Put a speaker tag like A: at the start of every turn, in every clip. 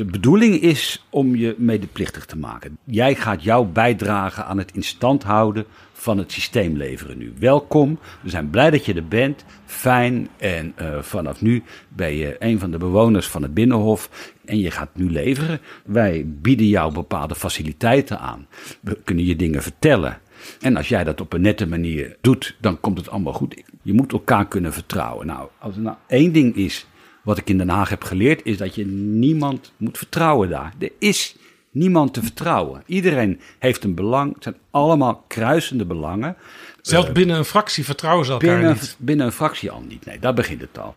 A: De bedoeling is om je medeplichtig te maken. Jij gaat jouw bijdrage aan het instand houden van het systeem leveren nu. Welkom, we zijn blij dat je er bent. Fijn en eh, vanaf nu ben je een van de bewoners van het Binnenhof en je gaat nu leveren. Wij bieden jou bepaalde faciliteiten aan. We kunnen je dingen vertellen. En als jij dat op een nette manier doet, dan komt het allemaal goed. Je moet elkaar kunnen vertrouwen. Nou, als er nou één ding is wat ik in Den Haag heb geleerd, is dat je niemand moet vertrouwen daar. Er is niemand te vertrouwen. Iedereen heeft een belang. Het zijn allemaal kruisende belangen.
B: Zelfs binnen een fractie vertrouwen ze elkaar
A: Binnen,
B: niet.
A: binnen een fractie al niet. Nee, daar begint het al.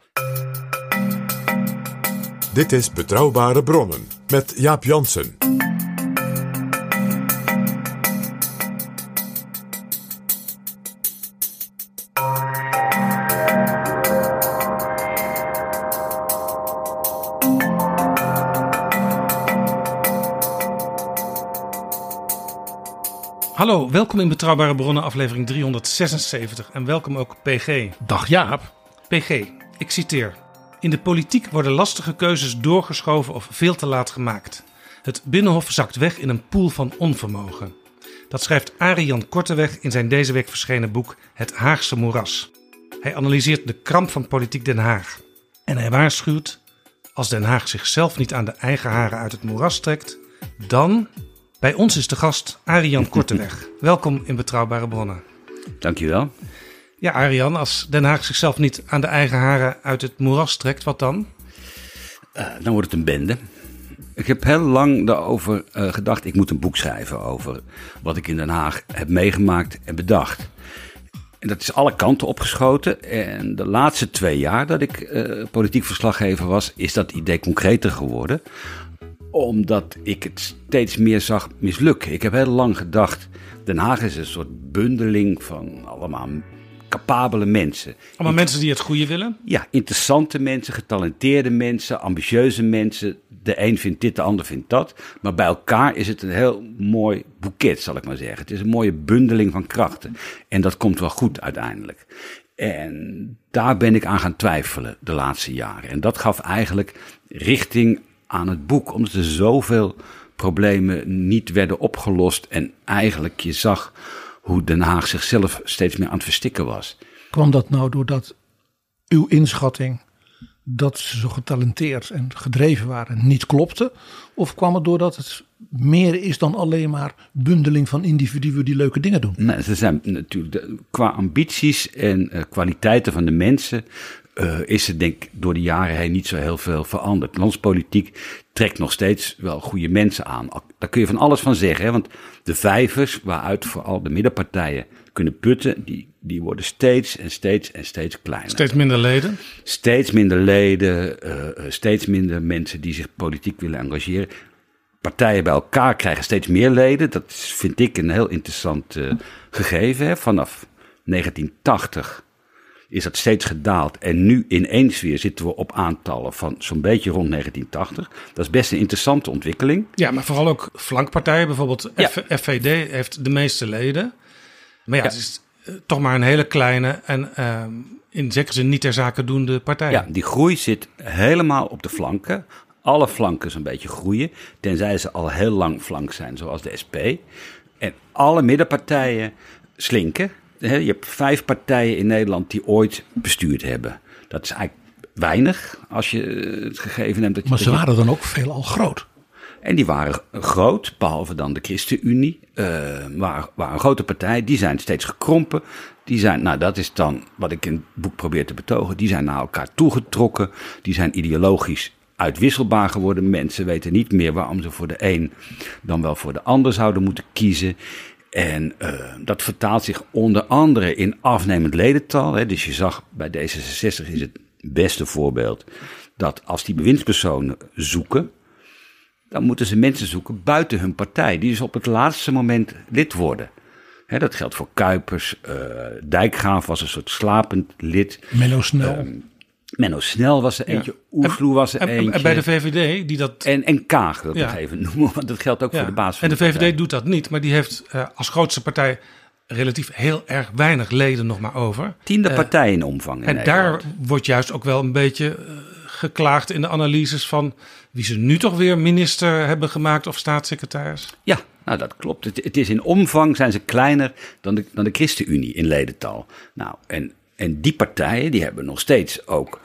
C: Dit is Betrouwbare Bronnen met Jaap Jansen.
B: Hallo, welkom in Betrouwbare Bronnen, aflevering 376. En welkom ook PG.
D: Dag Jaap.
B: PG, ik citeer. In de politiek worden lastige keuzes doorgeschoven of veel te laat gemaakt. Het Binnenhof zakt weg in een poel van onvermogen. Dat schrijft Arian Korteweg in zijn deze week verschenen boek Het Haagse Moeras. Hij analyseert de kramp van politiek Den Haag. En hij waarschuwt, als Den Haag zichzelf niet aan de eigen haren uit het moeras trekt, dan... Bij ons is de gast Arian Korteweg. Welkom in Betrouwbare Bronnen.
A: Dankjewel.
B: Ja, Arian, als Den Haag zichzelf niet aan de eigen haren uit het moeras trekt, wat dan?
A: Eh, dan wordt het een bende. Ik heb heel lang daarover eh, gedacht. Ik moet een boek schrijven over wat ik in Den Haag heb meegemaakt en bedacht. En dat is alle kanten opgeschoten. En de laatste twee jaar dat ik eh, politiek verslaggever was, is dat idee concreter geworden. Omdat ik het steeds meer zag mislukken. Ik heb heel lang gedacht, Den Haag is een soort bundeling van allemaal capabele mensen.
B: Allemaal mensen die het goede willen.
A: Ja, interessante mensen, getalenteerde mensen, ambitieuze mensen. De een vindt dit, de ander vindt dat. Maar bij elkaar is het een heel mooi boeket, zal ik maar zeggen. Het is een mooie bundeling van krachten. En dat komt wel goed uiteindelijk. En daar ben ik aan gaan twijfelen de laatste jaren. En dat gaf eigenlijk richting aan het boek, omdat er zoveel problemen niet werden opgelost. En eigenlijk je zag hoe Den Haag zichzelf steeds meer aan het verstikken was.
D: Kwam dat nou doordat uw inschatting dat ze zo getalenteerd en gedreven waren niet klopte? Of kwam het doordat het meer is dan alleen maar bundeling van individuen die leuke dingen doen?
A: Nee, ze zijn natuurlijk de- qua ambities en eh, kwaliteiten van de mensen. Eh, is er denk ik door de jaren heen niet zo heel veel veranderd. Landspolitiek trekt nog steeds wel goede mensen aan. Daar kun je van alles van zeggen. Hè? Want de vijvers, waaruit vooral de middenpartijen kunnen putten, die, die worden steeds en steeds en steeds kleiner.
B: Steeds minder leden.
A: Steeds minder leden, eh, eh, steeds minder mensen die zich politiek willen engageren. Partijen bij elkaar krijgen steeds meer leden. Dat vind ik een heel interessant gegeven. Hè. Vanaf 1980 is dat steeds gedaald. En nu ineens weer zitten we op aantallen van zo'n beetje rond 1980. Dat is best een interessante ontwikkeling.
B: Ja, maar vooral ook flankpartijen. Bijvoorbeeld
A: Ja.
B: FVD heeft de meeste leden. Maar ja,
A: Ja.
B: het is eh, toch maar een hele kleine en ehm, in zekere zin niet ter zake doende partij.
A: Ja, die groei zit helemaal op de flanken. Alle flanken zo'n beetje groeien, tenzij ze al heel lang flank zijn, zoals de SP. En alle middenpartijen slinken. Hè, Je hebt vijf partijen in Nederland die ooit bestuurd hebben. Dat is eigenlijk weinig als je het gegeven hebt. Dat je,
D: Maar ze waren dan ook veelal groot.
A: En die waren groot, behalve dan de ChristenUnie. eh waren, waren een grote partij. Die zijn steeds gekrompen. Die zijn, nou dat is dan wat ik in het boek probeer te betogen. Die zijn naar elkaar toegetrokken. Die zijn ideologisch uitwisselbaar geworden. Mensen weten niet meer waarom ze voor de een dan wel voor de ander zouden moeten kiezen. En eh, dat vertaalt zich onder andere in afnemend ledental. Hè. Dus je zag bij D66 is het beste voorbeeld dat als die bewindspersonen zoeken, dan moeten ze mensen zoeken buiten hun partij, die dus op het laatste moment lid worden. Hè, dat geldt voor Kuipers. eh Dijkgraaf was een soort slapend lid.
D: Menno Snel.
A: Ehm, Menno Snel was er eentje. Oesloe was er
B: En, en-
A: eentje.
B: en bij de VVD, die dat.
A: en, en Kaag wil ik
B: Ja.
A: nog even noemen, want dat geldt ook
B: ja.
A: voor de baas van
B: en de VVD
A: partij.
B: doet dat niet, maar die heeft eh, als grootste partij relatief heel erg weinig leden nog maar over.
A: Tiende
B: Eh,
A: partij in omvang in
B: En
A: Nederland.
B: daar wordt juist ook wel een beetje eh, geklaagd in de analyses van wie ze nu toch weer minister hebben gemaakt of staatssecretaris.
A: Ja, nou dat klopt. Het, het is in omvang zijn ze kleiner dan de, dan de ChristenUnie in ledental. Nou, en, en die partijen die hebben nog steeds ook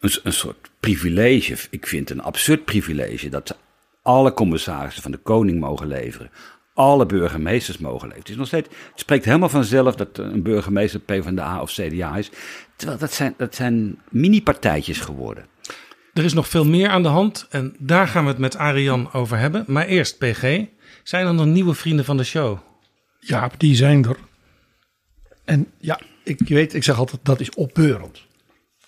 A: een, een soort privilege. Ik vind het een absurd privilege dat ze alle commissarissen van de koning mogen leveren. Alle burgemeesters mogen leveren. Het, is nog steeds, het spreekt helemaal vanzelf dat een burgemeester PvdA of CDA is. Terwijl dat zijn, dat zijn mini-partijtjes geworden.
B: Er is nog veel meer aan de hand en daar gaan we het met Arian over hebben. Maar eerst, PG, zijn er nog nieuwe vrienden van de show?
D: Ja, die zijn er. En ja, ik je weet, ik zeg altijd, dat is opbeurend.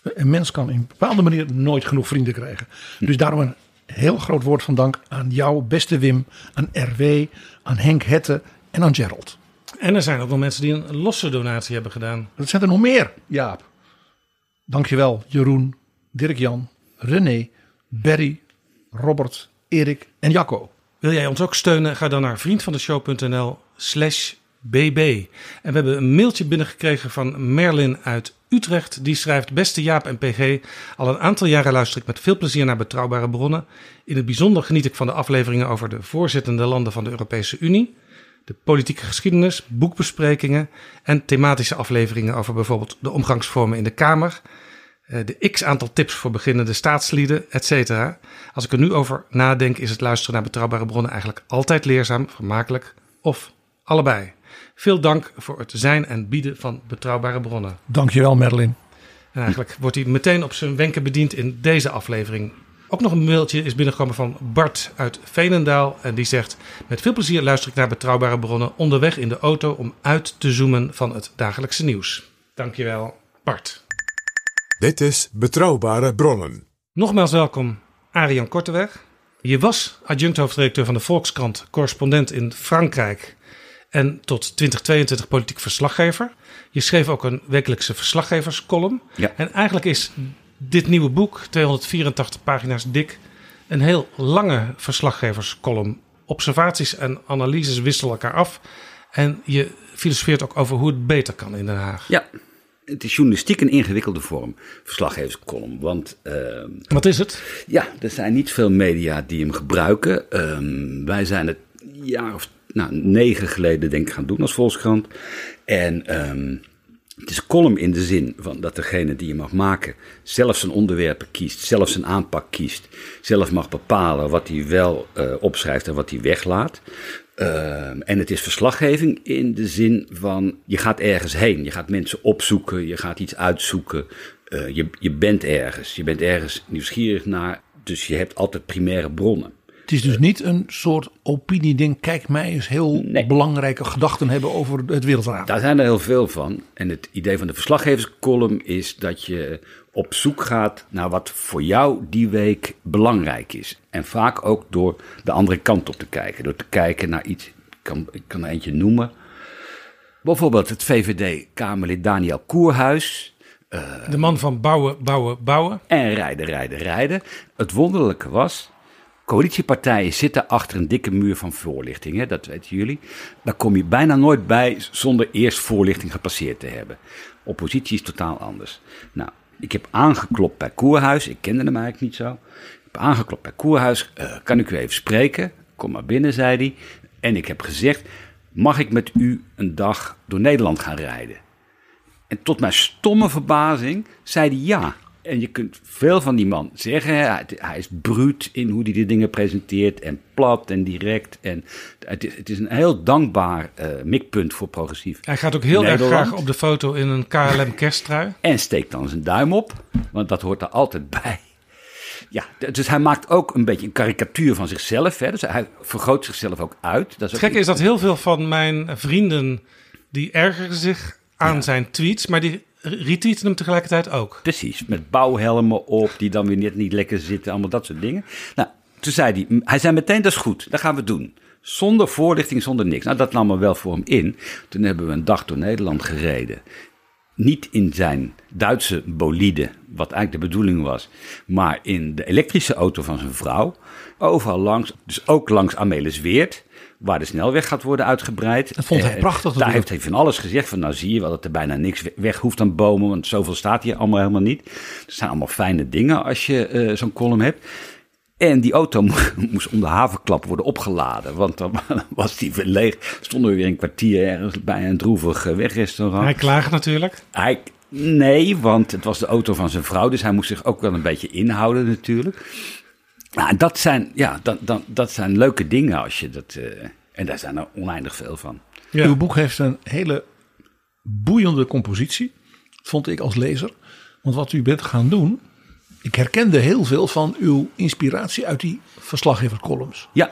D: Een mens kan in een bepaalde manier nooit genoeg vrienden krijgen. Dus daarom een heel groot woord van dank aan jou, beste Wim, aan RW, aan Henk Hette en aan Gerald.
B: En er zijn ook nog mensen die een losse donatie hebben gedaan.
D: Dat zijn er nog meer, Jaap. Dankjewel, Jeroen, Dirk-Jan, René, Berry, Robert, Erik en Jacco.
B: Wil jij ons ook steunen? Ga dan naar vriendvandeshow.nl slash bb. En we hebben een mailtje binnengekregen van Merlin uit Utrecht. Die schrijft, beste Jaap en PG, al een aantal jaren luister ik met veel plezier naar betrouwbare bronnen. In het bijzonder geniet ik van de afleveringen over de voorzittende landen van de Europese Unie. De politieke geschiedenis, boekbesprekingen en thematische afleveringen over bijvoorbeeld de omgangsvormen in de Kamer. eh, de x aantal tips voor beginnende staatslieden, etc. Als ik er nu over nadenk, is het luisteren naar betrouwbare bronnen eigenlijk altijd leerzaam, vermakelijk of allebei. Veel dank voor het zijn en bieden van betrouwbare bronnen.
D: Dankjewel, Merlin.
B: En eigenlijk wordt hij meteen op zijn wenken bediend in deze aflevering. Ook nog een mailtje is binnengekomen van Bart uit Veenendaal. En die zegt: Met veel plezier luister ik naar betrouwbare bronnen onderweg in de auto om uit te zoomen van het dagelijkse nieuws. Dankjewel, Bart.
C: Dit is Betrouwbare Bronnen.
B: Nogmaals welkom, Arian Korteweg. Je was adjunct-hoofdredacteur van de Volkskrant, correspondent in Frankrijk en tot 2022 politiek verslaggever. Je schreef ook een wekelijkse verslaggeverscolumn.
A: Ja.
B: En eigenlijk is dit nieuwe boek, 284 pagina's dik, een heel lange verslaggeverscolumn. Observaties en analyses wisselen elkaar af. En je filosofeert ook over hoe het beter kan in Den Haag.
A: Ja, het is journalistiek een ingewikkelde vorm, verslaggeverscolumn. Want ehm,
B: Wat is het?
A: ja, er zijn niet veel media die hem gebruiken. Ehm, wij zijn het jaar of nou, negen geleden denk ik gaan doen als Volkskrant. En ehm, het is column in de zin van dat degene die je mag maken zelf zijn onderwerpen kiest, zelf zijn aanpak kiest, zelf mag bepalen wat hij wel eh, opschrijft en wat hij weglaat. Ehm, en het is verslaggeving in de zin van je gaat ergens heen, je gaat mensen opzoeken, je gaat iets uitzoeken, Eh, je, je bent ergens, je bent ergens nieuwsgierig naar, dus je hebt altijd primaire bronnen.
D: Het is dus niet een soort opinieding. Kijk, mij eens heel
A: Nee.
D: belangrijke gedachten hebben over het wereldraad.
A: Daar zijn er heel veel van. En het idee van de verslaggeverscolumn is dat je op zoek gaat naar wat voor jou die week belangrijk is. En vaak ook door de andere kant op te kijken. Door te kijken naar iets, ik kan, ik kan er eentje noemen. Bijvoorbeeld het VVD-Kamerlid Daniel Koerhuis.
B: De man van bouwen, bouwen, bouwen.
A: En rijden, rijden, rijden. Het wonderlijke was, coalitiepartijen zitten achter een dikke muur van voorlichting. Hè? Dat weten jullie. Daar kom je bijna nooit bij zonder eerst voorlichting gepasseerd te hebben. Oppositie is totaal anders. Nou, ik heb aangeklopt bij Koerhuis. Ik kende hem eigenlijk niet zo. Ik heb aangeklopt bij Koerhuis. Eh, kan ik u even spreken? Kom maar binnen, zei hij. En ik heb gezegd, mag ik met u een dag door Nederland gaan rijden? En tot mijn stomme verbazing zei hij ja. En je kunt veel van die man zeggen. Hij, hij is bruut in hoe hij de dingen presenteert. En plat en direct. En het is, het is een heel dankbaar eh, mikpunt voor progressief.
B: Hij gaat ook heel erg graag op de foto in een KLM kersttrui.
A: En steekt dan zijn duim op. Want dat hoort er altijd bij. Ja, dus hij maakt ook een beetje een karikatuur van zichzelf. Hè. Dus hij vergroot zichzelf ook uit. Dat is
B: Het gekke is dat heel veel van mijn vrienden... die ergeren zich aan zijn tweets... maar die retweeten hem tegelijkertijd ook.
A: Precies, met bouwhelmen op, die dan weer net niet lekker zitten, allemaal dat soort dingen. Nou, toen zei hij, hij zei meteen, dat is goed, dat gaan we doen. Zonder voorlichting, zonder niks. Nou, dat nam er wel voor hem in. Toen hebben we een dag door Nederland gereden. Niet in zijn Duitse bolide, wat eigenlijk de bedoeling was, maar in de elektrische auto van zijn vrouw. Overal langs, dus ook langs Amelisweert, waar de snelweg gaat worden uitgebreid.
D: Dat vond hij
A: Eh,
D: prachtig
A: Daar heeft hij van alles gezegd. Van nou zie je wel dat er bijna niks we- weg hoeft aan bomen. Want zoveel staat hier allemaal helemaal niet. Het zijn allemaal fijne dingen als je eh, zo'n column hebt. En die auto mo- moest om de havenklap worden opgeladen. Want dan was die weer leeg. Stonden we weer een kwartier ergens bij een droevig eh, wegrestaurant.
B: Hij klaagt natuurlijk.
A: Hij, nee, want het was de auto van zijn vrouw. Dus hij moest zich ook wel een beetje inhouden natuurlijk. Nou, dat zijn, ja, dat, dat, dat zijn leuke dingen als je dat... eh, en daar zijn er oneindig veel van.
B: Ja.
D: Uw boek heeft een hele boeiende compositie, vond ik als lezer. Want wat u bent gaan doen, ik herkende heel veel van uw inspiratie uit die verslaggevercolumns.
A: Ja,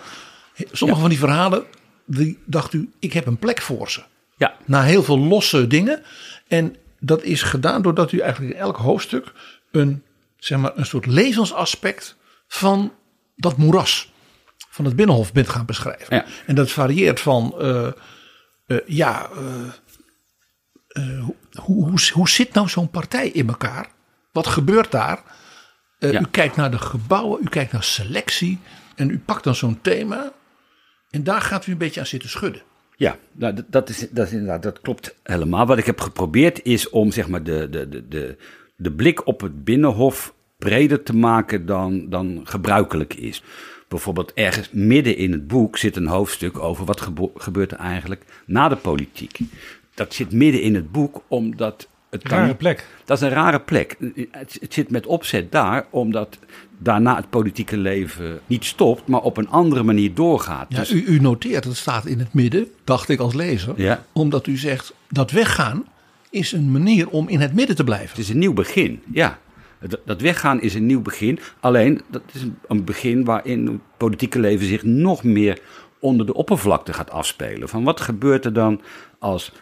D: Sommige van die verhalen, die dacht u, ik heb een plek voor ze.
A: ja,
D: Na heel veel losse dingen. En dat is gedaan doordat u eigenlijk in elk hoofdstuk een, zeg maar, een soort levensaspect van dat moeras van het Binnenhof bent gaan beschrijven.
A: Ja.
D: En dat varieert van, eh, eh, ja, eh, hoe, hoe, hoe zit nou zo'n partij in elkaar? Wat gebeurt daar?
A: Ja.
D: U kijkt naar de gebouwen, u kijkt naar selectie en u pakt dan zo'n thema en daar gaat u een beetje aan zitten schudden.
A: Ja, nou, dat, dat, is, dat, is inderdaad, dat klopt helemaal. Wat ik heb geprobeerd is om zeg maar, de, de, de, de, de blik op het binnenhof breder te maken dan, dan gebruikelijk is. Bijvoorbeeld ergens midden in het boek zit een hoofdstuk over wat gebo- gebeurt er eigenlijk na de politiek. Dat zit midden in het boek omdat het kan
B: Rare plek.
A: Dat is een rare plek. Het, het zit met opzet daar, omdat daarna het politieke leven niet stopt, maar op een andere manier doorgaat.
D: Ja,
A: Dus-
D: u, u noteert, het staat in het midden, dacht ik als lezer.
A: Ja.
D: Omdat u zegt, dat weggaan is een manier om in het midden te blijven.
A: Het is een nieuw begin, ja. Dat, weggaan is een nieuw begin. Alleen, dat is een, begin waarin het politieke leven zich nog meer onder de oppervlakte gaat afspelen. Van wat gebeurt er dan als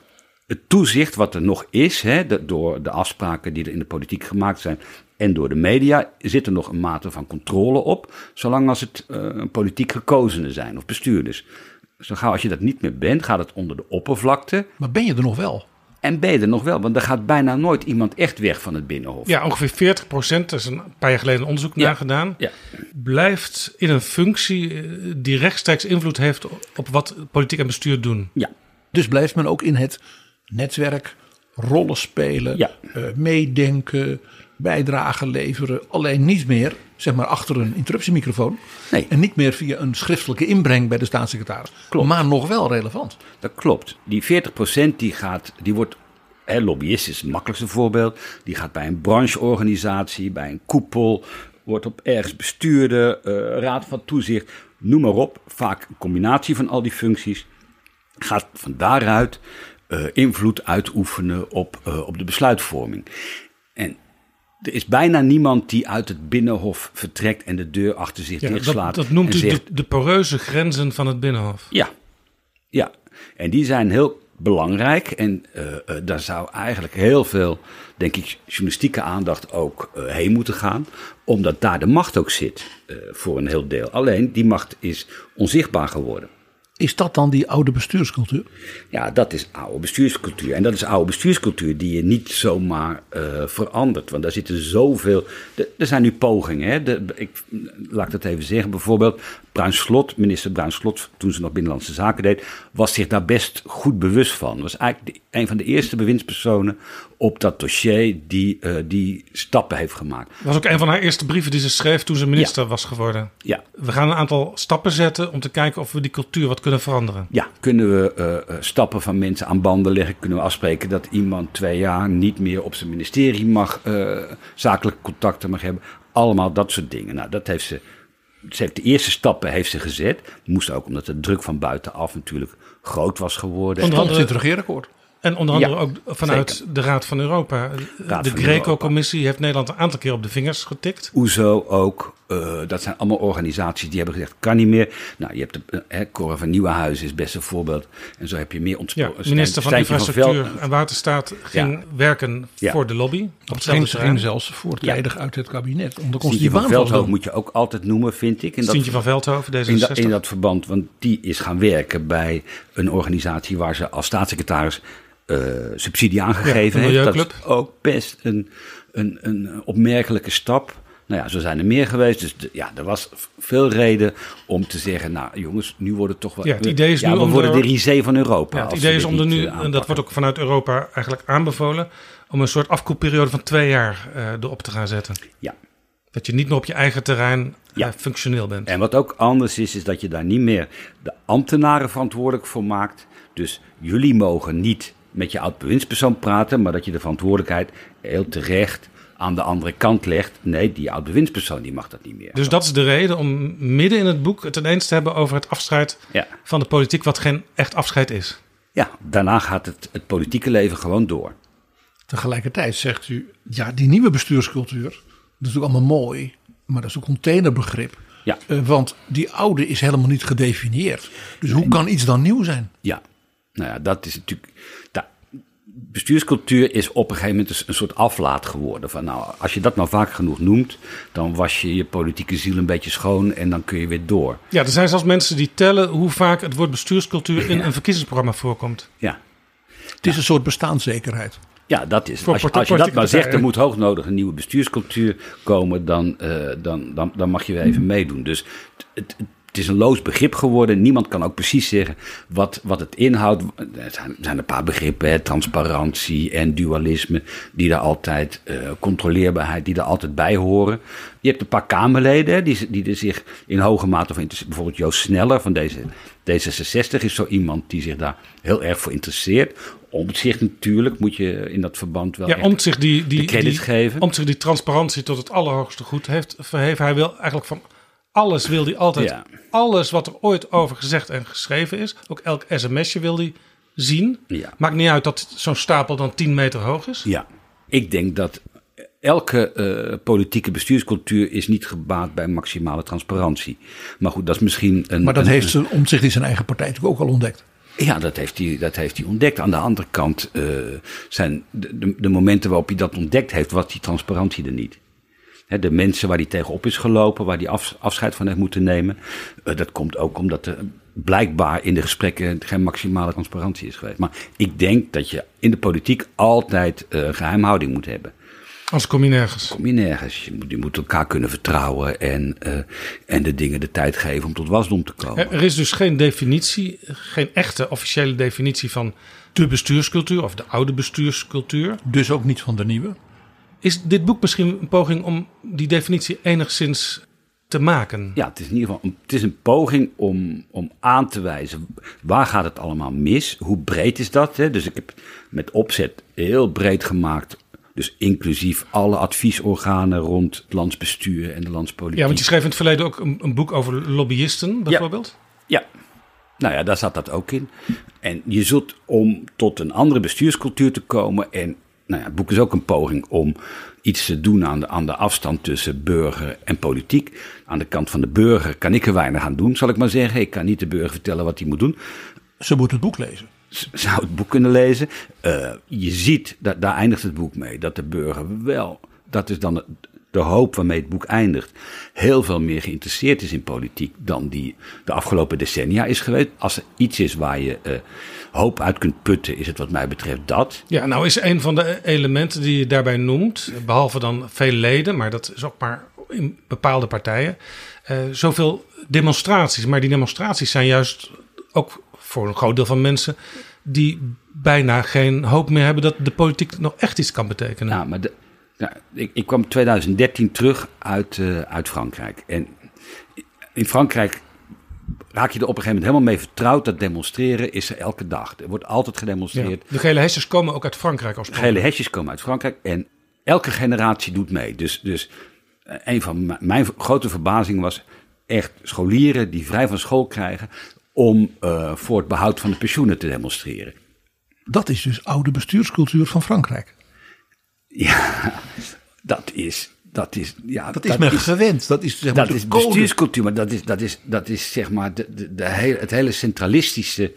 A: het toezicht wat er nog is, hè, door de afspraken die er in de politiek gemaakt zijn en door de media, zit er nog een mate van controle op, zolang als het eh, politiek gekozenen zijn of bestuurders. Zo gauw als je dat niet meer bent, gaat het onder de oppervlakte.
D: Maar ben je er nog wel?
A: En ben je er nog wel, want er gaat bijna nooit iemand echt weg van het Binnenhof.
B: Ja, ongeveer 40 procent, er is een paar jaar geleden een onderzoek
A: Ja.
B: naar gedaan,
A: Ja.
B: blijft in een functie eh, die rechtstreeks invloed heeft op wat politiek en bestuur doen.
A: Ja,
D: Dus blijft men ook in het netwerk, rollen spelen,
A: Ja.
D: eh, meedenken, bijdrage leveren. Alleen niet meer, zeg maar, achter een interruptiemicrofoon.
A: Nee.
D: En niet meer via een schriftelijke inbreng bij de staatssecretaris.
A: Klopt.
D: Maar nog wel relevant.
A: dat klopt. Die 40% die gaat, die wordt, hè, lobbyist is het makkelijkste voorbeeld. Die gaat bij een brancheorganisatie, bij een koepel, wordt op ergens bestuurder, eh, raad van toezicht, noem maar op. Vaak een combinatie van al die functies. Gaat van daaruit eh, invloed uitoefenen op, eh, op de besluitvorming. Er is bijna niemand die uit het binnenhof vertrekt en de deur achter zich
B: Ja,
A: dichtslaat.
B: dat, dat noemt u
A: zegt,
B: de, de poreuze grenzen van het Binnenhof.
A: Ja, ja. En die zijn heel belangrijk. En eh, eh, daar zou eigenlijk heel veel, denk ik, journalistieke aandacht ook eh, heen moeten gaan. Omdat daar de macht ook zit voor een heel deel. Alleen die macht is onzichtbaar geworden.
D: Is dat dan die oude bestuurscultuur?
A: Ja, dat is oude bestuurscultuur. En dat is oude bestuurscultuur die je niet zomaar eh, verandert. Want daar zitten zoveel. Er zijn nu pogingen. Hè? Ik, laat dat even zeggen. Bijvoorbeeld, Bruin Slot, minister Bruin Slot, toen ze nog Binnenlandse Zaken deed, was zich daar best goed bewust van. Was eigenlijk een van de eerste bewindspersonen op dat dossier die, eh, die stappen heeft gemaakt.
B: Dat was ook een van haar eerste brieven die ze schreef toen ze minister was geworden.
A: Ja,
B: We gaan een aantal stappen zetten om te kijken of we die cultuur wat kunnen veranderen.
A: Ja, kunnen we eh, eh, stappen van mensen aan banden leggen? Kunnen we afspreken dat iemand twee jaar niet meer op zijn ministerie mag, eh, zakelijke contacten mag hebben? Allemaal dat soort dingen. Nou, dat heeft ze, ze heeft de eerste stappen heeft ze gezet. Moest ook omdat de druk van buitenaf natuurlijk groot was geworden.
B: Onder andere-
D: het regeerakkoord.
B: En onder andere
A: Ja,
B: ook vanuit de Raad van Europa.
A: Raad
B: de Greco-commissie heeft Nederland een aantal keer op de vingers getikt.
A: OESO ook. eh, dat zijn allemaal organisaties die hebben gezegd, kan niet meer. Nou, je hebt de uh, Cora van Nieuwenhuizen is best een voorbeeld. En zo heb je meer
B: Ja,
A: ontsproken.
B: minister van Infrastructuur en Waterstaat ging
A: Ja.
B: werken
A: Ja.
B: voor de lobby. Op
D: ging, ging zelfs voortijdig uit het kabinet. Om de
A: Stientje van Veldhoven moet je ook altijd noemen, vind ik. In dat,
B: Stientje van Veldhoven, D66.
A: in, dat, in dat verband, want die is gaan werken bij een organisatie waar ze als staatssecretaris eh, subsidie aangegeven
B: Ja,
A: heeft. Dat is ook best een, een, een opmerkelijke stap. Nou ja, zo zijn er meer geweest. Dus de- ja, er was veel reden om te zeggen, nou jongens, nu wordt het toch wel...
B: Ja, het idee is
A: ja,
B: nu
A: we
B: om
A: worden
B: de-
A: de risée van Europa.
B: Ja, het idee is om er nu,
A: eh,
B: en dat wordt ook vanuit Europa eigenlijk aanbevolen, om een soort afkoelperiode van twee jaar eh, erop te gaan zetten.
A: Ja.
B: Dat je niet meer op je eigen terrein
A: Ja.
B: eh, functioneel bent.
A: En wat ook anders is, is dat je daar niet meer de ambtenaren verantwoordelijk voor maakt. Dus jullie mogen niet met je oud-bewindspersoon praten, maar dat je de verantwoordelijkheid heel terecht aan de andere kant legt. Nee, die oud-bewindspersoon die mag dat niet meer.
B: Dus dat is de reden om midden in het boek het ineens te hebben over het afscheid
A: Ja.
B: van de politiek, wat geen echt afscheid is.
A: ja, daarna gaat het, het politieke leven gewoon door.
D: Tegelijkertijd zegt u, ja, die nieuwe bestuurscultuur, dat is natuurlijk allemaal mooi, maar dat is een containerbegrip.
A: Ja.
D: Eh, want die oude is helemaal niet gedefinieerd. Dus hoe kan iets dan nieuw zijn?
A: Ja, nou ja, dat is natuurlijk. Bestuurscultuur is op een gegeven moment een, een soort aflaat geworden. Van nou, als je dat nou vaak genoeg noemt, dan was je je politieke ziel een beetje schoon en dan kun je weer door.
B: Ja, er zijn zelfs mensen die tellen hoe vaak het woord bestuurscultuur in een verkiezingsprogramma voorkomt.
A: Ja,
D: Het is een soort bestaanszekerheid.
A: ja dat is. Als je, als je dat maar zegt, er moet hoognodig een nieuwe bestuurscultuur komen, dan, eh, dan, dan, dan mag je weer even meedoen. Dus het, het, het is een loos begrip geworden. Niemand kan ook precies zeggen wat, wat het inhoudt. Er zijn, zijn een paar begrippen, hè, transparantie en dualisme, die daar altijd, eh, controleerbaarheid, die er altijd bij horen. Je hebt een paar Kamerleden hè, die, die er zich in hoge mate voor interesseren. Bijvoorbeeld Joost Sneller van deze, D66 is zo iemand die zich daar heel erg voor interesseert. Omtzigt natuurlijk moet je in dat verband wel
B: Ja, Omtzigt die, die,
A: de credits
B: die,
A: geven.
B: Omtzigt die transparantie tot het allerhoogste goed heeft verheven. Hij wil eigenlijk van alles wil hij altijd,
A: Ja.
B: alles wat er ooit over gezegd en geschreven is, ook elk sms'je wil hij zien.
A: Ja.
B: Maakt niet uit dat zo'n stapel dan 10 meter hoog is.
A: Ja, ik denk dat elke eh, politieke bestuurscultuur is niet gebaat bij maximale transparantie. Maar goed, dat is misschien een.
D: Maar dat
A: een-
D: heeft ze om zich in zijn eigen partij natuurlijk ook al ontdekt.
A: Ja, dat heeft hij, dat heeft hij ontdekt. Aan de andere kant eh, zijn de, de, de momenten waarop hij dat ontdekt heeft, was die transparantie er niet. De mensen waar hij tegenop is gelopen, waar hij af, afscheid van heeft moeten nemen. eh, dat komt ook omdat er blijkbaar in de gesprekken geen maximale transparantie is geweest. Maar ik denk dat je in de politiek altijd eh, geheimhouding moet hebben.
B: Anders kom je nergens.
A: Kom je nergens. Je moet, je moet elkaar kunnen vertrouwen en, eh, en de dingen de tijd geven om tot wasdom te komen.
B: Er is dus geen definitie, geen echte officiële definitie van de bestuurscultuur of de oude bestuurscultuur.
D: Dus ook niet van de nieuwe.
B: Is dit boek misschien een poging om die definitie enigszins te maken?
A: Ja, het is in ieder geval een, het is een poging om, om aan te wijzen waar gaat het allemaal mis, hoe breed is dat. Hè? Dus ik heb met opzet heel breed gemaakt, dus inclusief alle adviesorganen rond het landsbestuur en de landspolitiek.
B: Ja, want je schreef in het verleden ook een, een boek over lobbyisten, bijvoorbeeld.
A: Ja, nou ja, daar zat dat ook in. En je zult om tot een andere bestuurscultuur te komen. En nou ja, het boek is ook een poging om iets te doen aan de, aan de afstand tussen burger en politiek. Aan de kant van de burger kan ik er weinig aan doen, zal ik maar zeggen. Ik kan niet de burger vertellen wat hij moet doen.
D: Ze moet het boek lezen.
A: Z- Zou het boek kunnen lezen. Eh, je ziet, dat, daar eindigt het boek mee, dat de burger wel, dat is dan het- de hoop waarmee het boek eindigt, heel veel meer geïnteresseerd is in politiek dan die de afgelopen decennia is geweest. Als er iets is waar je eh, hoop uit kunt putten, is het wat mij betreft dat.
B: Ja, nou is een van de elementen die je daarbij noemt, behalve dan veel leden, maar dat is ook maar in bepaalde partijen, eh, zoveel demonstraties. Maar die demonstraties zijn juist ook voor een groot deel van mensen die bijna geen hoop meer hebben dat de politiek nog echt iets kan betekenen.
A: Nou, maar de, nou, ik, ik kwam 2013 terug uit, eh, uit Frankrijk. En in Frankrijk raak je er op een gegeven moment helemaal mee vertrouwd. Dat demonstreren is er elke dag. Er wordt altijd
B: Ja.
A: gedemonstreerd.
B: De gele hesjes komen ook uit Frankrijk als
A: Gele hesjes komen uit Frankrijk en elke generatie doet mee. Dus, dus eh, een van mijn grote verbazing was echt scholieren die vrij van school krijgen om eh, voor het behoud van de pensioenen te demonstreren.
D: Dat is dus oude bestuurscultuur van Frankrijk.
A: Ja, dat is, dat is, ja,
D: Dat is men gewend. Dat is, zeg maar,
A: Dat
D: de
A: is
D: code.
A: bestuurscultuur, maar dat is, dat is, dat is zeg maar de, de, de hele, het hele centralistische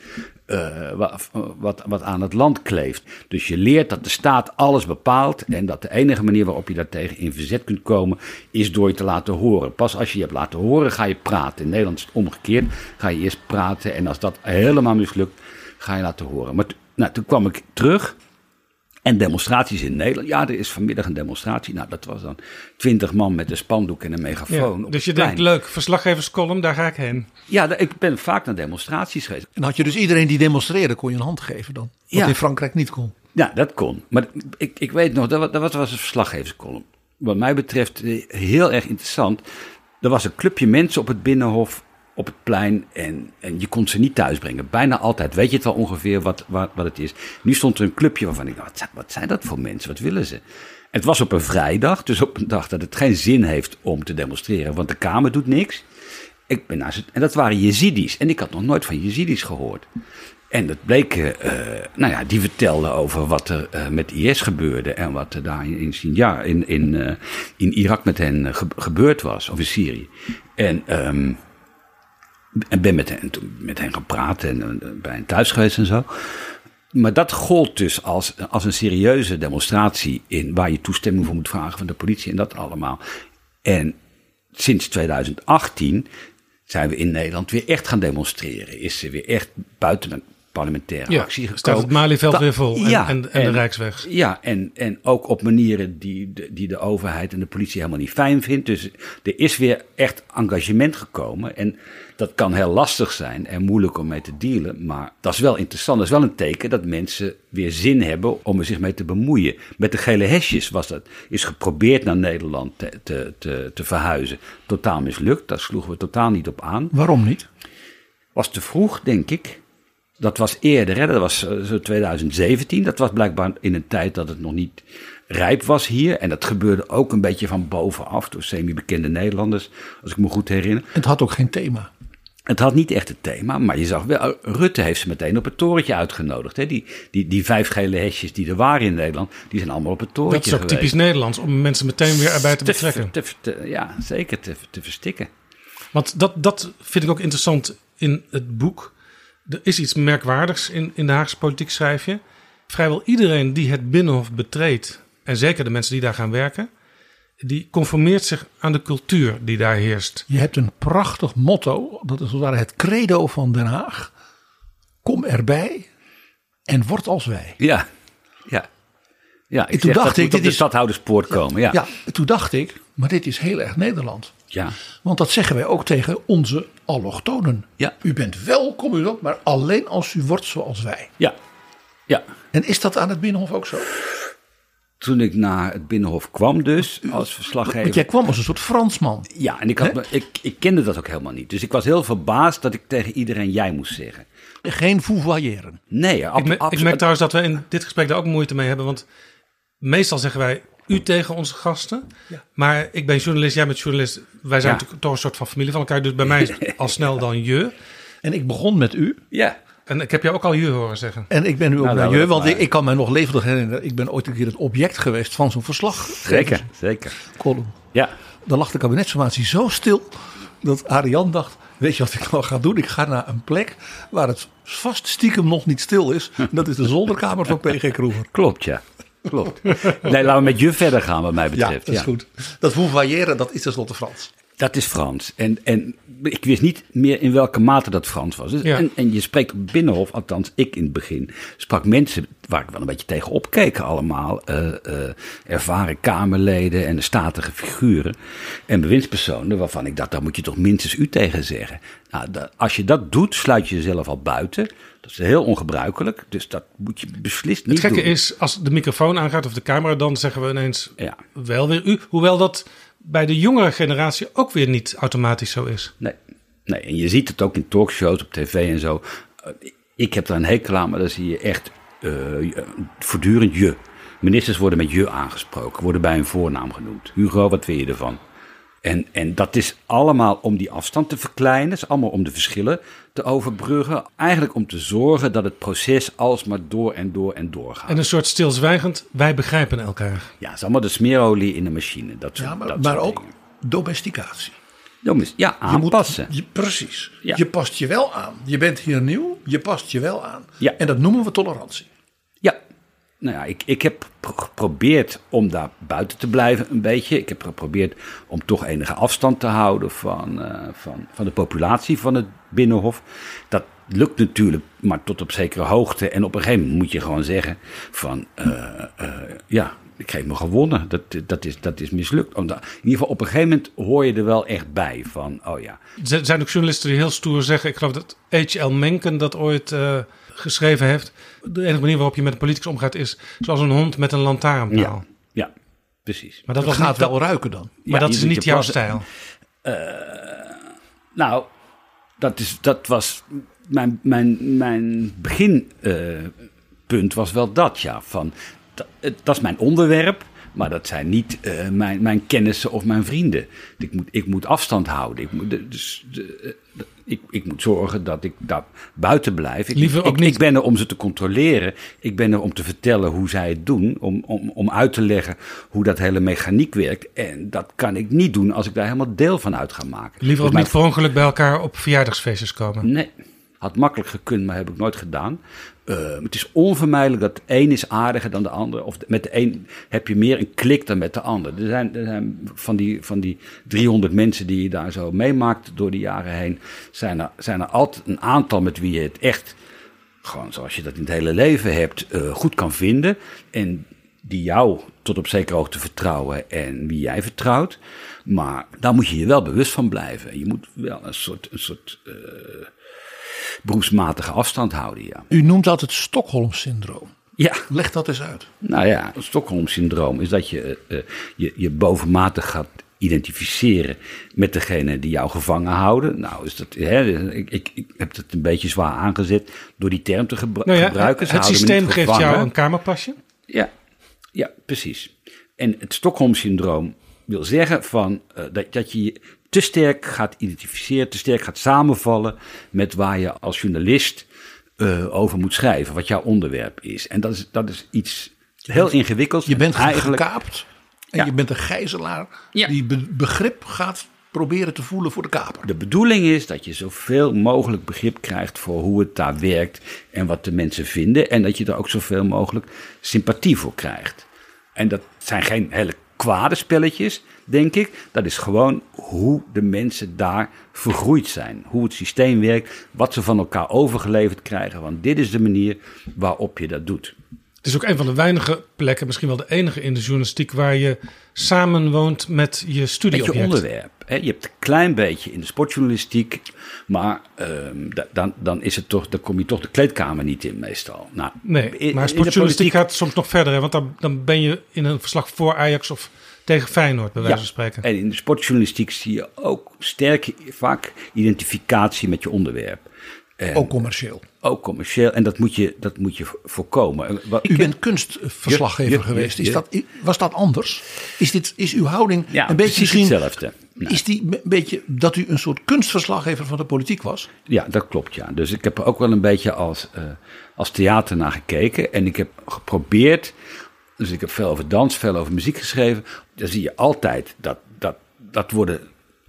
A: eh, wa- wat, wat aan het land kleeft. Dus je leert dat de staat alles bepaalt en dat de enige manier waarop je daartegen in verzet kunt komen is door je te laten horen. Pas als je je hebt laten horen ga je praten. In Nederland is het omgekeerd. Ga je eerst praten en als dat helemaal mislukt ga je laten horen. Maar nou, toen kwam ik terug en demonstraties in Nederland. Ja, er is vanmiddag een demonstratie. Nou, dat was dan twintig man met een spandoek en een megafoon.
B: Ja,
A: op
B: dus je denkt, leuk, verslaggeverscolumn, daar ga ik heen.
A: Ja, ik ben vaak naar demonstraties geweest.
D: En had je dus iedereen die demonstreerde, kon je een hand geven dan. Wat
A: Ja.
D: in Frankrijk niet kon.
A: Ja, dat kon. Maar ik, ik weet nog, dat, dat was een verslaggeverscolumn. Wat mij betreft eh, heel erg interessant. Er was een clubje mensen op het Binnenhof, op het plein. En, en je kon ze niet thuisbrengen. Bijna altijd. Weet je het wel ongeveer wat, wat, wat het is. Nu stond er een clubje waarvan ik dacht, wat wat zijn dat voor mensen? Wat willen ze? Het was op een vrijdag, dus op een dag dat het geen zin heeft om te demonstreren. Want de Kamer doet niks. Ik ben naar ze, en dat waren Jezidis. En ik had nog nooit van Jezidis gehoord. En dat bleek, eh, nou ja, die vertelden over wat er eh, met IS gebeurde. En wat er daar in, Sinjar- in, in, eh, in Irak met hen eh, ge- gebeurd was. Of in Syrië. En, ehm, en ben met hen, toen met hen gepraat en eh, bij hen thuis geweest en zo. Maar dat gold dus als, als een serieuze demonstratie in, waar je toestemming voor moet vragen van de politie en dat allemaal. En sinds 2018 zijn we in Nederland weer echt gaan demonstreren. Is er weer echt buiten parlementaire
B: Ja,
A: actie gekomen.
B: staat het Malieveld weer vol en- en- en de Rijksweg.
A: Ja, en, en ook op manieren die de, die de overheid en de politie helemaal niet fijn vindt. Dus er is weer echt engagement gekomen. En dat kan heel lastig zijn en moeilijk om mee te dealen. Maar dat is wel interessant. Dat is wel een teken dat mensen weer zin hebben om er zich mee te bemoeien. Met de gele hesjes was dat. Is geprobeerd naar Nederland te, te, te, te verhuizen. Totaal mislukt. Daar sloegen we totaal niet op aan.
D: Waarom niet?
A: Was te vroeg, denk ik. Dat was eerder, hè? dat was eh, zo 2017. Dat was blijkbaar in een tijd dat het nog niet rijp was hier. En dat gebeurde ook een beetje van bovenaf door semi-bekende Nederlanders, als ik me goed herinner.
D: Het had ook geen thema.
A: Het had niet echt het thema, maar je zag wel, Rutte heeft ze meteen op het torentje uitgenodigd. Hè? Die, die, die vijf gele hesjes die er waren in Nederland, die zijn allemaal op het torentje
B: Dat is ook
A: geweest.
B: typisch Nederlands, om mensen meteen weer erbij te
A: Te-
B: betrekken.
A: te- te- ja, zeker te, te verstikken.
B: Want dat, dat vind ik ook interessant in het boek. Er is iets merkwaardigs in, in de Haagse politiek, schrijf je. Vrijwel iedereen die het Binnenhof betreedt, en zeker de mensen die daar gaan werken, die conformeert zich aan de cultuur die daar heerst.
D: Je hebt een prachtig motto. Dat is het credo van Den Haag. Kom erbij en word als wij.
A: Ja, ja. Ja, ik
D: toen
A: zeg,
D: dacht
A: dat
D: ik,
A: moet
D: dit
A: op de
D: is-
A: stadhouderspoort komen. Ja.
D: Ja, toen dacht ik, maar dit is heel erg Nederland.
A: Ja.
D: Want dat zeggen wij ook tegen onze allochtonen.
A: Ja.
D: U bent welkom, u ook, maar alleen als u wordt zoals wij.
A: Ja. ja.
D: En is dat aan het Binnenhof ook zo?
A: Toen ik naar het Binnenhof kwam dus, als
D: Want
A: verslaggever.
D: jij kwam als een soort Fransman.
A: Ja, en ik, had
D: Hè?
A: ik, ik kende dat ook helemaal niet. Dus ik was heel verbaasd dat ik tegen iedereen jij moest zeggen.
D: Geen vouvoyeren.
A: Nee, ab,
B: Ik, me- ik
A: absoluut-
B: merk trouwens dat we in dit gesprek daar ook moeite mee hebben. Want meestal zeggen wij u tegen onze gasten. Maar ik ben journalist, jij bent journalist. Wij zijn
A: Ja.
B: natuurlijk toch een soort van familie van elkaar. Dus bij mij is het al snel dan je.
D: En ik begon met u.
A: Ja.
B: En ik heb jou ook al je horen zeggen.
D: En ik ben nu ook
A: Nou,
D: naar
A: nou,
D: je, want ik, ik kan mij nog levendig herinneren. Ik ben ooit een keer het object geweest van zo'n verslag.
A: Zeker, zeker.
D: Column.
A: Ja.
D: Dan lag de kabinetsformatie zo stil dat Ariane dacht: Weet je wat ik nou ga doen? Ik ga naar een plek waar het vast stiekem nog niet stil is. En dat is de zolderkamer van PG Kroeger.
A: Klopt, ja. Klopt. Nee, laten we met je verder gaan, wat mij
D: Ja,
A: betreft.
D: dat is goed. Dat vouvoyeren, dat is tenslotte Frans.
A: Dat is Frans. En, en ik wist niet meer in welke mate dat Frans was. Dus,
B: Ja.
A: en, en je spreekt op Binnenhof, althans ik in het begin, sprak mensen waar ik wel een beetje tegen opkeek allemaal. eh, eh, ervaren Kamerleden en statige figuren. En bewindspersonen waarvan ik dacht, daar moet je toch minstens u tegen zeggen. Nou, als je dat doet, sluit je jezelf al buiten. Dat is heel ongebruikelijk, dus dat moet je beslist niet
B: Het gekke
A: doen.
B: is, als de microfoon aangaat of de camera, dan zeggen we ineens
A: Ja.
B: wel weer u. Hoewel dat bij de jongere generatie ook weer niet automatisch zo is.
A: Nee, Nee, en je ziet het ook in talkshows op tv en zo. Eh, Ik heb daar een hekel aan, maar dan zie je echt eh, voortdurend je. Ministers worden met je aangesproken, worden bij hun voornaam genoemd. Hugo, wat vind je ervan? En, en dat is allemaal om die afstand te verkleinen. Het is allemaal om de verschillen te overbruggen. Eigenlijk om te zorgen dat het proces alsmaar door en door en door gaat.
B: En een soort stilzwijgend, wij begrijpen elkaar.
A: Ja, het is allemaal de smeerolie in de machine. Dat soort,
D: Ja, maar,
A: dat
D: maar
A: soort
D: ook
A: dingen.
D: domesticatie.
A: Ja,
D: Je moet-
A: aanpassen.
D: je- precies.
A: Ja.
D: Je past je wel aan. Je bent hier nieuw, je past je wel aan.
A: Ja.
D: En dat noemen we tolerantie.
A: Nou ja, ik, ik heb pro- geprobeerd om daar buiten te blijven een beetje. Ik heb geprobeerd om toch enige afstand te houden van, eh, van, van de populatie van het Binnenhof. Dat lukt natuurlijk, maar tot op zekere hoogte. En op een gegeven moment moet je gewoon zeggen van, eh, eh, ja, ik heb me gewonnen. Dat, dat, is, dat is mislukt. In ieder geval op een gegeven moment hoor je er wel echt bij van, oh ja,
B: Er zijn ook journalisten die heel stoer zeggen. Ik geloof dat H.L. Mencken dat ooit geschreven heeft. De enige manier waarop je met een politicus omgaat is zoals een hond met een lantaarnpaal.
A: ja, ja, precies.
B: Maar dat,
D: Dat
B: was
D: gaat
B: niet,
D: wel ruiken dan.
B: maar
A: Ja,
B: dat is niet jouw
A: plassen.
B: stijl.
A: Nou, dat, is, dat was mijn, mijn, mijn beginpunt was wel dat, ja. Van, dat, is mijn onderwerp, maar dat zijn niet eh, mijn, mijn kennissen of mijn vrienden. Ik moet, ik moet afstand houden. Ik moet, de- dus, de- eh, de- ik, ik moet zorgen dat ik daar buiten blijf. Ik,
B: Liever ook
A: ik,
B: niet-
A: ik ben er om ze te controleren. Ik ben er om te vertellen hoe zij het doen. Om, om, om uit te leggen hoe dat hele mechaniek werkt. En dat kan ik niet doen als ik daar helemaal deel van uit ga maken.
B: Liever
A: Dus
B: ook niet per ongeluk bij elkaar op verjaardagsfeestjes komen.
A: Nee, had makkelijk gekund, maar heb ik nooit gedaan. Eh, het is onvermijdelijk dat de een is aardiger dan de ander. Of met de een heb je meer een klik dan met de ander. Er zijn, van, die, van die 300 mensen die je daar zo meemaakt door de jaren heen... zijn er, zijn er altijd een aantal met wie je het echt... gewoon zoals je dat in het hele leven hebt, eh, goed kan vinden. En die jou tot op zekere hoogte vertrouwen en wie jij vertrouwt. Maar daar moet je je wel bewust van blijven. En je moet wel een soort, een soort eh, beroepsmatige afstand houden, ja.
D: U noemt dat het Stockholm-syndroom.
A: Ja,
D: Leg dat eens uit.
A: nou ja, het Stockholm-syndroom is dat je, eh, eh, je je bovenmatig gaat identificeren met degene die jou gevangen houden. Nou, is dat, hè, ik, ik, ik heb het een beetje zwaar aangezet door die term te gebru-
B: Nou ja,
A: gebruiken.
B: Het systeem geeft jou een kamerpasje.
A: Ja, ja, precies. En het Stockholm-syndroom wil zeggen van, eh, dat, dat je je te sterk gaat identificeren, te sterk gaat samenvallen met waar je als journalist eh, over moet schrijven, wat jouw onderwerp is. En dat is, dat is iets heel ingewikkelds.
D: Je bent
A: eigenlijk.
D: gekaapt en
A: Ja.
D: je bent een gijzelaar
A: Ja.
D: die be- begrip gaat proberen te voelen voor de kaper.
A: De bedoeling is dat je zoveel mogelijk begrip krijgt voor hoe het daar werkt en wat de mensen vinden. En dat je er ook zoveel mogelijk sympathie voor krijgt. En dat zijn geen hele kwade spelletjes, denk ik. Dat is gewoon hoe de mensen daar vergroeid zijn. Hoe het systeem werkt, wat ze van elkaar overgeleverd krijgen. Want dit is de manier waarop je dat doet.
B: Het is ook een van de weinige plekken, misschien wel de enige in de journalistiek, waar je samenwoont met je
A: Met je onderwerp. Hè? Je hebt een klein beetje in de sportjournalistiek, maar ehm, da- dan, dan, is het toch, dan kom je toch de kleedkamer niet in meestal. Nou,
B: Nee,
A: in-
B: maar sportjournalistiek gaat soms nog verder. Hè, want dan, dan ben je in een verslag voor Ajax of tegen Feyenoord, bij wijze
A: Ja,
B: van spreken.
A: En in de sportjournalistiek zie je ook sterk vaak identificatie met je onderwerp. En
D: Ook commercieel.
A: ook commercieel. En dat moet je, dat moet je vo- voorkomen. Wat-
D: U bent kunstverslaggever
A: Je- je-
D: geweest. Is
A: je-
D: dat, was dat anders? Is, dit, is uw houding
A: ja,
D: een beetje misschien...
A: hetzelfde. Nee.
D: Is die een beetje dat u een soort kunstverslaggever van de politiek was?
A: Ja, dat klopt, ja. Dus ik heb er ook wel een beetje als, eh, als theater naar gekeken. En ik heb geprobeerd, dus ik heb veel over dans, veel over muziek geschreven. Dan zie je altijd dat, dat, dat worden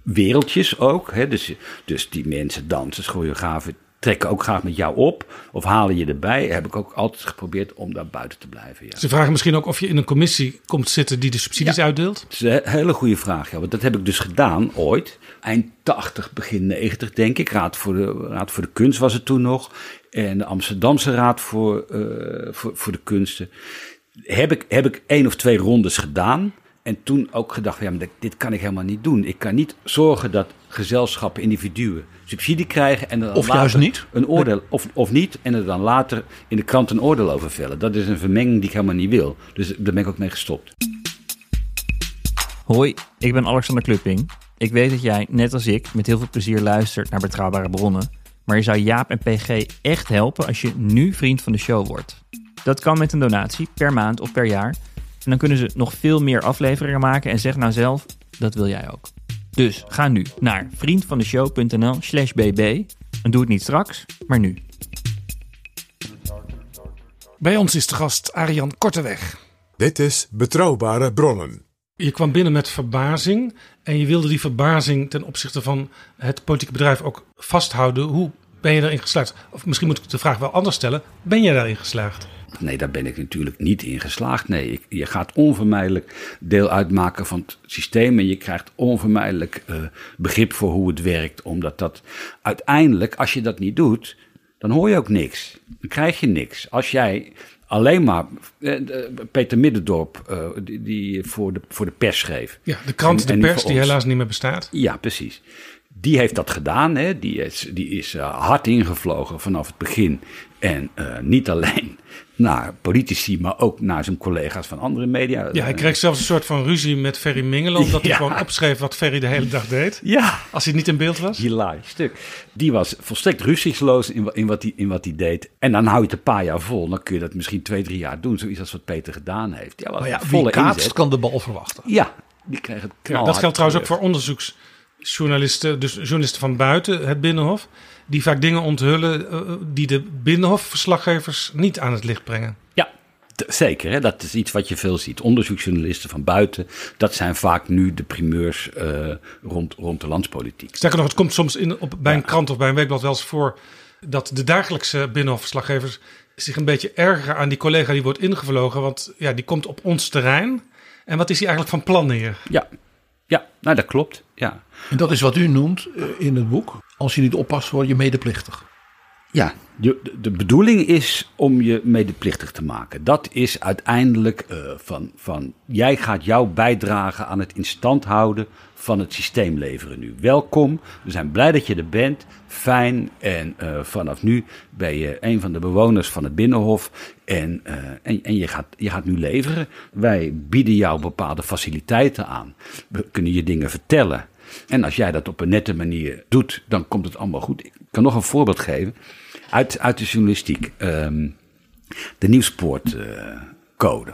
A: wereldjes ook. Hè? Dus, dus die mensen, dansers, choreografen, trekken ook graag met jou op. Of halen je erbij. Heb ik ook altijd geprobeerd om daar buiten te blijven, ja.
B: Ze vragen misschien ook of je in een commissie komt zitten die de subsidies
A: Ja.
B: uitdeelt.
A: Dat is een he- hele goede vraag. Ja, want dat heb ik dus gedaan ooit. Eind 80, begin 90 denk ik. Raad voor de, Raad voor de Kunst was het toen nog. En de Amsterdamse Raad voor, eh, voor, voor de Kunsten. Heb ik, heb ik één of twee rondes gedaan. En toen ook gedacht, ja, maar dit kan ik helemaal niet doen. Ik kan niet zorgen dat gezelschappen, individuen subsidie krijgen. En er dan
D: Of
A: later
D: juist niet.
A: Een oordeel, of, of niet. En er dan later in de krant een oordeel over vellen. Dat is een vermenging die ik helemaal niet wil. Dus daar ben ik ook mee gestopt.
E: Hoi, ik ben Alexander Klupping. Ik weet dat jij, net als ik, met heel veel plezier luistert naar betrouwbare bronnen. Maar je zou Jaap en PG echt helpen als je nu vriend van de show wordt. Dat kan met een donatie per maand of per jaar. En dan kunnen ze nog veel meer afleveringen maken en zeg nou zelf, dat wil jij ook. Dus ga nu naar vriendvandeshow.nl slash bb en doe het niet straks, maar nu.
B: Bij ons is de gast Arjan Korteweg.
C: Dit is Betrouwbare Bronnen.
B: Je kwam binnen met verbazing en je wilde die verbazing ten opzichte van het politieke bedrijf ook vasthouden. Hoe ben je daarin geslaagd? Of misschien moet ik de vraag wel anders stellen. Ben jij daarin geslaagd?
A: Nee, daar ben ik natuurlijk niet in geslaagd. Nee, ik- je gaat onvermijdelijk deel uitmaken van het systeem. En je krijgt onvermijdelijk eh, begrip voor hoe het werkt. Omdat dat uiteindelijk, als je dat niet doet, dan hoor je ook niks. Dan krijg je niks. Als jij alleen maar. eh, eh, Peter Middendorp, die, voor, de, voor de pers schreef.
B: Ja, de krant
A: En-
B: De
A: en
B: Pers, die helaas niet meer bestaat.
A: Ja, precies. Die heeft dat gedaan. Hè. Die is, die is hard ingevlogen vanaf het begin. En eh, niet alleen naar politici, maar ook naar zijn collega's van andere media.
B: Ja, hij kreeg zelfs een soort van ruzie met Ferry Mingelen. Omdat hij gewoon opschreef wat Ferry de hele dag deed.
A: Ja,
B: Als hij niet in beeld was.
A: hilarisch stuk. Die was volstrekt ruzieloos in, in, wat hij, in wat hij deed. En dan hou je het een paar jaar vol. Dan kun je dat misschien twee, drie jaar doen. Zoiets als wat Peter gedaan heeft. Ja, wat
D: Maar ja, wie
A: volle
D: kaatst
A: inzet.
D: kan de bal verwachten.
A: Ja, die kreeg het
B: Ja, dat geldt trouwens ook voor onderzoeksjournalisten, dus journalisten van buiten het Binnenhof. Die vaak dingen onthullen eh, die de Binnenhof-verslaggevers niet aan het licht brengen.
A: Ja, zeker. Hè? Dat is iets wat je veel ziet. Onderzoeksjournalisten van buiten, dat zijn vaak nu de primeurs eh, rond, rond de landspolitiek.
B: Sterker nog, het komt soms in, op, bij een krant of bij een weekblad wel eens voor dat de dagelijkse Binnenhof-verslaggevers zich een beetje ergeren aan die collega die wordt ingevlogen. Want ja, die komt op ons terrein. En wat is hij eigenlijk van plan hier?
A: Ja, ja nou dat klopt. Ja.
D: En dat is wat u noemt eh, in het boek. Als je niet oppast, word je medeplichtig.
A: Ja, de, de bedoeling is om je medeplichtig te maken. Dat is uiteindelijk eh, van, van jij gaat jouw bijdrage aan het instand houden van het systeem leveren nu. Welkom, we zijn blij dat je er bent. Fijn en eh, vanaf nu ben je een van de bewoners van het Binnenhof en, eh, en, en je, gaat, je gaat nu leveren. Wij bieden jou bepaalde faciliteiten aan. We kunnen je dingen vertellen. En als jij dat op een nette manier doet, dan komt het allemaal goed. Ik kan nog een voorbeeld geven uit, uit de journalistiek. Ehm, de nieuwspoortcode.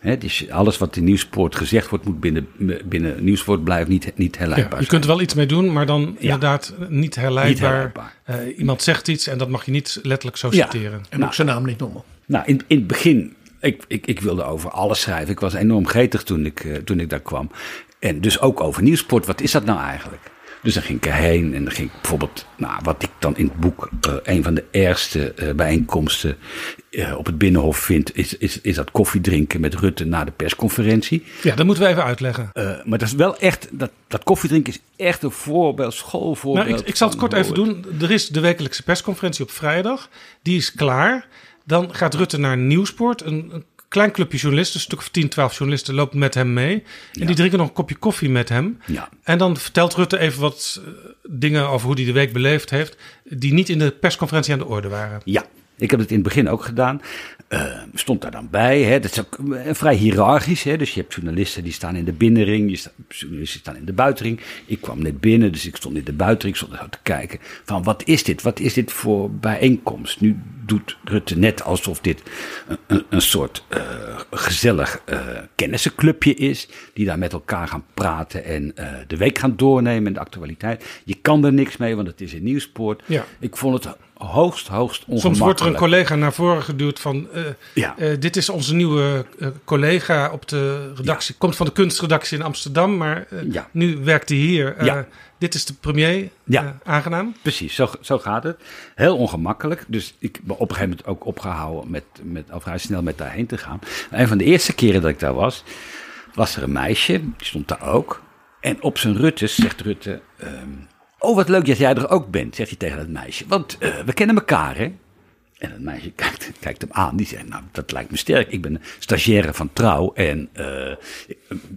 A: Hè, dus alles wat in nieuwspoort gezegd wordt, moet binnen, binnen nieuwspoort blijven niet, niet
B: Ja,
A: herleidbaar
B: je kunt er wel iets mee doen, maar dan inderdaad niet
A: Niet
B: herleidbaar. Eh, iemand zegt iets en dat mag je niet letterlijk zo
A: Ja.
B: citeren.
D: En
A: Nou.
D: ook zijn naam niet noemen.
A: Nou, in, in het begin, ik, ik, ik wilde over alles schrijven. Ik was enorm gretig toen ik, eh, toen ik daar kwam. En dus ook over nieuwsport. Wat is dat nou eigenlijk? Dus dan ging ik erheen en dan ging ik bijvoorbeeld, nou, wat ik dan in het boek eh, een van de ergste eh, bijeenkomsten eh, op het Binnenhof vind, is, is, is dat koffie drinken met Rutte na de persconferentie.
B: Ja, dat moeten we even uitleggen.
A: Maar dat is wel echt, dat, dat koffiedrinken is echt een voorbeeld, schoolvoorbeeld.
B: Nou, ik, ik zal het kort even doen. Er is de wekelijkse persconferentie op vrijdag. Die is klaar. Dan gaat Rutte naar Nieuwsport. Een, een klein clubje journalisten, een stuk of 10, 12 journalisten, loopt met hem mee. En
A: Ja.
B: die drinken nog een kopje koffie met hem.
A: Ja.
B: En dan vertelt Rutte even wat eh, dingen over hoe hij de week beleefd heeft. die niet in de persconferentie aan de orde waren.
A: Ja, ik heb het in het begin ook gedaan. Eh, stond daar dan bij. Hè. Dat is ook eh, vrij hiërarchisch. Hè. Dus je hebt journalisten die staan in de binnenring. Je sta, journalisten staan in de buitenring. Ik kwam net binnen, dus ik stond in de buitenring. Ik stond te kijken van wat is dit? Wat is dit voor bijeenkomst? Nu doet Rutte net alsof dit een, een, een soort eh, gezellig eh kennissenclubje is. Die daar met elkaar gaan praten en de week gaan doornemen en de actualiteit. Je kan er niks mee, want het is in Nieuwspoort.
B: Ja.
A: Ik vond het hoogst, hoogst ongemakkelijk.
B: Soms wordt er een collega naar voren geduwd van... eh,
A: Ja.
B: eh, dit is onze nieuwe eh, collega op de redactie. Komt van de kunstredactie in Amsterdam, maar
A: Ja.
B: nu werkt hij hier. Dit is de premier.
A: Ja.
B: Aangenaam.
A: Precies, zo, zo gaat het. Heel ongemakkelijk. Dus ik ben op een gegeven moment ook opgehouden met, met al vrij snel met daarheen te gaan. Een van de eerste keren dat ik daar was, was er een meisje, die stond daar ook. En op zijn Ruttes zegt Rutte, ehm, oh wat leuk dat jij er ook bent, zegt hij tegen dat meisje. Want eh, we kennen elkaar hè. En het meisje kijkt, kijkt hem aan. Die zegt, nou, dat lijkt me sterk. Ik ben stagiaire van Trouw en eh,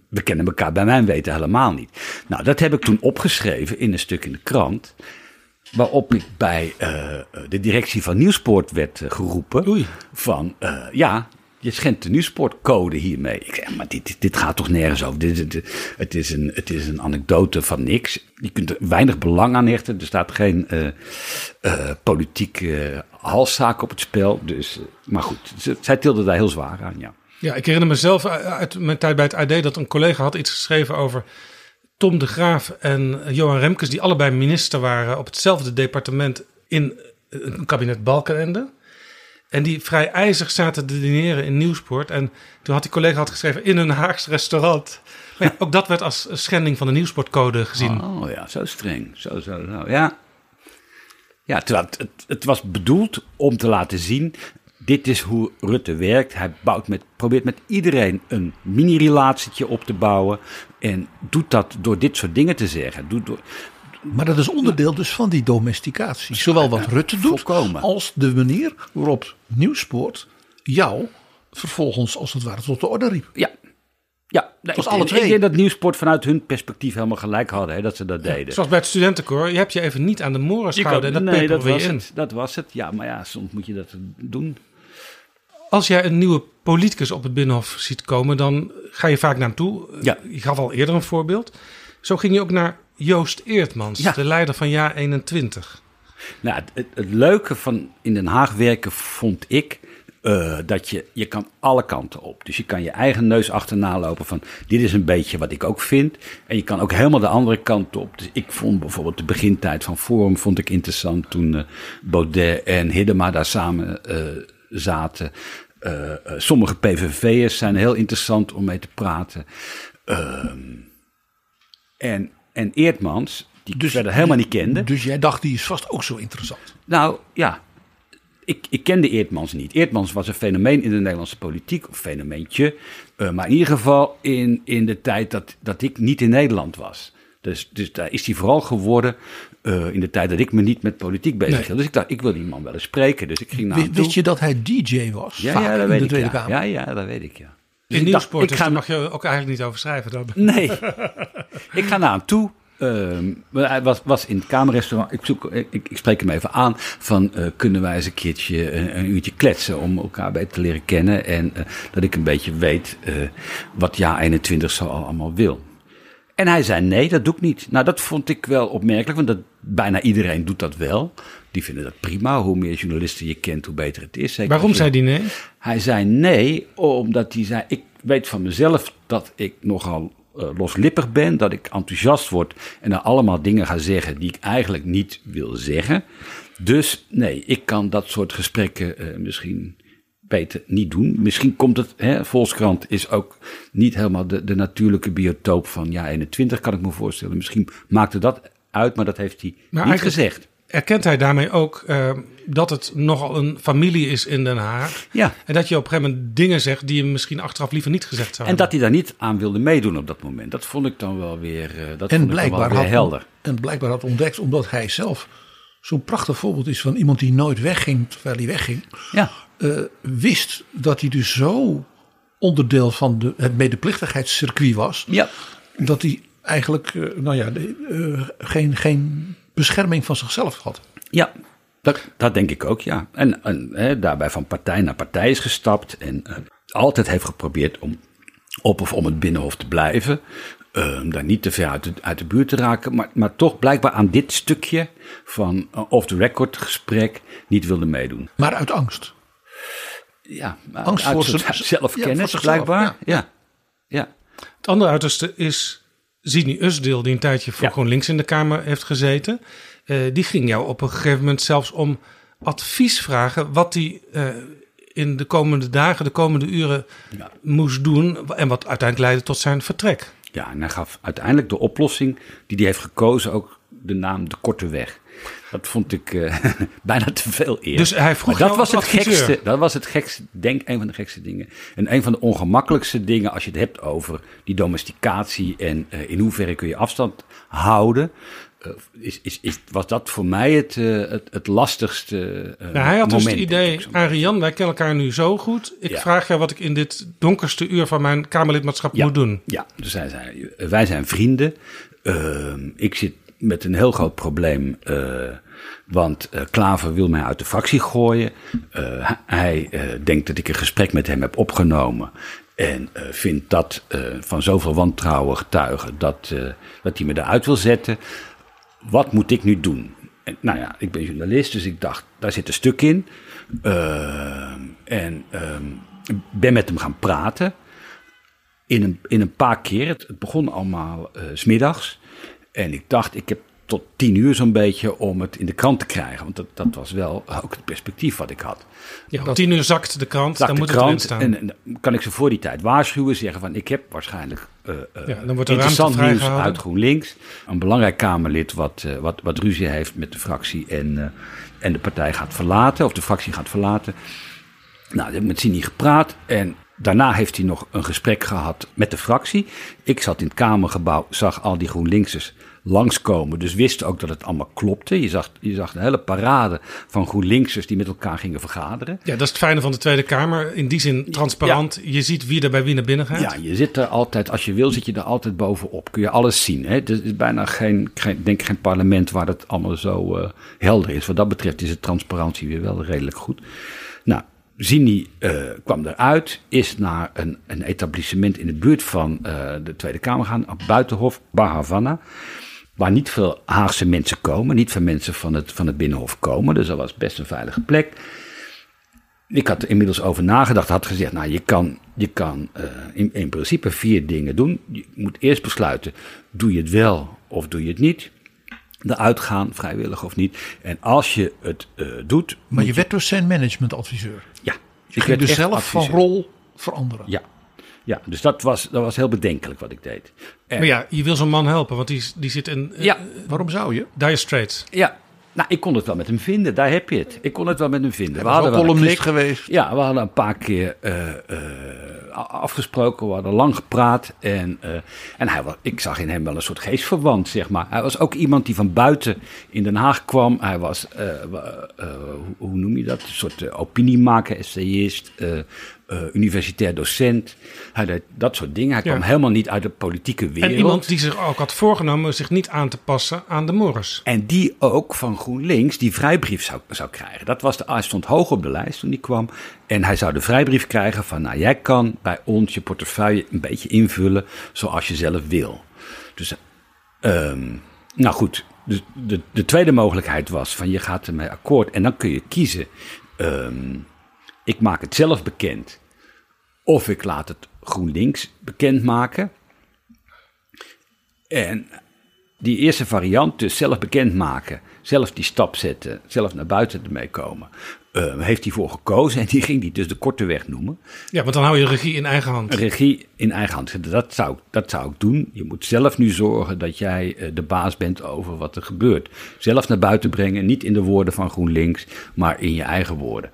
A: we kennen elkaar bij mijn weten helemaal niet. Nou, dat heb ik toen opgeschreven in een stuk in de krant. Waarop ik bij eh, de directie van Nieuwspoort werd geroepen.
B: Oei.
A: Van, ja, je schendt de nieuwsportcode hiermee. Ik zeg, maar dit, dit, gaat toch nergens over. Dit, het, is een, het is een anekdote van niks. Je kunt er weinig belang aan hechten. Er staat geen eh eh, politieke halszaak op het spel. Dus, maar goed, zij tilde daar heel zwaar aan, ja.
B: Ja, ik herinner mezelf uit mijn tijd bij het AD dat een collega had iets geschreven over Tom de Graaf en Johan Remkes, die allebei minister waren op hetzelfde departement in een kabinet Balkenende. En die vrij ijzig zaten te dineren in Nieuwsport. En toen had die collega had geschreven in een Haags restaurant. Maar ja, ook dat werd als schending van de Nieuwsportcode gezien.
A: Oh ja, zo streng. Zo, zo, zo. Ja, ja terwijl het, het, het was bedoeld om te laten zien... dit is hoe Rutte werkt. Hij bouwt met, probeert met iedereen een mini-relatietje op te bouwen... en doet dat door dit soort dingen te zeggen. Doet door,
D: Maar dat is onderdeel dus van die domesticatie. Zowel wat Rutte doet,
A: volkomen.
D: als de manier waarop Nieuwsport jou vervolgens als het ware tot de orde riep.
A: ja, ja nee, ik,
D: alle
A: ik denk dat Nieuwsport vanuit hun perspectief helemaal gelijk hadden... Hè, dat ze dat deden.
B: Zoals bij het studentenkoor, je hebt je even niet aan de moren gehouden. En dat
A: nee, dat was,
B: je in.
A: het, dat was het. Ja, maar ja, soms moet je dat doen.
B: Als jij een nieuwe politicus op het Binnenhof ziet komen, dan ga je vaak naar hem toe.
A: Ja.
B: Je gaf al eerder een voorbeeld. Zo ging je ook naar Joost Eertmans,
A: Ja.
B: de leider van jaar 21.
A: Nou, het, leuke van in Den Haag werken vond ik eh, dat je, je kan alle kanten op. Dus je kan je eigen neus achterna lopen van dit is een beetje wat ik ook vind. En je kan ook helemaal de andere kant op. Dus ik vond bijvoorbeeld de begintijd van Forum vond ik interessant toen eh, Baudet en Hiddema daar samen eh, zaten. Sommige PVV'ers zijn heel interessant om mee te praten. Ehm, en, en Eertmans, die ik verder helemaal niet kende.
D: Dus jij dacht, die is vast ook zo interessant.
A: Nou ja, ik, ik kende Eertmans niet. Eertmans was een fenomeen in de Nederlandse politiek, of fenomeentje. eh, maar in ieder geval in, in de tijd dat, dat ik niet in Nederland was. Dus, dus daar is hij vooral geworden eh, in de tijd dat ik me niet met politiek bezig
D: Nee.
A: hield. Dus ik dacht, ik wil die man wel eens spreken. Dus ik ging naar
D: Wist, wist je dat hij DJ was?
A: Ja, ja, dat
D: in
A: weet
D: de
A: ik. Ja. Ja, ja, dat weet ik, ja. Dus dacht,
B: Nieuwsport,
A: ik
B: dus
A: ga
B: mag je ook eigenlijk niet over schrijven. Dan.
A: Nee. ik ga naar hem toe. Ehm, hij was, was in het kamerrestaurant. Ik, zoek, ik, ik spreek hem even aan. Van eh, kunnen wij eens een keertje een, een uurtje kletsen om elkaar beter te leren kennen. En eh, dat ik een beetje weet eh, wat jaar 21 zo al allemaal wil. En hij zei nee, dat doe ik niet. Nou, dat vond ik wel opmerkelijk, want dat, bijna iedereen doet dat wel. Die vinden dat prima. Hoe meer journalisten je kent, hoe beter het is. Zeker
B: Waarom
A: je-
B: zei hij nee?
A: hij zei nee, omdat hij zei: Ik weet van mezelf dat ik nogal eh, loslippig ben, dat ik enthousiast word en dan allemaal dingen ga zeggen die ik eigenlijk niet wil zeggen. Dus nee, ik kan dat soort gesprekken eh, misschien beter niet doen. Misschien komt het, hè, Volkskrant is ook niet helemaal de, de natuurlijke biotoop van ja 21, kan ik me voorstellen. Misschien maakte dat uit, maar dat heeft hij
B: Maar
A: niet gezegd.
B: Erkent hij daarmee ook eh, dat het nogal een familie is in Den Haag?
A: Ja.
B: En dat je op een gegeven moment dingen zegt die je misschien achteraf liever niet gezegd zou
A: En dat hij daar niet aan wilde meedoen op dat moment. Dat vond ik dan wel weer, eh, dat
D: En
A: vond ik dan wel
D: blijkbaar,
A: weer
D: had,
A: helder.
D: en blijkbaar had ontdekt, omdat hij zelf zo'n prachtig voorbeeld is van iemand die nooit wegging terwijl hij wegging.
A: Ja.
D: eh, wist dat hij dus zo onderdeel van de, het medeplichtigheidscircuit was.
A: Ja.
D: Dat hij eigenlijk nou ja, de, geen, geen bescherming van zichzelf had.
A: Ja, dat, dat denk ik ook, ja. En, en hè, daarbij van partij naar partij is gestapt. En eh, altijd heeft geprobeerd om op of om het binnenhof te blijven. eh, daar niet te ver uit de, uit de buurt te raken. Maar, maar toch blijkbaar aan dit stukje van eh, off-the-record gesprek niet wilde meedoen.
D: Maar uit angst.
A: Ja,
D: Angst
A: uit
D: voor zijn-
A: zelfkennis
D: ja, voor zichzelf,
A: blijkbaar.
D: ja.
A: Ja. ja.
B: Het andere uiterste is Zini Usdeel, die een tijdje voor
A: Ja.
B: GroenLinks in de Kamer heeft gezeten. Eh, die ging jou op een gegeven moment zelfs om advies vragen wat hij eh, in de komende dagen, de komende uren
A: Ja.
B: moest doen. En wat uiteindelijk leidde tot zijn vertrek.
A: Ja, en hij gaf uiteindelijk de oplossing die hij heeft gekozen ook de naam de korte weg. Dat vond ik eh, bijna te veel eer.
B: Dus hij vroeg
A: dat was het
B: adviseur.
A: gekste. Dat was het gekste, denk een van de gekste dingen. En een van de ongemakkelijkste dingen als je het hebt over die domesticatie en eh, in hoeverre kun je afstand houden. eh, is, is, is, was dat voor mij het, het, het lastigste
B: Nou, hij had dus
A: moment,
B: het
A: denk
B: idee, Arian, wij kennen elkaar nu zo goed. Ik
A: Ja.
B: vraag jou wat ik in dit donkerste uur van mijn Kamerlidmaatschap
A: Ja.
B: moet doen.
A: Ja, dus hij zei, wij zijn vrienden. Ehm, ik zit met een heel groot probleem. eh, want eh, Klaver wil mij uit de fractie gooien. Eh, hij denkt dat ik een gesprek met hem heb opgenomen. En vindt dat eh, van zoveel wantrouwen getuigen dat, dat hij me eruit wil zetten. Wat moet ik nu doen? En, nou ja, ik ben journalist, dus ik dacht, daar zit een stuk in. En ehm, ben met hem gaan praten. In een, in een paar keer. Het, begon allemaal s smiddags. En ik dacht, ik heb tot tien uur zo'n beetje om het in de krant te krijgen. Want dat, dat was wel ook het perspectief wat ik had.
B: Ja, om tien uur zakt de krant,
A: Zag
B: dan
A: de
B: moet het
A: krant
B: staan.
A: en, kan ik ze voor die tijd waarschuwen, zeggen van ik heb waarschijnlijk
B: Ja, dan wordt er
A: interessant nieuws uit GroenLinks. Een belangrijk Kamerlid wat, eh, wat, wat ruzie heeft met de fractie en, en de partij gaat verlaten, of de fractie gaat verlaten. Nou, ik heb met Sini gepraat en daarna heeft hij nog een gesprek gehad met de fractie. Ik zat in het Kamergebouw, zag al die GroenLinksers langskomen, dus wist ook dat het allemaal klopte. Je zag, je zag een hele parade van GroenLinksers die met elkaar gingen vergaderen.
B: Ja, dat is het fijne van de Tweede Kamer. In die zin transparant. Je ziet wie er bij wie naar binnen gaat.
A: Ja, je zit er altijd, als je wil, zit je er altijd bovenop. Kun je alles zien. Hè? Er is bijna geen, geen, denk geen parlement waar het allemaal zo eh, helder is. Wat dat betreft is de transparantie weer wel redelijk goed. Nou, Zini eh, kwam eruit, is naar een, een etablissement in de buurt van eh, de Tweede Kamer gaan, op Buitenhof, Bar Havana. Waar niet veel Haagse mensen komen, niet veel mensen van het, van het Binnenhof komen. Dus dat was best een veilige plek. Ik had er inmiddels over nagedacht, had gezegd, nou je kan, je kan eh, in, in principe vier dingen doen. Je moet eerst besluiten, doe je het wel of doe je het niet? Eruit gaan, vrijwillig of niet. En als je het eh, doet...
D: Maar je werd dus zijn managementadviseur.
A: Ja.
D: Je ging dus zelf van rol veranderen.
A: Ja. Ja, dus dat was, dat was heel bedenkelijk wat ik deed. En-
B: Maar ja, je wil zo'n man helpen, want die, die zit in eh,
A: Ja.
D: Waarom zou je?
B: dire straits.
A: Ja, nou, ik kon het wel met hem vinden. Daar heb je het. Ik kon het wel met hem vinden.
D: Hij was ook
A: wel een
D: columnist
A: klik.
D: geweest.
A: Ja, we hadden een paar keer eh, eh, afgesproken. We hadden lang gepraat. En, eh, en hij was, ik zag in hem wel een soort geestverwant, zeg maar. Hij was ook iemand die van buiten in Den Haag kwam. Hij was, eh, wa- eh, hoe, hoe noem je dat? Een soort uh, opiniemaker, essayist, eh, universitair docent. Hij deed dat soort dingen. Hij
B: Ja.
A: kwam helemaal niet uit de politieke wereld.
B: En iemand die zich ook had voorgenomen zich niet aan te passen aan de mores.
A: En die ook van GroenLinks die vrijbrief zou, zou krijgen. Dat was de, hij stond hoog op de lijst toen die kwam. En hij zou de vrijbrief krijgen van, nou jij kan bij ons je portefeuille een beetje invullen zoals je zelf wil. Dus, ehm, nou goed, de, de, de tweede mogelijkheid was van je gaat ermee akkoord en dan kun je kiezen. ehm, ik maak het zelf bekend of ik laat het GroenLinks bekendmaken. En die eerste variant, dus zelf bekendmaken, zelf die stap zetten, zelf naar buiten ermee komen, eh, heeft hij voor gekozen en die ging die dus de korte weg noemen.
B: Ja, want dan hou je regie in eigen hand.
A: Regie in eigen hand. Dat zou, dat zou ik doen. Je moet zelf nu zorgen dat jij eh, de baas bent over wat er gebeurt. Zelf naar buiten brengen, niet in de woorden van GroenLinks, maar in je eigen woorden.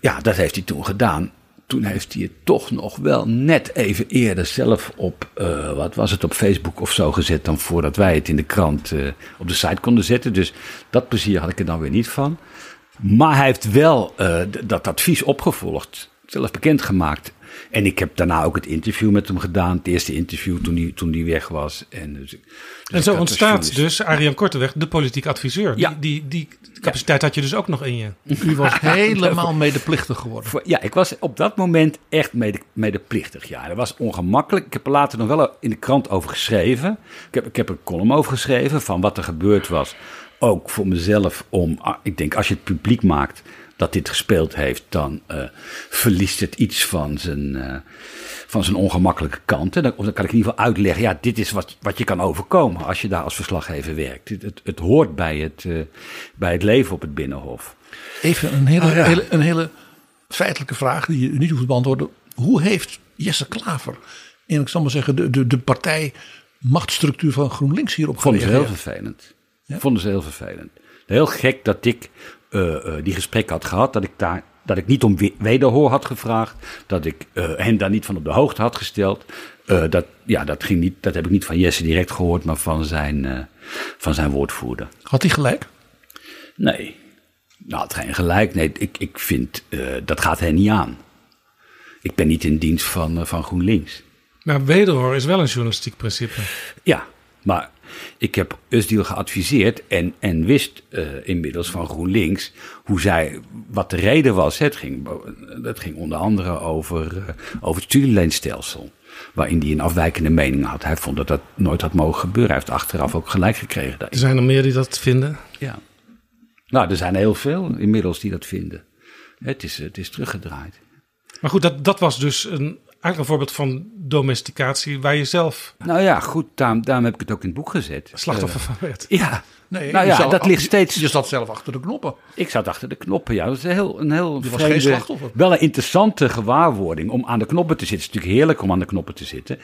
A: Ja, dat heeft hij toen gedaan. Toen heeft hij het toch nog wel net even eerder zelf op, eh, wat was het, op Facebook of zo gezet. dan voordat wij het in de krant eh, op de site konden zetten. Dus dat plezier had ik er dan weer niet van. Maar hij heeft wel eh, dat advies opgevolgd, zelf bekendgemaakt. En ik heb daarna ook het interview met hem gedaan. Het eerste interview toen hij, toen hij weg was. En, dus, dus
B: En zo ontstaat dus Arjan Korteweg, de politiek adviseur.
A: Ja.
B: Die, die, die capaciteit had je dus ook nog in je.
D: U was helemaal medeplichtig geworden.
A: Ja, ik was op dat moment echt mede, medeplichtig. Ja, dat was ongemakkelijk. Ik heb er later nog wel in de krant over geschreven. Ik heb, ik heb een column over geschreven van wat er gebeurd was. Ook voor mezelf om, ah, ik denk als je het publiek maakt dat dit gespeeld heeft, dan eh, verliest het iets van zijn, eh, van zijn ongemakkelijke kanten. Dan, of dan kan ik in ieder geval uitleggen, ja, dit is wat, wat je kan overkomen als je daar als verslaggever werkt. Het, het, het hoort bij het, eh, bij het leven op het Binnenhof.
D: Even een hele,
A: ja.
D: hele, een hele feitelijke vraag die je niet hoeft te beantwoorden. Hoe heeft Jesse Klaver, en ik zal maar zeggen, de, de, de partij machtsstructuur van GroenLinks hierop
A: Vonden ze heel vervelend. Vonden ze heel vervelend. Heel gek dat ik eh, eh, die gesprek had gehad. Dat ik, daar, dat ik niet om we- wederhoor had gevraagd. Dat ik eh, hen daar niet van op de hoogte had gesteld. Dat, ja, dat, ging niet, dat heb ik niet van Jesse direct gehoord, maar van zijn, van zijn woordvoerder.
D: Had hij gelijk?
A: Nee, nou, het geen gelijk. Nee, ik, ik vind dat gaat hen niet aan. Ik ben niet in dienst van, van GroenLinks.
B: Maar wederhoor is wel een journalistiek principe.
A: Ja, maar Ik heb Usdiel geadviseerd en, en wist eh, inmiddels van GroenLinks hoe zij, wat de reden was. Het ging, dat ging onder andere over, uh, over het studieleenstelsel. Waarin hij een afwijkende mening had. Hij vond dat dat nooit had mogen gebeuren. Hij heeft achteraf ook gelijk gekregen.
B: Er zijn er meer die dat vinden?
A: Ja. Nou, er zijn heel veel inmiddels die dat vinden. Het is, het is teruggedraaid.
B: Maar goed, dat, dat was dus een, eigenlijk een voorbeeld van domesticatie waar je zelf...
A: Nou ja, goed, daarom, daarom heb ik het ook in het boek gezet.
B: Slachtoffer uh, van werd.
A: Ja,
D: Nee,
A: nou
D: je
A: ja,
D: zat-
A: dat ligt steeds...
D: Je zat zelf achter de knoppen.
A: Ik zat achter de knoppen, ja. Dat is een heel, een heel
D: Je was geen slachtoffer.
A: wel een interessante gewaarwording om aan de knoppen te zitten. Het is natuurlijk heerlijk om aan de knoppen te zitten.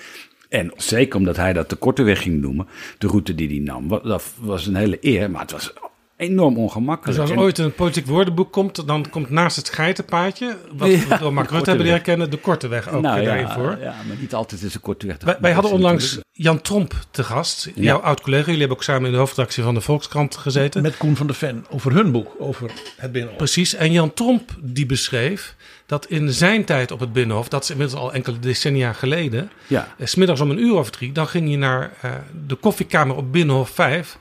A: En zeker omdat hij dat de korte weg ging noemen, de route die hij nam. Dat was een hele eer, maar het was enorm ongemakkelijk.
B: Dus als ooit een politiek woordenboek komt, dan komt naast het geitenpaadje, wat
A: Ja,
B: we door Mark Rutte hebben leren kennen, de korte weg ook
A: nou,
B: daarin
A: ja,
B: voor.
A: Ja, maar niet altijd is een korte weg.
B: Wij, wij hadden onlangs Jan Tromp te gast, jouw oud-collega. Jullie hebben ook samen in de hoofdredactie van de Volkskrant gezeten.
D: Met Koen van der Ven over hun boek, over het Binnenhof.
B: Precies. En Jan Tromp die beschreef dat in zijn tijd op het Binnenhof, dat is inmiddels al enkele decennia geleden,
A: Ja.
B: eh, 's middags om een uur of drie, dan ging je naar eh, de koffiekamer op Binnenhof 5.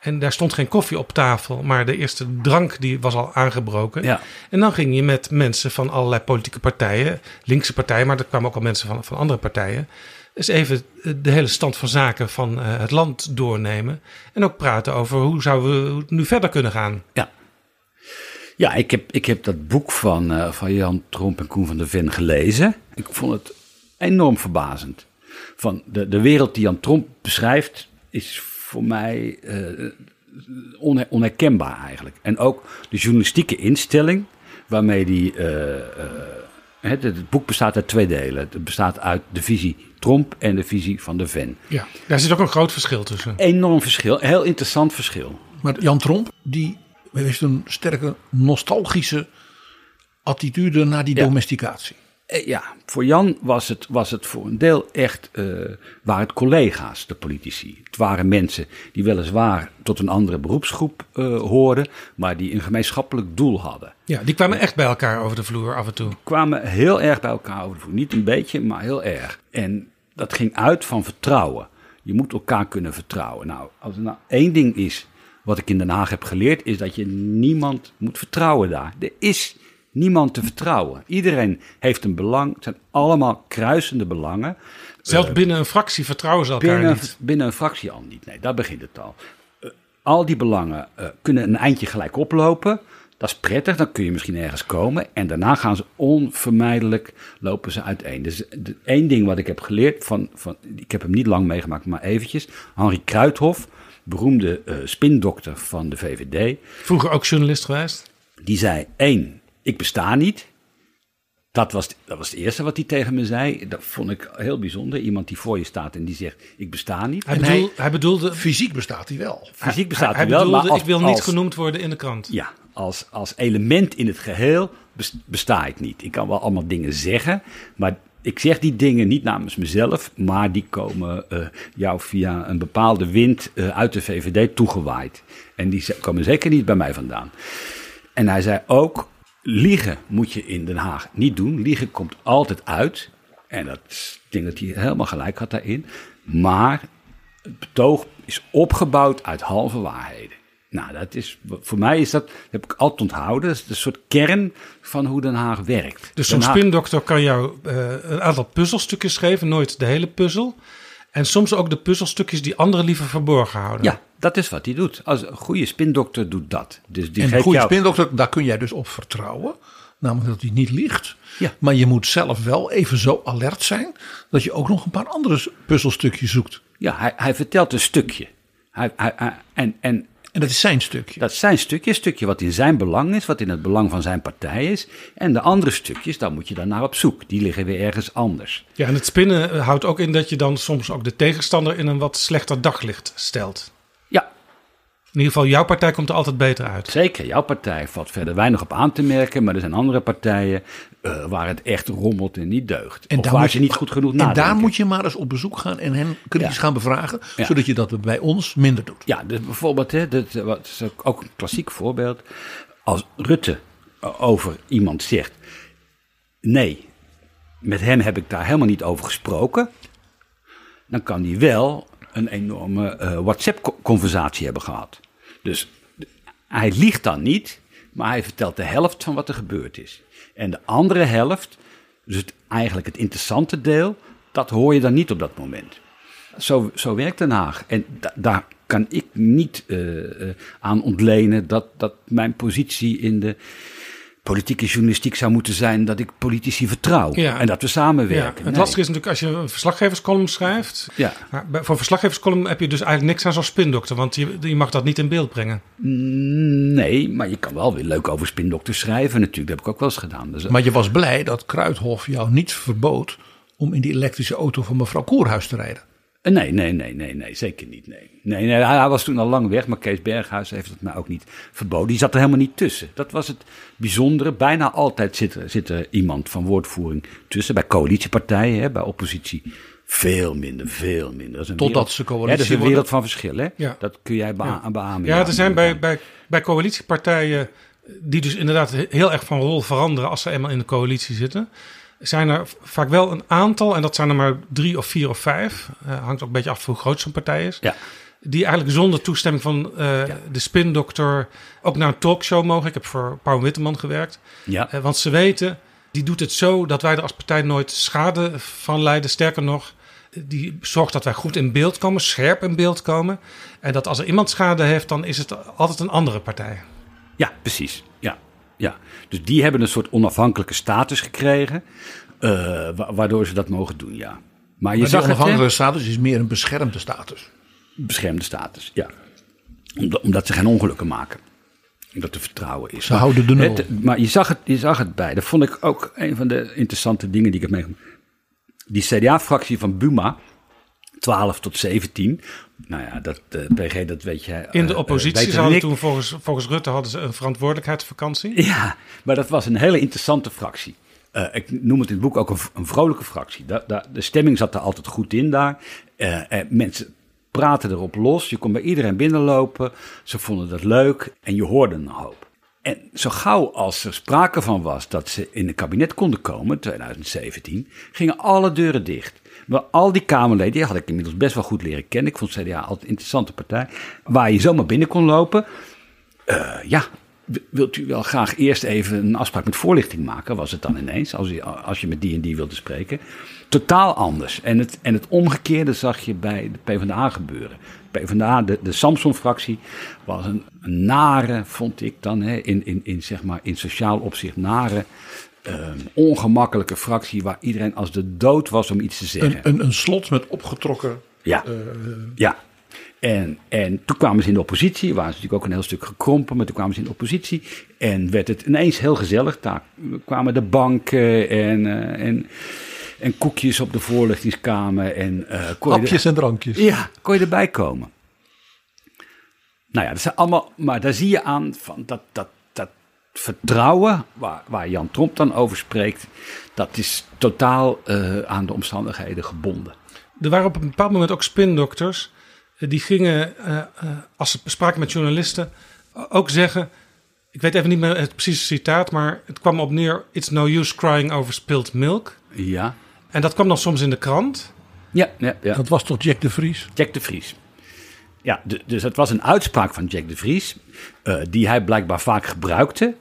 B: En daar stond geen koffie op tafel, maar de eerste drank die was al aangebroken.
A: Ja.
B: En dan ging je met mensen van allerlei politieke partijen, linkse partijen, maar er kwamen ook al mensen van, van andere partijen. Dus even eh, de hele stand van zaken van eh, het land doornemen. En ook praten over hoe zouden we nu verder kunnen gaan.
A: Ja. Ja, ik heb, ik heb dat boek van, eh, van Jan Tromp en Koen van der Ven gelezen. Ik vond het enorm verbazend. Van de, de wereld die Jan Tromp beschrijft, is voor mij eh, onher- onherkenbaar eigenlijk. En ook de journalistieke instelling waarmee die. eh, eh, het, het boek bestaat uit twee delen. Het bestaat uit de visie Tromp en de visie van de Ven.
B: Ja, daar zit ook een groot verschil tussen.
A: Enorm verschil, heel interessant verschil.
D: Maar Jan Tromp, die heeft een sterke nostalgische attitude naar die
A: Ja.
D: domesticatie.
A: Eh, Ja, voor Jan was het, was het voor een deel echt, eh waren het collega's, de politici. Het waren mensen die weliswaar tot een andere beroepsgroep eh, hoorden, maar die een gemeenschappelijk doel hadden.
B: Ja, die kwamen echt bij elkaar over de vloer af en toe.
A: Kwamen heel erg bij elkaar over de vloer. Niet een beetje, maar heel erg. En dat ging uit van vertrouwen. Je moet elkaar kunnen vertrouwen. Nou, als er nou één ding is wat ik in Den Haag heb geleerd, is dat je niemand moet vertrouwen daar. Er is niemand te vertrouwen. Iedereen heeft een belang. Het zijn allemaal kruisende belangen.
B: Zelfs binnen een fractie vertrouwen ze elkaar
A: Binnen,
B: niet.
A: binnen een fractie al niet. Nee, daar begint het al. Eh, al die belangen eh, kunnen een eindje gelijk oplopen. Dat is prettig, dan kun je misschien ergens komen. En daarna gaan ze onvermijdelijk lopen ze uiteen. Dus de, één ding wat ik heb geleerd, van, van, ik heb hem niet lang meegemaakt, maar eventjes. Henri Kruithof, beroemde eh, spindokter van de VVD.
B: Vroeger ook journalist geweest.
A: Die zei, één, ik besta niet. Dat was, dat was het eerste wat hij tegen me zei. Dat vond ik heel bijzonder. Iemand die voor je staat en die zegt, ik besta niet.
B: Hij, bedoel,
D: hij-
B: hij, bedoelde,
D: Fysiek bestaat hij wel.
A: Fysiek bestaat
B: hij,
A: hij,
B: hij
A: wel,
B: bedoelde
A: maar als,
B: ik wil niet
A: als-
B: genoemd worden in de krant.
A: Ja, als, als element in het geheel bes- besta ik niet. Ik kan wel allemaal dingen zeggen, maar ik zeg die dingen niet namens mezelf, maar die komen eh, jou via een bepaalde wind eh, uit de VVD toegewaaid. En die komen zeker niet bij mij vandaan. En hij zei ook, liegen moet je in Den Haag niet doen. Liegen komt altijd uit. En dat is- ik denk dat hij helemaal gelijk had daarin. Maar het betoog is opgebouwd uit halve waarheden. Nou, dat is, voor mij is dat, heb ik altijd onthouden, dat is een soort kern van hoe Den Haag werkt.
B: Dus zo'n spindokter kan jou eh, een aantal puzzelstukjes geven, nooit de hele puzzel. En soms ook de puzzelstukjes die anderen liever verborgen houden.
A: Ja, dat is wat hij doet. Als een goede spindokter doet dat. Dus die
D: En een goede
A: jou,
D: spindokter, daar kun jij dus op vertrouwen. Namelijk dat hij niet liegt.
A: Ja.
D: Maar je moet zelf wel even zo alert zijn. dat je ook nog een paar andere puzzelstukjes zoekt.
A: Ja, hij, hij vertelt een stukje. Hij, hij- en, en
D: En dat is zijn stukje.
A: Dat is zijn stukje, een stukje wat in zijn belang is, wat in het belang van zijn partij is. En de andere stukjes, daar moet je dan naar op zoek. Die liggen weer ergens anders.
B: Ja, en het spinnen eh, houdt ook in dat je dan soms ook de tegenstander in een wat slechter daglicht stelt. In ieder geval, jouw partij komt er altijd beter uit.
A: zeker. Jouw partij valt verder weinig op aan te merken. Maar er zijn andere partijen eh, waar het echt rommelt en niet deugt.
D: En
A: of
D: daar
A: waar ze
D: je-
A: niet goed genoeg
D: En
A: nadenken.
D: daar moet je maar eens op bezoek gaan en hen kritisch
A: Ja.
D: gaan bevragen.
A: Ja.
D: Zodat je dat bij ons minder doet.
A: Ja, dus bijvoorbeeld, hè, dat eh, wat is ook- een klassiek voorbeeld. Als Rutte eh, over iemand zegt: Nee, met hem heb ik daar helemaal niet over gesproken. Dan kan hij wel een enorme eh, WhatsApp-conversatie hebben gehad. Dus hij liegt dan niet, maar hij vertelt de helft van wat er gebeurd is. En de andere helft, dus eigenlijk het interessante deel, dat hoor je dan niet op dat moment. Zo, zo werkt Den Haag. En da- daar kan ik niet eh, eh, aan ontlenen dat, dat mijn positie in de politieke journalistiek zou moeten zijn dat ik politici vertrouw.
B: Ja.
A: En dat we
B: Ja,
A: samenwerken.
B: het
A: Nee.
B: lastige is natuurlijk als je een verslaggeverscolumn schrijft.
A: Ja.
B: Voor een verslaggeverscolumn heb je dus eigenlijk niks aan zo'n spindokter. Want je, je mag dat niet in beeld brengen.
A: Nee, maar je kan wel weer leuk over spindokters schrijven natuurlijk. Dat heb ik ook wel eens gedaan. Dus,
D: Maar je was blij dat Kruidhof jou niet verbood om in die elektrische auto van mevrouw Koerhuis te rijden.
A: Eh, Nee, nee, nee, nee, nee, zeker niet. Nee. Nee, nee, hij was toen al lang weg, maar Kees Berghuis heeft het mij ook niet verboden. Die zat er helemaal niet tussen. Dat was het bijzondere. Bijna altijd zit er, zit er iemand van woordvoering tussen. Bij coalitiepartijen, hè, bij oppositie veel minder, veel minder.
D: Totdat
A: wereld-
D: ze
A: Hè,
D: coalitie
A: dat is een wereld van verschil, hè?
B: Ja.
A: Dat kun jij
B: Ja.
A: beamen.
B: Ja, er zijn bij, bij, bij coalitiepartijen die dus inderdaad heel erg van rol veranderen als ze eenmaal in de coalitie zitten. Zijn er vaak wel een aantal, en dat zijn er maar drie of vier of vijf. eh, hangt ook een beetje af hoe groot zo'n partij is.
A: Ja.
B: Die eigenlijk zonder toestemming van eh, de spindokter ook naar een talkshow mogen. Ik heb voor Paul Witteman gewerkt.
A: Ja.
B: Eh, want ze weten, die doet het zo dat wij er als partij nooit schade van lijden. Sterker nog, die zorgt dat wij goed in beeld komen, scherp in beeld komen. En dat als er iemand schade heeft, dan is het altijd een andere partij.
A: Ja, precies. Ja. Dus die hebben een soort onafhankelijke status gekregen, eh, wa- waardoor ze dat mogen doen, ja. Maar je
D: Maar
A: zag het,
D: onafhankelijke status is meer een beschermde status.
A: beschermde status, ja. Omdat, omdat ze geen ongelukken maken. Dat er vertrouwen is.
D: Ze houden de nul.
A: Het- maar je zag, het, je zag het bij. Dat vond ik ook een van de interessante dingen die ik heb meegemaakt. Die CDA-fractie van Buma, 12 tot 17. Nou ja, dat eh, PG, dat weet je.
B: In de
A: eh,
B: oppositie zouden toen volgens, volgens Rutte hadden ze een verantwoordelijkheidsvakantie.
A: Ja, maar dat was een hele interessante fractie. Eh, ik noem het in het boek ook een, vrolijke fractie. Da, da- de stemming zat er altijd goed in daar. Mensen praten erop los. Je kon bij iedereen binnenlopen. Ze vonden dat leuk en je hoorde een hoop. En zo gauw als er sprake van was dat ze in een kabinet konden komen, 2017, gingen alle deuren dicht. Maar al die Kamerleden, die had ik inmiddels best wel goed leren kennen. Ik vond CDA altijd een interessante partij. Waar je zomaar binnen kon lopen. Eh, ja, wilt u wel graag eerst even een afspraak met voorlichting maken? Was het dan ineens, als, u, als je met die en die wilde spreken? Totaal anders. En het, en het omgekeerde zag je bij de PvdA gebeuren. PvdA, de, de Samson-fractie, was een, een nare, vond ik dan, hè, in, in, in, zeg maar, in sociaal opzicht nare, ehm, ongemakkelijke fractie waar iedereen als de dood was om iets te zeggen.
D: Een, een, een slot met opgetrokken.
A: Ja. ja. En, en toen kwamen ze in de oppositie, waren ze natuurlijk ook een heel stuk gekrompen, maar toen kwamen ze in de oppositie en werd het ineens heel gezellig. Daar kwamen de banken en, eh, en, en koekjes op de voorlichtingskamer en eh er-
D: Hapjes en drankjes.
A: ja, kon je erbij komen. Nou ja, dat zijn allemaal, maar daar zie je aan van dat, dat vertrouwen waar, waar Jan Tromp dan over spreekt, dat is totaal eh, aan de omstandigheden gebonden.
B: Er waren op een bepaald moment ook spindokters. eh, Die gingen, eh, eh, als ze spraken met journalisten, ook zeggen... Ik weet even niet meer het precieze citaat, maar het kwam op neer... It's no use crying over spilled milk.
A: Ja,
B: En dat kwam dan soms in de krant.
A: ja, ja. ja.
D: Dat was toch Jack de Vries?
A: Jack de Vries. Ja, dus het was een uitspraak van Jack de Vries, eh, die hij blijkbaar vaak gebruikte.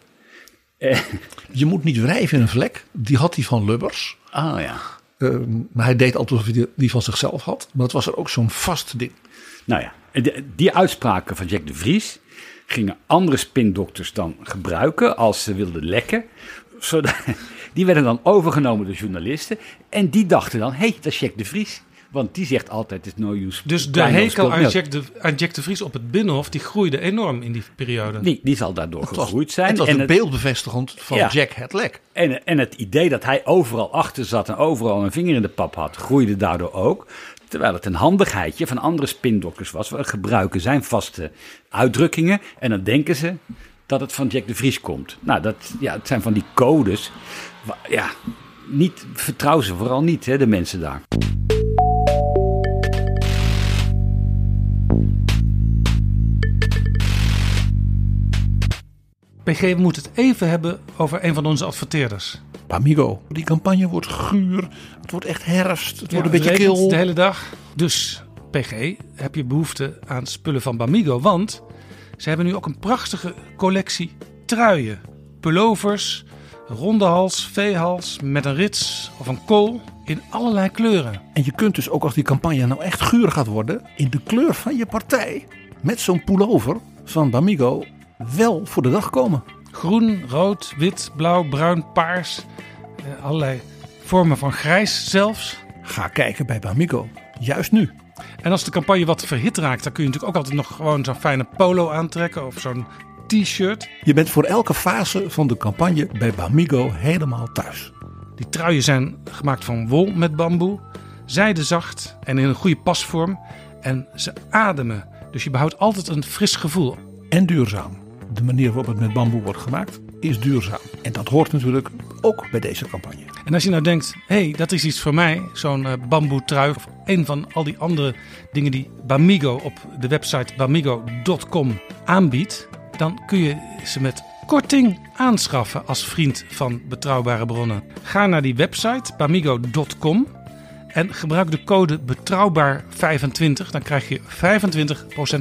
D: Je moet niet wrijven in een vlek. Die had hij van Lubbers.
A: Ah ja.
D: Eh, maar hij deed altijd alsof hij die- van zichzelf had. Maar dat was er ook zo'n vast ding.
A: Nou ja, die uitspraken van Jack de Vries gingen andere spindokters dan gebruiken als ze wilden lekken. Zodat, die werden dan overgenomen door journalisten. En die dachten dan, hé, hey, dat is Jack de Vries. Want die zegt altijd, het is no use.
B: Dus de hekel aan. Jack, de, aan Jack de Vries op het Binnenhof... die groeide enorm in die periode.
A: Die, die zal daardoor
D: Het was,
A: gegroeid zijn.
D: het was
A: en
D: de
A: het-
D: beeldbevestigend van
A: Ja.
D: Jack het lek.
A: En, en het idee dat hij overal achter zat en overal een vinger in de pap had, groeide daardoor ook. Terwijl het een handigheidje van andere spindokters was. We gebruiken zijn vaste uitdrukkingen en dan denken ze dat het van Jack de Vries komt. Nou, dat ja, het zijn van die codes. Ja, niet, vertrouw ze vooral niet, hè, de mensen daar.
B: PG, we moeten het even hebben over een van onze adverteerders.
D: Pamigo. Die campagne wordt guur. Het wordt echt herfst. Het wordt een beetje kil.
B: De hele dag. Dus, PG, PG, heb je behoefte aan spullen van Bamigo. Want ze hebben nu ook een prachtige collectie truien. Pullovers, ronde hals, veehals, met een rits of een kool in allerlei kleuren.
D: En je kunt dus ook als die campagne nou echt guur gaat worden, in de kleur van je partij, met zo'n pullover van Bamigo, wel voor de dag komen.
B: Groen, rood, wit, blauw, bruin, paars. eh, allerlei vormen van grijs zelfs.
D: Ga kijken bij Bamigo, juist nu.
B: En als de campagne wat verhit raakt, dan kun je natuurlijk ook altijd nog gewoon zo'n fijne polo aantrekken of zo'n t-shirt.
D: Je bent voor elke fase van de campagne bij Bamigo helemaal thuis.
B: Die truien zijn gemaakt van wol met bamboe, zijdezacht en in een goede pasvorm. En ze ademen, dus je behoudt altijd een fris gevoel.
D: En duurzaam. De manier waarop het met bamboe wordt gemaakt is duurzaam. En dat hoort natuurlijk ook bij deze campagne.
B: En als je nou denkt, hé, hey, dat is iets voor mij, zo'n uh, bamboe trui of een van al die andere dingen die Bamigo op de website bamigo.com aanbiedt, dan kun je ze met korting aanschaffen als vriend van betrouwbare bronnen. Ga naar die website bamigo.com en gebruik de code betrouwbaar25. Dan krijg je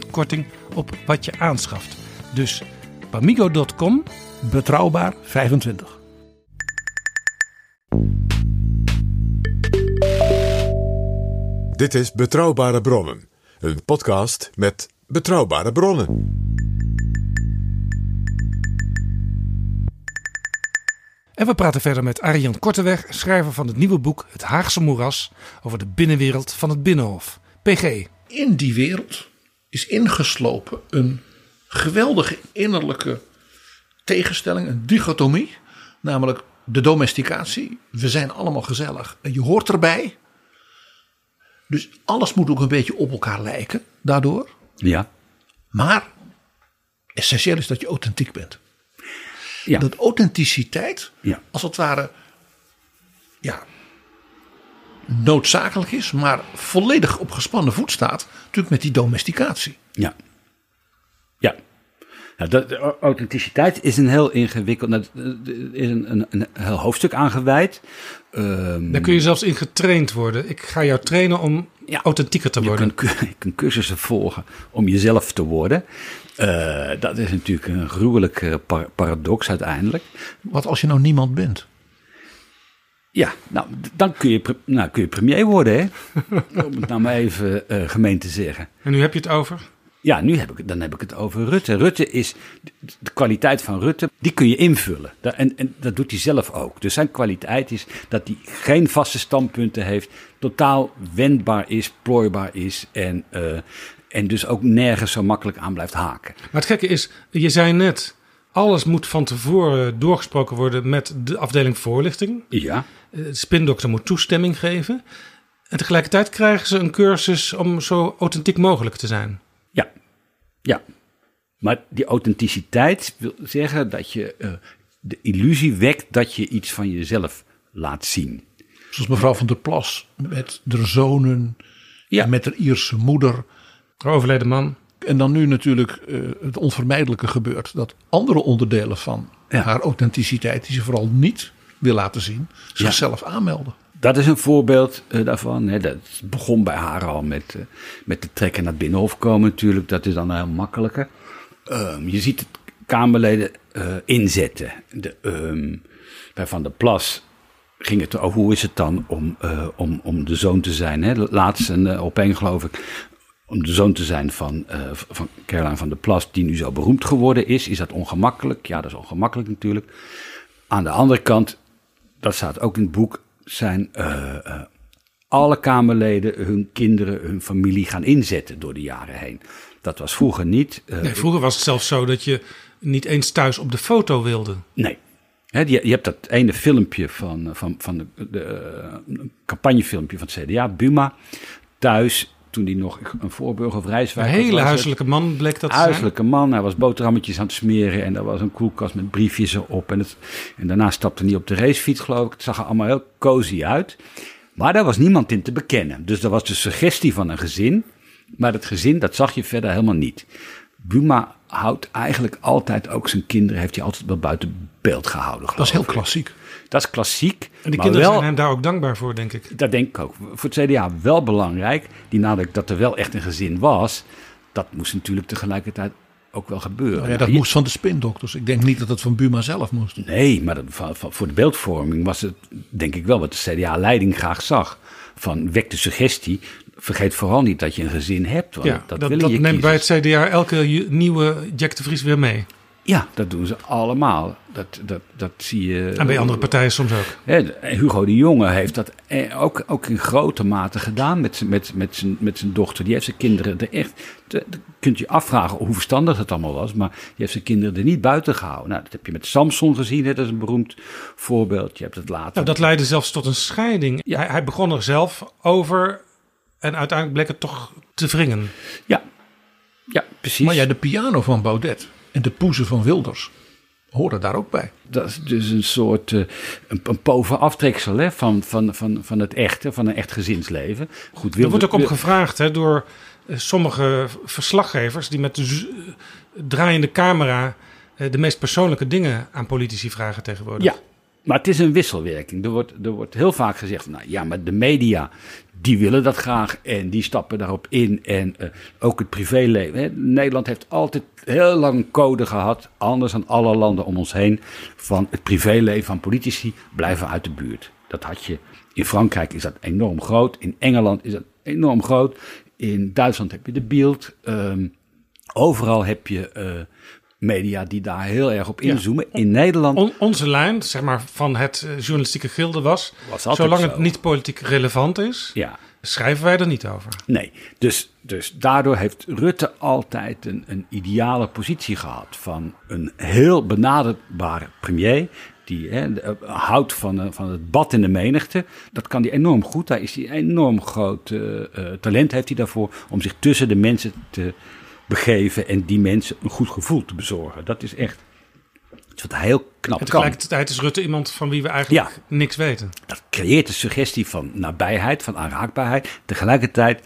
B: 25% korting op wat je aanschaft. Dus bamigo.com
D: Betrouwbaar 25.
C: Dit is Betrouwbare Bronnen, een podcast met betrouwbare bronnen.
B: En we praten verder met Arjan Korteweg, schrijver van het nieuwe boek Het Haagse Moeras over de binnenwereld van het Binnenhof. PG.
D: In die wereld is ingeslopen een geweldige innerlijke tegenstelling, een dichotomie. Namelijk de domesticatie. We zijn allemaal gezellig. En je hoort erbij. Dus alles moet ook een beetje op elkaar lijken daardoor.
A: Ja.
D: Maar essentieel is dat je authentiek bent.
A: Ja.
D: Dat authenticiteit,
A: Ja.
D: als het ware, ja, noodzakelijk is, maar volledig op gespannen voet staat, natuurlijk met die domesticatie.
A: Ja. Ja. Nou, dat, de authenticiteit is een heel ingewikkeld, nou, is een, een, een heel hoofdstuk aangeweid. Ehm,
B: Daar kun je zelfs in getraind worden. Ik ga jou trainen om
A: Ja.
B: authentieker te
A: je
B: worden.
A: kunt, je kunt cursussen volgen om jezelf te worden. Eh, dat is natuurlijk een gruwelijke par- paradox uiteindelijk.
D: Wat als je nou niemand bent?
A: Ja, nou, dan kun je, nou, kun je premier worden, hè? om het nou maar even eh, gemeen te zeggen.
B: En nu heb je het over.
A: Ja, nu heb ik, dan heb ik het over Rutte. Rutte is, de kwaliteit van Rutte, die kun je invullen. En, en dat doet hij zelf ook. Dus zijn kwaliteit is dat hij geen vaste standpunten heeft, totaal wendbaar is, plooibaar is en, eh, en dus ook nergens zo makkelijk aan blijft haken.
B: Maar het gekke is, je zei net, alles moet van tevoren doorgesproken worden met de afdeling voorlichting.
A: Ja,
B: Eh, De spindokter moet toestemming geven. En tegelijkertijd krijgen ze een cursus om zo authentiek mogelijk te zijn.
A: Ja, ja. Maar die authenticiteit wil zeggen dat je eh, de illusie wekt dat je iets van jezelf laat zien.
D: Zoals mevrouw van der Plas met de zonen,
A: Ja.
D: en met haar Ierse moeder.
B: De overleden man.
D: En dan nu natuurlijk eh, het onvermijdelijke gebeurt. Dat andere onderdelen van
A: Ja.
D: haar authenticiteit, die ze vooral niet wil laten zien, zichzelf aanmelden.
A: Dat is een voorbeeld eh, daarvan. Hè. Dat begon bij haar al met, eh, met de trekken naar het Binnenhof komen natuurlijk. Dat is dan heel makkelijker. Ehm, je ziet het Kamerleden eh, inzetten. De, ehm, bij Van der Plas ging het over hoe is het dan om, om, om de zoon te zijn. Hè. Laatst uh, opeen geloof ik. Om de zoon te zijn van, van Caroline van der Plas, die nu zo beroemd geworden is. Is dat ongemakkelijk? Ja, dat is ongemakkelijk natuurlijk. Aan de andere kant, dat staat ook in het boek, zijn eh, eh, alle Kamerleden hun kinderen, hun familie gaan inzetten door de jaren heen. Dat was vroeger niet. Eh,
B: Nee, vroeger was het zelfs zo dat je niet eens thuis op de foto wilde.
A: Nee. Je, je hebt dat ene filmpje van, van, van de, de eh, campagnefilmpje van het CDA, Buma, thuis, toen hij nog een voorburger of
B: Een hele
A: het.
B: huiselijke man bleek dat zijn.
A: Huiselijke man, hij was boterhammetjes aan het smeren en er was een koelkast met briefjes erop. En, het, en daarna stapte hij op de racefiets, geloof ik. Het zag er allemaal heel cozy uit. Maar daar was niemand in te bekennen. Dus er was de suggestie van een gezin, maar dat gezin, dat zag je verder helemaal niet. Buma houdt eigenlijk altijd ook zijn kinderen, heeft hij altijd wel buiten beeld gehouden.
D: Dat is heel klassiek.
A: Dat is klassiek.
B: En die
A: maar
B: kinderen
A: wel,
B: zijn hem daar ook dankbaar voor, denk ik.
A: Dat denk ik ook. Voor het CDA wel belangrijk. Die nadruk dat er wel echt een gezin was. Dat moest natuurlijk tegelijkertijd ook wel gebeuren.
D: Nou ja, dat moest van de spindokters. Ik denk niet dat het van Buma zelf moest.
A: Nee, maar dat- van- van- voor de beeldvorming was het denk ik wel wat de CDA-leiding graag zag. Van wek de suggestie. Vergeet vooral niet dat je een gezin hebt. Want
B: Ja,
A: dat,
B: dat, dat neemt bij het CDA elke nieuwe Jack de Vries weer mee.
A: Ja, dat doen ze allemaal. Dat, dat, dat zie je.
B: En bij andere partijen soms ook.
A: Hugo de Jonge heeft dat eh, ook, ook in grote mate gedaan met, zijn- met, met, zijn, met zijn dochter. Die heeft zijn kinderen er echt. te- te- kunt je afvragen hoe verstandig het allemaal was. Maar die heeft zijn kinderen er niet buiten gehouden. Nou, dat heb je met Samson gezien. Hè, dat is een beroemd voorbeeld. Je hebt het later.
B: Nou, dat leidde zelfs tot een scheiding.
A: Ja.
B: Hij, hij begon er zelf over en uiteindelijk bleek het toch te wringen.
A: Ja, ja precies.
D: Maar ja, de piano van Baudet en de poezen van Wilders horen daar ook bij.
A: Dat is dus een soort eh, een, een pover aftreksel hè, van, van, van, van het echte, van een echt gezinsleven. Goed,
B: Er wordt ook om gevraagd hè, door eh, sommige verslaggevers die met de draaiende camera eh, de meest persoonlijke dingen aan politici vragen tegenwoordig.
A: Ja, maar het is een wisselwerking. Er wordt, er wordt heel vaak gezegd, nou ja, maar de media, die willen dat graag en die stappen daarop in. En eh, ook het privéleven. Hè. Nederland heeft altijd heel lang een code gehad, anders dan alle landen om ons heen, van het privéleven van politici blijven uit de buurt. Dat had je. In Frankrijk is dat enorm groot, in Engeland is dat enorm groot, in Duitsland heb je de Bild. ehm, overal heb je eh, media die daar heel erg op inzoomen. In Nederland
B: On- onze lijn, zeg maar, van het eh, journalistieke gilde was... Zolang
A: zo.
B: het niet politiek relevant is,
A: Ja,
B: schrijven wij er niet over.
A: nee. Dus, dus daardoor heeft Rutte altijd een, een ideale positie gehad van een heel benaderbare premier. Die hè, eh, houdt van, eh, van het bad in de menigte. Dat kan hij enorm goed. Daar is hij enorm groot talent heeft hij daarvoor om zich tussen de mensen te begeven en die mensen een goed gevoel te bezorgen. Dat is echt iets wat heel knap
B: En
A: kan.
B: tegelijkertijd is Rutte iemand van wie we eigenlijk
A: Ja.
B: niks weten.
A: Dat creëert een suggestie van nabijheid, van aanraakbaarheid. Tegelijkertijd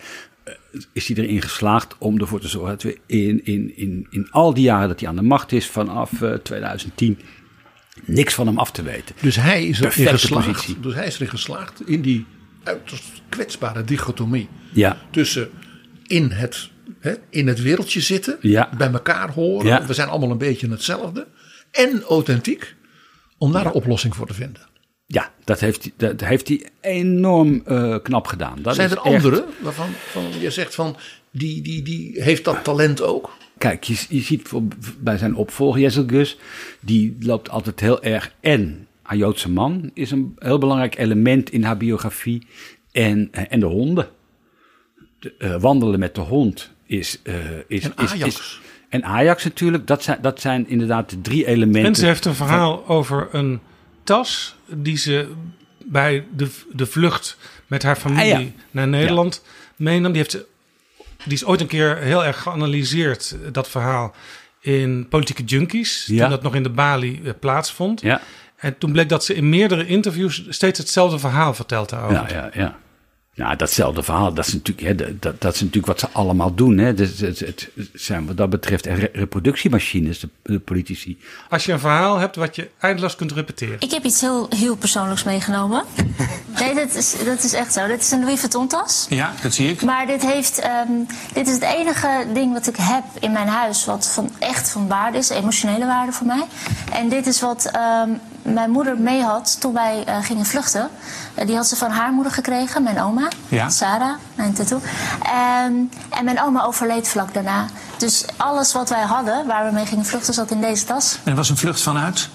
A: eh, is hij erin geslaagd om ervoor te zorgen dat we in, in, in, in al die jaren dat hij aan de macht is, vanaf eh, 2010, niks van hem af te weten.
D: Dus hij is erin geslaagd.
A: positie.
D: Dus hij is erin geslaagd in die uiterst kwetsbare dichotomie
A: Ja,
D: tussen in het, hè, in het wereldje zitten,
A: Ja.
D: bij elkaar horen.
A: Ja.
D: We zijn allemaal een beetje hetzelfde. En authentiek, om daar een oplossing voor te vinden.
A: ja dat, heeft, hij- dat heeft hij enorm eh, knap gedaan. Dat
D: zijn
A: is
D: er
A: echt-
D: anderen waarvan van, je zegt van, die, die, die heeft dat talent ook?
A: Kijk, je, je ziet voor- bij zijn opvolger Jessel Gus, die loopt altijd heel erg. En haar Joodse man is een heel belangrijk element in haar biografie. En, en de honden. De, eh, wandelen met de hond is. eh, is
D: En
A: is-
D: Ajax.
A: is- en Ajax natuurlijk, dat zijn, dat zijn inderdaad de drie elementen.
B: En ze heeft een verhaal over een tas die ze bij de, de vlucht met haar familie
A: Ah, ja.
B: naar Nederland meenam. Die, heeft ze, die is ooit een keer heel erg geanalyseerd, dat verhaal, in Politieke Junkies.
A: Ja.
B: Toen dat nog in de Bali eh, plaatsvond.
A: Ja,
B: En toen bleek dat ze in meerdere interviews steeds hetzelfde verhaal vertelt daarover.
A: ja, ja, ja. Ja, datzelfde verhaal, dat is natuurlijk, hè, dat- dat, is natuurlijk wat ze allemaal doen. Hè. Dus het, het, zijn wat dat betreft re- reproductiemachines, de, de politici.
B: Als je een verhaal hebt wat je eindeloos kunt repeteren.
F: Ik heb iets heel, heel persoonlijks meegenomen. Nee, dat is, dat is echt zo. Dit is een Louis Vuitton tas.
G: Ja, dat zie ik.
F: Maar dit, heeft, ehm, dit is het enige ding wat ik heb in mijn huis wat van, echt van waarde is, emotionele waarde voor mij. En dit is wat ehm, mijn moeder mee had toen wij eh, gingen vluchten. Eh, die had ze van haar moeder gekregen, mijn oma,
G: Ja.
F: Sarah, mijn tattoo. En, en mijn oma overleed vlak daarna. Dus alles wat wij hadden, waar we mee gingen vluchten, zat in deze tas.
G: En was een vlucht vanuit?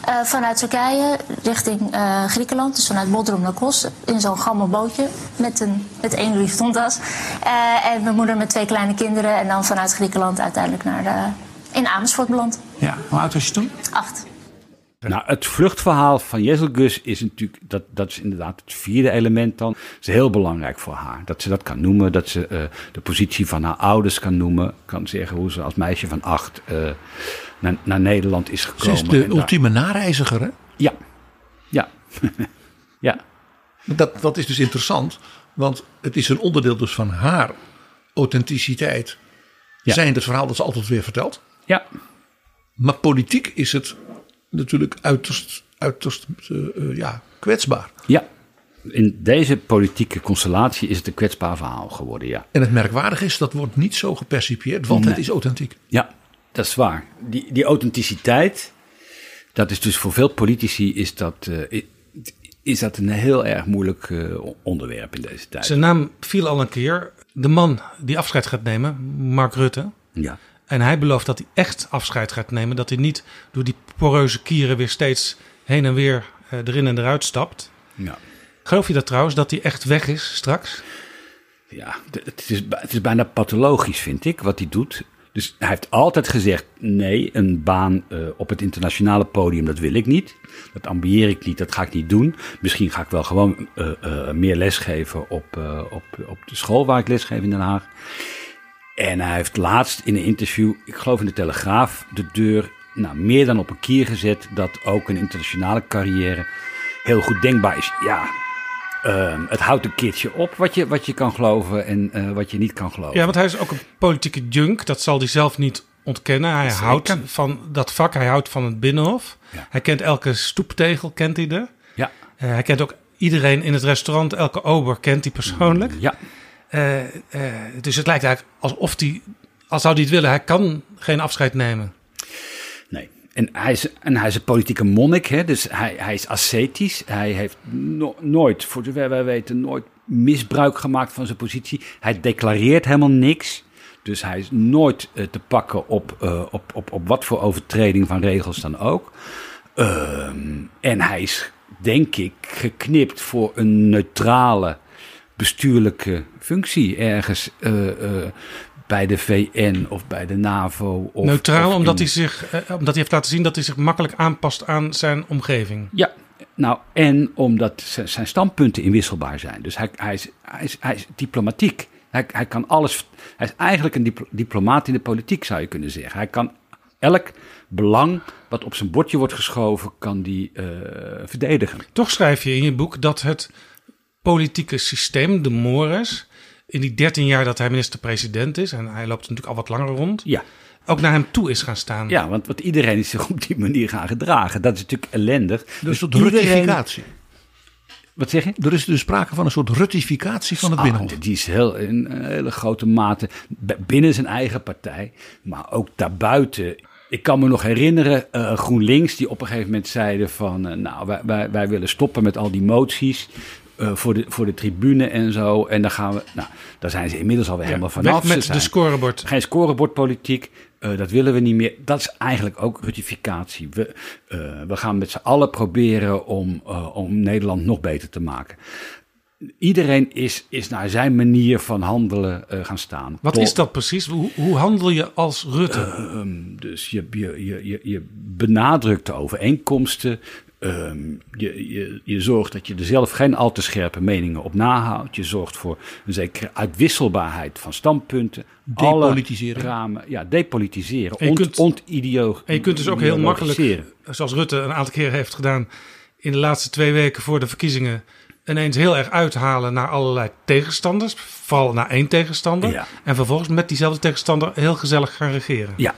F: Eh, vanuit Turkije richting eh, Griekenland, dus vanuit Bodrum naar Kos, in zo'n gammel bootje met, een, met één Louis Vuitton tas. Eh, en mijn moeder met twee kleine kinderen en dan vanuit Griekenland uiteindelijk naar de, in Amersfoort beland.
G: Ja. Hoe oud was je toen?
F: Acht.
A: Nou, het vluchtverhaal van Jezelgus is natuurlijk, dat, dat is inderdaad het vierde element dan. Is heel belangrijk voor haar. Dat ze dat kan noemen, dat ze eh, de positie van haar ouders kan noemen. Kan zeggen hoe ze als meisje van acht eh, naar, naar Nederland is
D: Ze
A: gekomen.
D: is de
A: daar-
D: ultieme nareiziger. Hè?
A: Ja, ja, ja.
D: Dat, dat is dus interessant, want het is een onderdeel dus van haar authenticiteit
A: Ja.
D: zijn het verhaal dat ze altijd weer vertelt.
A: Ja.
D: Maar politiek is het natuurlijk uiterst, uiterst eh, eh, ja, kwetsbaar.
A: Ja. In deze politieke constellatie is het een kwetsbaar verhaal geworden, ja.
D: En het merkwaardige is, dat wordt niet zo gepercipieerd, want het is authentiek.
A: Ja, dat is waar. Die, die authenticiteit, dat is dus voor veel politici is dat, eh, is dat een heel erg moeilijk eh, onderwerp in deze tijd.
B: Zijn naam viel al een keer. De man die afscheid gaat nemen, Mark Rutte.
A: Ja.
B: En hij belooft dat hij echt afscheid gaat nemen. Dat hij niet door die poreuze kieren weer steeds heen en weer eh, erin en eruit stapt.
A: Ja.
B: Geloof je dat trouwens, dat hij echt weg is straks?
A: Ja, het is, het is bijna pathologisch, vind ik, wat hij doet. Dus hij heeft altijd gezegd: nee, een baan eh, op het internationale podium, dat wil ik niet. Dat ambieer ik niet, dat ga ik niet doen. Misschien ga ik wel gewoon eh, meer lesgeven op, op, op de school waar ik lesgeef in Den Haag. En hij heeft laatst in een interview, ik geloof in de Telegraaf, de deur nou, meer dan op een kier gezet dat ook een internationale carrière heel goed denkbaar is. Ja, ehm, het houdt een keertje op wat je, wat je kan geloven en eh, wat je niet kan geloven.
B: Ja, want hij is ook een politieke junk. Dat zal hij zelf niet ontkennen. Hij
A: Zeker.
B: houdt van dat vak. Hij houdt van het Binnenhof.
A: Ja.
B: Hij kent elke stoeptegel, kent hij er.
A: Ja.
B: Eh, hij kent ook iedereen in het restaurant. Elke ober kent hij persoonlijk.
A: Ja.
B: Eh, eh, dus het lijkt eigenlijk alsof hij, als zou hij het willen, hij kan geen afscheid nemen.
A: Nee. En hij is, en hij is een politieke monnik, hè? dus hij, hij is ascetisch. Hij heeft no- nooit, voor zover wij weten, nooit misbruik gemaakt van zijn positie. Hij declareert helemaal niks. Dus hij is nooit eh, te pakken op, op, op, op wat voor overtreding van regels dan ook. Ehm, en hij is, denk ik, geknipt voor een neutrale bestuurlijke functie ergens eh, eh, bij de VN of bij de NAVO. Of,
B: Neutraal,
A: of
B: omdat hij, zich, eh, omdat hij heeft laten zien dat hij zich makkelijk aanpast aan zijn omgeving.
A: Ja, nou en omdat zijn standpunten inwisselbaar zijn. Dus hij, hij, is, hij, is, hij is diplomatiek. Hij, hij kan alles. Hij is eigenlijk een diplo- diplomaat in de politiek, zou je kunnen zeggen. Hij kan elk belang wat op zijn bordje wordt geschoven, kan die verdedigen.
B: Toch schrijf je in je boek dat het politieke systeem, de Mores, in die 13 jaar dat hij minister-president is, en hij loopt natuurlijk al wat langer rond,
A: Ja.
B: ook naar hem toe is gaan staan.
A: Ja, want, want iedereen is zich op die manier gaan gedragen. Dat is natuurlijk ellendig.
D: Dus een
A: iedereen-
D: rutificatie.
A: Wat zeg je?
D: Er is dus sprake van een soort rutificatie van het
A: Ah,
D: Binnenhof.
A: die is heel, in een hele grote mate binnen zijn eigen partij, maar ook daarbuiten. Ik kan me nog herinneren, eh, GroenLinks, die op een gegeven moment zeiden van, eh, nou, wij, wij, wij willen stoppen met al die moties eh, voor, de, voor de tribune en zo. En dan gaan we, nou, daar zijn ze inmiddels alweer helemaal
B: weg
A: vanaf.
B: met
A: Ze
B: de scorebord.
A: Geen scorebordpolitiek, eh, dat willen we niet meer. Dat is eigenlijk ook rutificatie. We, eh, we gaan met z'n allen proberen om, om Nederland nog beter te maken. Iedereen is, is naar zijn manier van handelen gaan staan.
B: Wat
A: Tot-
B: is dat precies? Hoe, hoe handel je als Rutte?
A: Ehm, dus je, je, je, je, je benadrukt de overeenkomsten. Ehm, je, je, je zorgt dat je er zelf geen al te scherpe meningen op nahoudt. Je zorgt voor een zekere uitwisselbaarheid van standpunten.
D: Depolitiseren.
A: Ramen, ja, depolitiseren.
B: En je
A: Ont,
B: kunt- en je kunt dus ook heel makkelijk, zoals Rutte een aantal keren heeft gedaan, in de laatste twee weken voor de verkiezingen ineens heel erg uithalen naar allerlei tegenstanders. Vooral naar één tegenstander.
A: Ja.
B: En vervolgens met diezelfde tegenstander heel gezellig gaan regeren.
A: Ja,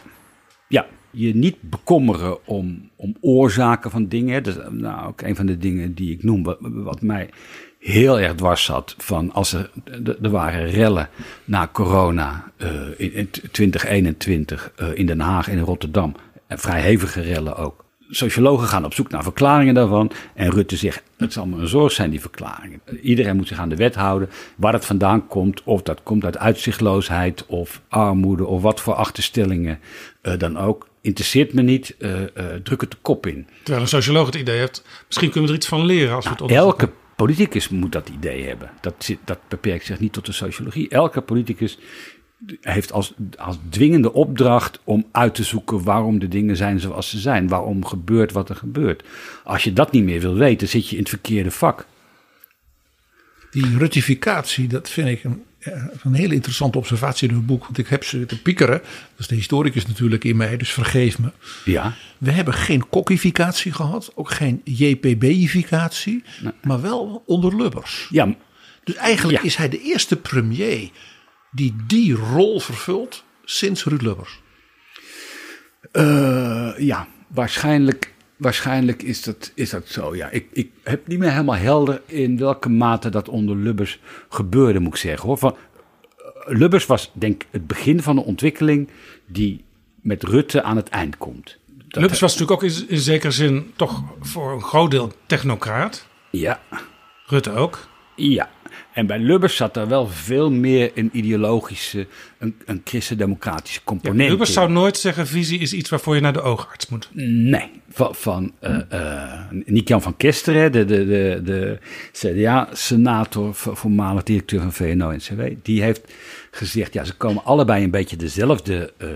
A: ja. Je niet bekommeren om, om oorzaken van dingen. Dat nou ook een van de dingen die ik noem, wat, mij heel erg dwars zat. Van als er, er waren rellen na corona eh, in, in 2021 eh, in Den Haag en in Rotterdam. En vrij hevige rellen ook. Sociologen gaan op zoek naar verklaringen daarvan. En Rutte zegt, het zal me een zorg zijn, die verklaringen. Iedereen moet zich aan de wet houden. Waar het vandaan komt, of dat komt uit uitzichtloosheid of armoede... of wat voor achterstellingen eh, dan ook. Interesseert me niet, eh, eh, druk het de kop in.
B: Terwijl een socioloog het idee heeft, misschien kunnen we er iets van leren als we het onderzoeken.
A: Elke politicus moet dat idee hebben. Dat, zit, dat beperkt zich niet tot de sociologie. Elke politicus heeft als, als dwingende opdracht om uit te zoeken waarom de dingen zijn zoals ze zijn. Waarom gebeurt wat er gebeurt. Als je dat niet meer wil weten, zit je in het verkeerde vak.
D: Die rutificatie, dat vind ik een, een hele interessante observatie in uw boek. Want ik heb ze te piekeren. Dat is de historicus natuurlijk in mij, dus vergeef me.
A: Ja.
D: We hebben geen kokkificatie gehad, ook geen JPB-ificatie, maar wel onder Lubbers.
A: Ja,
D: Dus eigenlijk
A: Ja.
D: is hij de eerste premier die die rol vervult sinds Ruud Lubbers?
A: Uh, ja, waarschijnlijk, waarschijnlijk is, dat, is dat zo. Ja. Ik, ik heb niet meer helemaal helder in welke mate dat onder Lubbers gebeurde, moet ik zeggen. Hoor. Van, uh, Lubbers was denk ik het begin van een ontwikkeling die met Rutte aan het eind komt.
B: Dat Lubbers was natuurlijk ook in, in zekere zin toch voor een groot deel technocraat.
A: Ja.
B: Rutte ook.
A: Ja, en bij Lubbers zat er wel veel meer een ideologische, een, een christendemocratische component
B: ja, Lubbers
A: in.
B: zou nooit zeggen, visie is iets waarvoor je naar de oogarts moet.
A: Nee, van, van uh, uh, Niek-Jan van Kesteren, de, de, de, de CDA-senator, voormalig directeur van VNO-NCW, die heeft gezegd, ja, ze komen allebei een beetje dezelfde uh,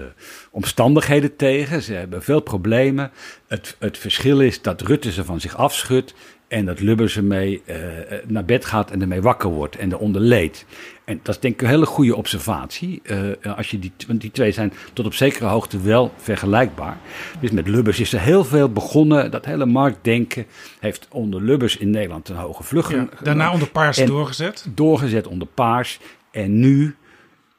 A: omstandigheden tegen. Ze hebben veel problemen. Het, het verschil is dat Rutte ze van zich afschudt en dat Lubbers ermee uh, naar bed gaat en ermee wakker wordt en eronder leed. En dat is denk ik een hele goede observatie. Uh, als je die, want die twee zijn tot op zekere hoogte wel vergelijkbaar. Dus met Lubbers is er heel veel begonnen. Dat hele marktdenken heeft onder Lubbers in Nederland een hoge vlucht.
B: Ja, daarna onder Paars doorgezet.
A: Doorgezet onder Paars. En nu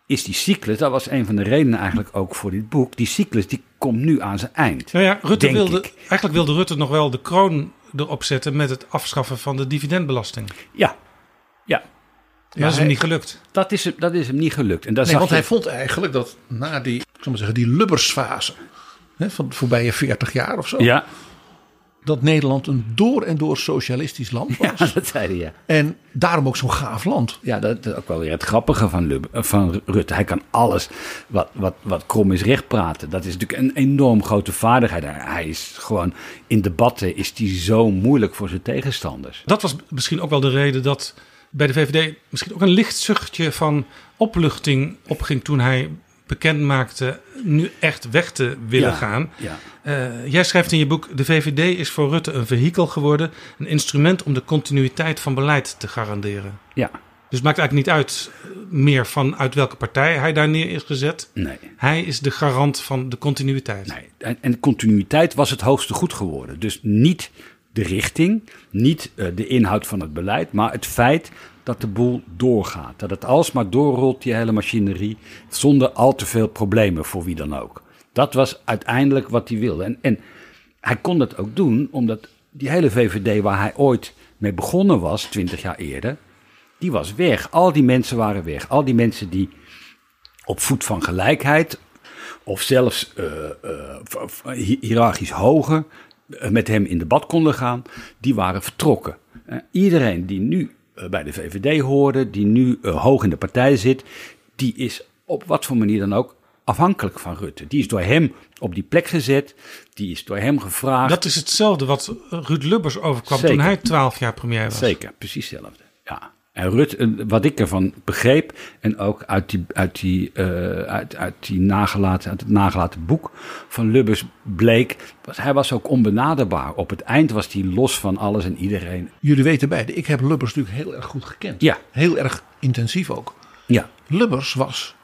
A: is die cyclus, dat was een van de redenen eigenlijk ook voor dit boek. Die cyclus die komt nu aan zijn eind.
B: Ja, ja Rutte wilde, eigenlijk wilde Rutte nog wel de kroon erop zetten met het afschaffen van de dividendbelasting.
A: Ja, ja.
B: Maar dat is hem niet gelukt.
A: Dat is, dat is hem niet gelukt. En dat
D: nee,
A: zag
D: want
A: je-
D: hij vond eigenlijk dat na die, ik zal maar zeggen, die Lubbersfase hè, van de voorbije 40 jaar of zo,
A: Ja,
D: dat Nederland een door en door socialistisch land was.
A: ja, dat zei hij, ja.
D: En daarom ook zo'n gaaf land.
A: Ja, dat is ook wel weer het grappige van, Lub, eh, van Rutte. Hij kan alles wat, wat, wat krom is recht praten. Dat is natuurlijk een enorm grote vaardigheid. Hij is gewoon in debatten is die zo moeilijk voor zijn tegenstanders.
B: Dat was misschien ook wel de reden dat bij de VVD misschien ook een licht zuchtje van opluchting opging toen hij bekend maakte nu echt weg te willen
A: Ja,
B: gaan.
A: ja.
B: Eh, jij schrijft in je boek: De VVD is voor Rutte een vehikel geworden, een instrument om de continuïteit van beleid te garanderen.
A: Ja,
B: Dus het maakt eigenlijk niet uit eh, meer van uit welke partij hij daar neer is gezet.
A: nee.
B: Hij is de garant van de continuïteit.
A: Nee, en, en continuïteit was het hoogste goed geworden. Dus niet de richting, niet eh, de inhoud van het beleid, maar het feit dat de boel doorgaat. Dat het alsmaar doorrolt, die hele machinerie, zonder al te veel problemen voor wie dan ook. Dat was uiteindelijk wat hij wilde. En, en hij kon dat ook doen, omdat die hele VVD waar hij ooit mee begonnen was, twintig jaar eerder, die was weg. Al die mensen waren weg. Al die mensen die op voet van gelijkheid of zelfs hi- hiërarchisch hoger met hem in debat konden gaan, die waren vertrokken. Eh, iedereen die nu eh, bij de VVD hoorde, die nu eh, hoog in de partij zit, die is op wat voor manier dan ook afhankelijk van Rutte. Die is door hem op die plek gezet, die is door hem gevraagd.
B: Dat is hetzelfde wat Ruud Lubbers overkwam
A: Zeker.
B: toen hij 12 jaar premier was.
A: Zeker, precies hetzelfde. Ja. En Rut, wat ik ervan begreep, en ook uit, die, uit, die, eh, uit, uit, die nagelaten, uit het nagelaten boek van Lubbers bleek, was, hij was ook onbenaderbaar. Op het eind was hij los van alles en iedereen.
D: Jullie weten beide, ik heb Lubbers natuurlijk heel erg goed gekend.
A: Ja.
D: Heel erg intensief ook.
A: Ja,
D: Lubbers was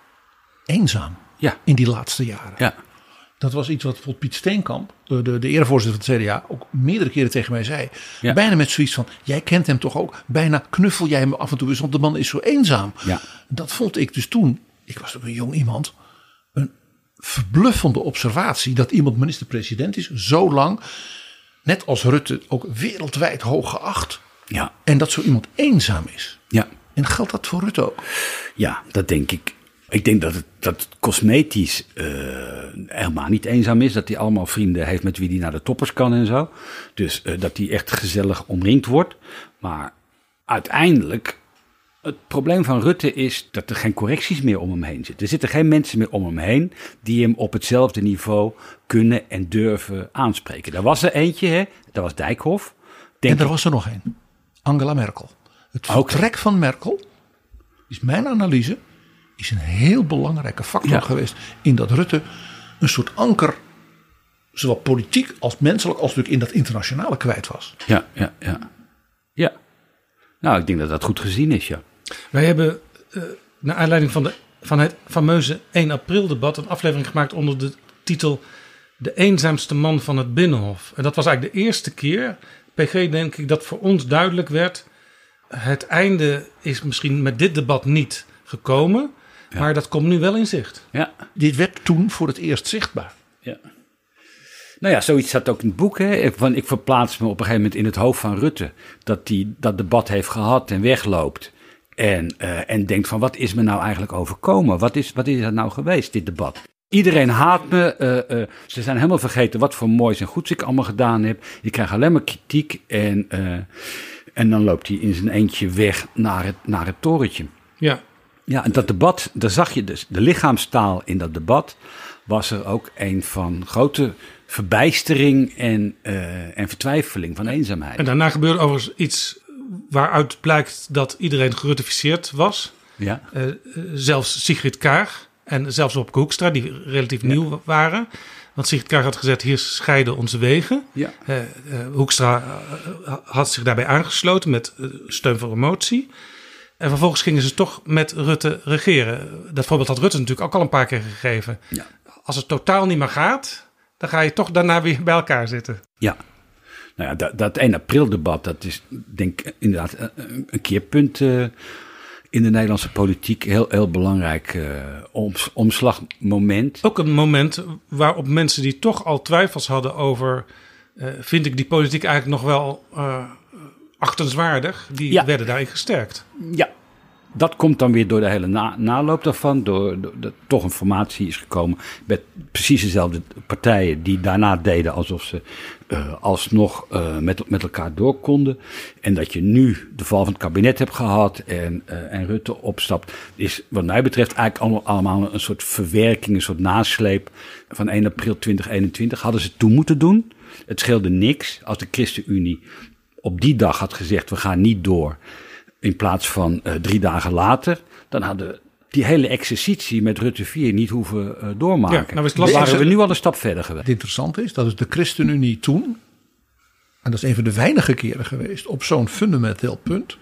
D: eenzaam
A: ja,
D: in die laatste jaren.
A: ja.
D: Dat was iets wat bijvoorbeeld Piet Steenkamp, de, de, de erevoorzitter van het CDA, ook meerdere keren tegen mij zei.
A: Ja.
D: Bijna met zoiets van, jij kent hem toch ook? Bijna knuffel jij hem af en toe eens, want de man is zo eenzaam.
A: Ja.
D: Dat vond ik dus toen, ik was ook een jong iemand, een verbluffende observatie dat iemand minister-president is, zo lang, net als Rutte, ook wereldwijd hoog geacht.
A: Ja,
D: En dat zo iemand eenzaam is.
A: ja.
D: En geldt dat voor Rutte ook?
A: Ja, dat denk ik. Ik denk dat het, dat het cosmetisch eh, helemaal niet eenzaam is. Dat hij allemaal vrienden heeft met wie hij naar de toppers kan en zo. Dus eh, dat hij echt gezellig omringd wordt. Maar uiteindelijk, het probleem van Rutte is dat er geen correcties meer om hem heen zitten. Er zitten geen mensen meer om hem heen die hem op hetzelfde niveau kunnen en durven aanspreken. Er was er eentje, hè? dat was Dijkhoff. Denk
D: en er was er nog één. Angela Merkel. Het vertrek van Merkel, is mijn analyse, is een heel belangrijke factor
A: Ja.
D: geweest in dat Rutte een soort anker, zowel politiek als menselijk, als natuurlijk in dat internationale kwijt was.
A: Ja, ja, ja. Ja. Nou, ik denk dat dat goed gezien is, ja.
B: Wij hebben eh naar aanleiding van, de, van het fameuze 1 april debat een aflevering gemaakt onder de titel De eenzaamste man van het Binnenhof. En dat was eigenlijk de eerste keer, PG denk ik, dat voor ons duidelijk werd. Het einde is misschien met dit debat niet gekomen. Maar dat komt nu wel in zicht.
A: Ja.
D: Dit werd toen voor het eerst zichtbaar.
A: Ja. Nou ja, zoiets staat ook in het boek. Hè. Ik, van, ik verplaats me op een gegeven moment in het hoofd van Rutte. Dat hij dat debat heeft gehad en wegloopt. En, eh, en denkt van, wat is me nou eigenlijk overkomen? Wat is, wat is het nou geweest, dit debat? Iedereen haat me. eh, eh, ze zijn helemaal vergeten wat voor moois en goeds ik allemaal gedaan heb. Ik krijg alleen maar kritiek. En, eh, en dan loopt hij in zijn eentje weg naar het, naar het torentje.
B: Ja.
A: Ja, en dat debat, daar zag je dus, de lichaamstaal in dat debat was er ook een van grote verbijstering en, eh, en vertwijfeling, van eenzaamheid.
B: En daarna gebeurde overigens iets waaruit blijkt dat iedereen gerutificeerd was.
A: Ja.
B: Eh, eh, zelfs Sigrid Kaag en zelfs op Hoekstra, die relatief nieuw waren. Want Sigrid Kaag had gezegd, hier scheiden onze wegen.
A: Ja.
B: Eh, Hoekstra had zich daarbij aangesloten met steun voor een motie. En vervolgens gingen ze toch met Rutte regeren. Dat voorbeeld had Rutte natuurlijk ook al een paar keer gegeven.
A: Ja.
B: Als het totaal niet meer gaat, dan ga je toch daarna weer bij elkaar zitten.
A: Ja. Nou ja, dat, dat 1 april debat, dat is denk ik inderdaad een, een keerpunt eh, in de Nederlandse politiek. Heel, heel belangrijk eh, oms- omslagmoment.
B: Ook een moment waarop mensen die toch al twijfels hadden over... eh, vind ik die politiek eigenlijk nog wel eh achtenswaardig... die
A: Ja.
B: werden daarin gesterkt.
A: Ja, dat komt dan weer door de hele na- naloop daarvan. Door, door dat toch een formatie is gekomen met precies dezelfde partijen die daarna deden alsof ze eh, alsnog eh, met, met elkaar door konden. En dat je nu de val van het kabinet hebt gehad en, eh, en Rutte opstapt, is wat mij betreft eigenlijk allemaal, allemaal een soort verwerking, een soort nasleep van 1 april 2021. Hadden ze toen moeten doen. Het scheelde niks als de ChristenUnie op die dag had gezegd: we gaan niet door in plaats van eh, drie dagen later, dan hadden die hele exercitie met Rutte 4 niet hoeven eh, doormaken.
B: Ja, nou is het
A: Dan
B: lastig.
A: waren we nu al een stap verder geweest.
D: Het interessante is, dat is de ChristenUnie toen, en dat is een van de weinige keren geweest, op zo'n fundamenteel punt,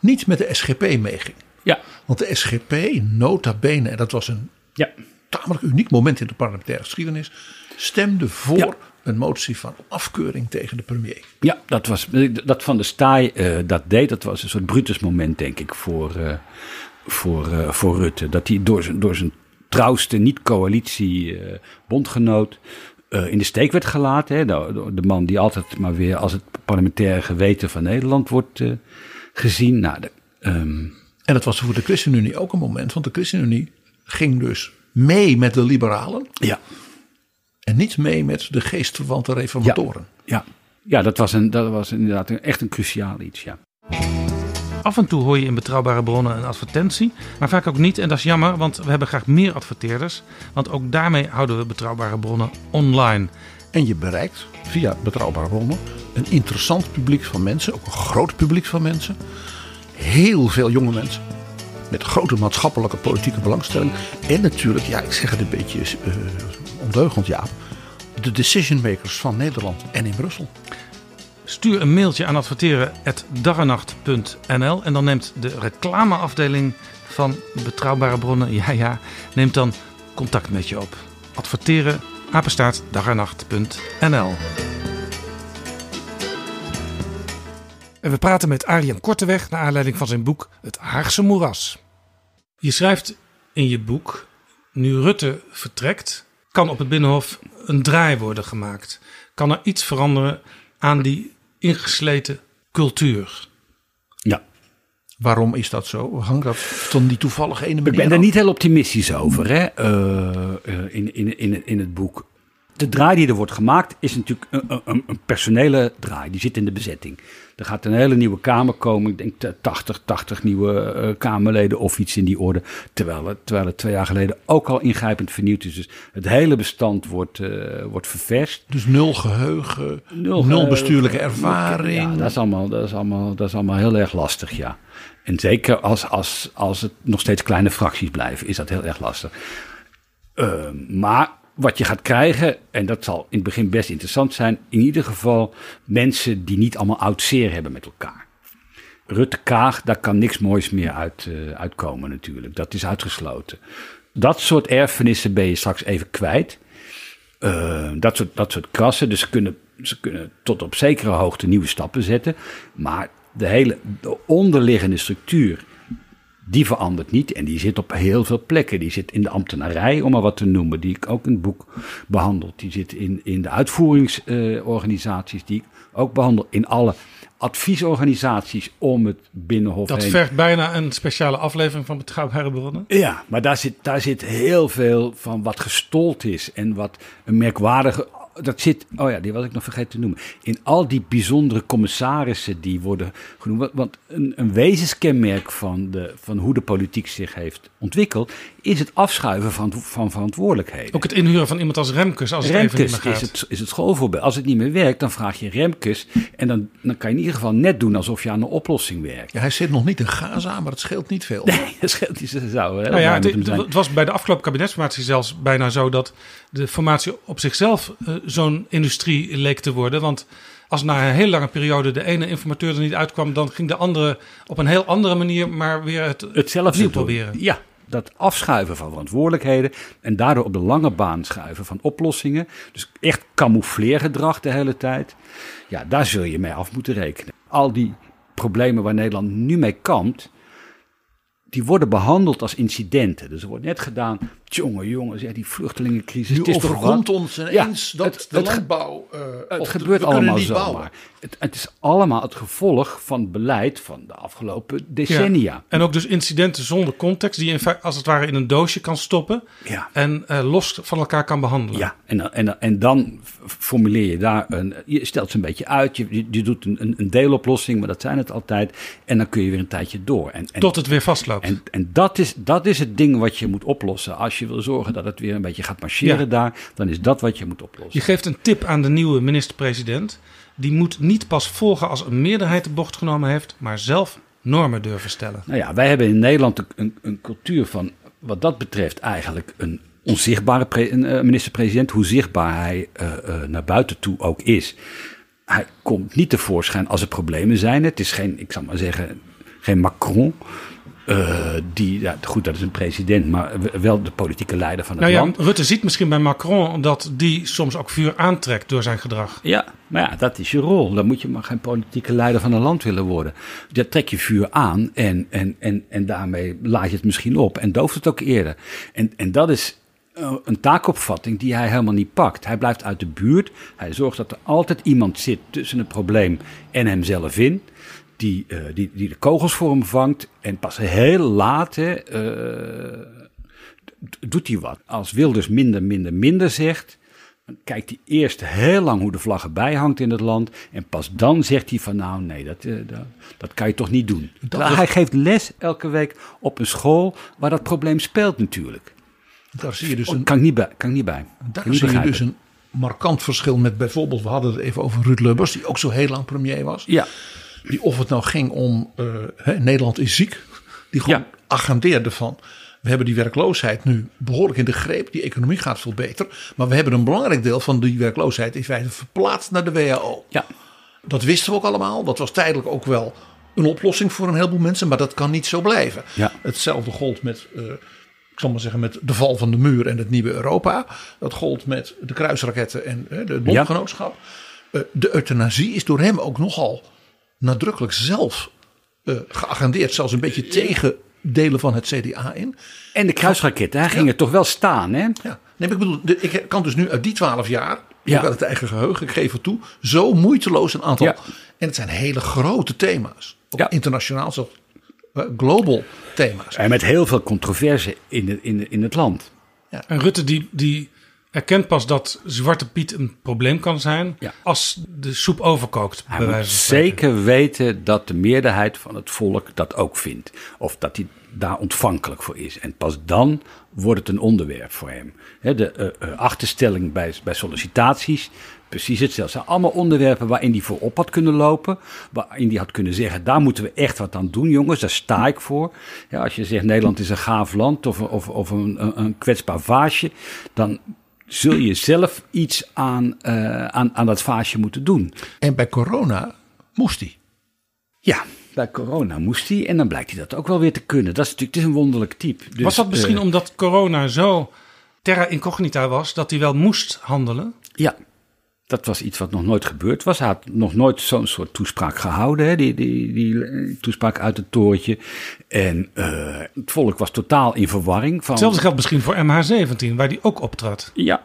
D: niet met de SGP meeging.
A: Ja,
D: Want de SGP, nota bene, en dat was een
A: ja,
D: tamelijk uniek moment in de parlementaire geschiedenis, stemde voor
A: Ja.
D: Een motie van afkeuring tegen de premier.
A: ja dat, was, dat van de staai eh, dat deed, dat was een soort Brutus moment, denk ik, voor, eh, voor, eh, voor Rutte. Dat hij door zijn, door zijn trouwste niet-coalitie-bondgenoot in de steek werd gelaten. Hè? De, de man die altijd maar weer als het parlementaire geweten van Nederland wordt gezien. Nou, de, ehm,
D: En dat was voor de ChristenUnie ook een moment, want de ChristenUnie ging dus mee met de liberalen
A: ja,
D: en niet mee met de geestverwante reformatoren.
A: Ja, ja dat, was een, dat was inderdaad echt een cruciaal iets. Ja.
B: Af en toe hoor je in betrouwbare bronnen een advertentie, maar vaak ook niet. En dat is jammer, want we hebben graag meer adverteerders. Want ook daarmee houden we betrouwbare bronnen online.
D: En je bereikt via betrouwbare bronnen een interessant publiek van mensen, ook een groot publiek van mensen. Heel veel jonge mensen. Met grote maatschappelijke politieke belangstelling. En natuurlijk, ja, ik zeg het een beetje eh ondeugend, ja. De decision makers van Nederland en in Brussel.
B: Stuur een mailtje aan adverteren.dagenacht.nl en dan neemt de reclameafdeling van Betrouwbare Bronnen, ja ja, neemt dan contact met je op. Adverteren, apenstaart, dagenacht.nl En we praten met Arjen Korteweg naar aanleiding van zijn boek Het Haagse Moeras. Je schrijft in je boek, nu Rutte vertrekt, kan op het Binnenhof een draai worden gemaakt. Kan er iets veranderen aan die ingesleten cultuur?
A: ja.
D: Waarom is dat zo? Hangt dat van die toevallige ene
A: Ik ben daar
D: af?
A: niet heel optimistisch over hè? eh, eh, in, in, in, in het boek. De draai die er wordt gemaakt is natuurlijk een, een, een personele draai. Die zit in de bezetting. Er gaat een hele nieuwe Kamer komen. Ik denk eh, 80, 80 nieuwe eh, Kamerleden of iets in die orde. Terwijl het, terwijl het twee jaar geleden ook al ingrijpend vernieuwd is. Dus het hele bestand wordt, eh, wordt ververst.
D: Dus nul geheugen, nul, bestuurlijke ervaring.
A: Ja, dat is allemaal, dat is allemaal, dat is allemaal heel erg lastig, ja. En zeker als, als, als het nog steeds kleine fracties blijven, is dat heel erg lastig. Uh, maar wat je gaat krijgen, en dat zal in het begin best interessant zijn, in ieder geval mensen die niet allemaal oud zeer hebben met elkaar. Rutte Kaag, daar kan niks moois meer uit, uh, uitkomen natuurlijk. Dat is uitgesloten. Dat soort erfenissen ben je straks even kwijt. Uh, dat, soort, dat soort krassen. Dus ze kunnen, ze kunnen tot op zekere hoogte nieuwe stappen zetten. Maar de hele de onderliggende structuur, Die verandert niet en die zit op heel veel plekken. Die zit in de ambtenarij, om maar wat te noemen, die ik ook in het boek behandel. Die zit in, in de uitvoeringsorganisaties, die ik ook behandel. In alle adviesorganisaties om het Binnenhof
B: Dat
A: heen.
B: vergt bijna een speciale aflevering van Betrouwbare Bronnen.
A: Ja, maar daar zit, daar zit heel veel van wat gestold is en wat een merkwaardige. Dat zit, oh ja, die was ik nog vergeten te noemen. In al die bijzondere commissarissen die worden genoemd. Want- een, een wezenskenmerk van, de, van hoe de politiek zich heeft ontwikkeld. is het afschuiven van, van verantwoordelijkheden.
B: Ook het inhuren van iemand als Remkes, als het even niet
A: Remkes is het, is het schoolvoorbeeld. Als het niet meer werkt, dan vraag je Remkes. En dan, dan kan je in ieder geval net doen alsof je aan een oplossing werkt.
D: Ja, hij zit nog niet in Gaza, maar het scheelt niet veel.
A: Nee, dat scheelt niet. Zou heel
B: Nou ja, het, het was bij de afgelopen kabinetsformatie zelfs bijna zo dat de formatie op zichzelf eh, zo'n industrie leek te worden. Want als na een heel lange periode de ene informateur er niet uitkwam, dan ging de andere op een heel andere manier maar weer het
A: hetzelfde
B: proberen.
A: Ja, dat afschuiven van verantwoordelijkheden en daardoor op de lange baan schuiven van oplossingen. Dus echt camoufleergedrag de hele tijd. Ja, daar zul je mee af moeten rekenen. Al die problemen waar Nederland nu mee kampt, die worden behandeld als incidenten. Dus er wordt net gedaan, jongen, jongens, ja, die vluchtelingencrisis.
D: Nu
A: het is
D: overkomt ons ineens
A: Ja,
D: dat
A: het-
D: de
A: het
D: landbouw... eh,
A: Het
D: de-
A: gebeurt
D: kunnen
A: allemaal
D: niet
A: zomaar.
D: bouwen.
A: Het, het is allemaal het gevolg van beleid van de afgelopen decennia.
B: Ja. En ook dus incidenten zonder context, die je in als het ware in een doosje kan stoppen
A: Ja.
B: en eh, los van elkaar kan behandelen.
A: Ja, en, dan- en, en dan formuleer je daar een. Je stelt ze een beetje uit. Je, doet een, een, een deeloplossing, maar dat zijn het altijd. En dan kun je weer een tijdje door. En, en,
B: Tot het weer vastloopt.
A: en, en dat, is, dat is het ding wat je moet oplossen. Als je wil zorgen dat het weer een beetje gaat marcheren
B: Ja.
A: daar, dan is dat wat je moet oplossen.
B: Je geeft een tip aan de nieuwe minister-president. Die moet niet pas volgen als een meerderheid de bocht genomen heeft, maar zelf normen durven stellen.
A: Nou ja, wij hebben in Nederland een, een, cultuur van, wat dat betreft, eigenlijk een onzichtbare eh, minister-president. Hoe zichtbaar hij eh, eh, naar buiten toe ook is. Hij komt niet tevoorschijn als er problemen zijn. Het is geen, ik zal maar zeggen, geen Macron. Eh, die, ja, goed, dat is een president, maar wel de politieke leider van het
B: Nou ja,
A: land.
B: Rutte ziet misschien bij Macron dat die soms ook vuur aantrekt door zijn gedrag.
A: Ja, maar ja, dat is je rol. Dan moet je maar geen politieke leider van een land willen worden. Dan trek je vuur aan en, en, en, en daarmee laat je het misschien op en dooft het ook eerder. En, en dat is eh, een taakopvatting die hij helemaal niet pakt. Hij blijft uit de buurt. Hij zorgt dat er altijd iemand zit tussen het probleem en hemzelf in. Die, eh, die, die de kogels voor hem vangt. En pas heel laat hè, eh, doet hij wat. Als Wilders minder, minder, minder zegt, dan kijkt hij eerst heel lang hoe de vlag erbij hangt in het land. En pas dan zegt hij van nou nee, dat, eh, dat, dat kan je toch niet doen. Hij geeft les elke week op een school waar dat probleem speelt natuurlijk.
D: Daar zie je dus een,
A: Kan ik niet bij. Kan ik niet bij.
D: daar
A: niet
D: zie je dus een markant verschil met bijvoorbeeld... We hadden het even over Ruud Lubbers, die ook zo heel lang premier was.
A: Ja,
D: Die of het nou ging om eh, hè, Nederland is ziek. Die gewoon
A: Ja.
D: agendeerde van. We hebben die werkloosheid nu behoorlijk in de greep. Die economie gaat veel beter. Maar we hebben een belangrijk deel van die werkloosheid in feite verplaatst naar de WHO.
A: ja.
D: Dat wisten we ook allemaal. Dat was tijdelijk ook wel een oplossing voor een heleboel mensen. Maar dat kan niet zo blijven.
A: Ja.
D: Hetzelfde gold met, eh, ik zal maar zeggen, met de val van de muur en het nieuwe Europa. Dat gold met de kruisraketten en het bondgenootschap. Eh, de euthanasie is door hem ook nogal nadrukkelijk zelf eh, geagendeerd. Zelfs een beetje tegen delen van het CDA in.
A: En de kruisraketten, hij ging er toch wel staan hè?
D: Ja. Nee, ik bedoel, ik kan dus nu uit die twaalf jaar,
A: Ja.
D: ja. uit het eigen geheugen, ik geef het toe, zo moeiteloos een aantal.
A: Ja.
D: En het zijn hele grote thema's. Ook
A: Ja.
D: internationaal, zelfs eh, global thema's.
A: En met heel veel controverse in, de, in, de- in het land.
B: En Rutte die, die erkent pas dat Zwarte Piet een probleem kan zijn
A: Ja.
B: als de soep overkookt.
A: Hij moet zeker weten dat de meerderheid van het volk dat ook vindt. Of dat hij daar ontvankelijk voor is. En pas dan wordt het een onderwerp voor hem. De eh, eh, achterstelling bij, bij sollicitaties, precies hetzelfde. Het zijn allemaal onderwerpen waarin hij voorop had kunnen lopen. Waarin hij had kunnen zeggen, daar moeten we echt wat aan doen jongens. Daar sta ik voor. Ja, als je zegt Nederland is een gaaf land of, of, of een, een kwetsbaar vaasje. Dan zul je zelf iets aan, eh, aan, aan dat vaasje moeten doen.
D: En bij corona moest hij.
A: Ja, bij corona moest hij en dan blijkt hij dat ook wel weer te kunnen. Dat is natuurlijk het is een wonderlijk type. Dus,
B: was dat misschien
A: eh,
B: omdat corona zo terra incognita was dat hij wel moest handelen?
A: Ja, Dat was iets wat nog nooit gebeurd was. Hij had nog nooit zo'n soort toespraak gehouden, hè? Die, die, die eh, toespraak uit het torentje. En uh, het volk was totaal in verwarring. Van...
B: Hetzelfde geldt misschien voor MH17, waar die ook optrad.
A: Ja.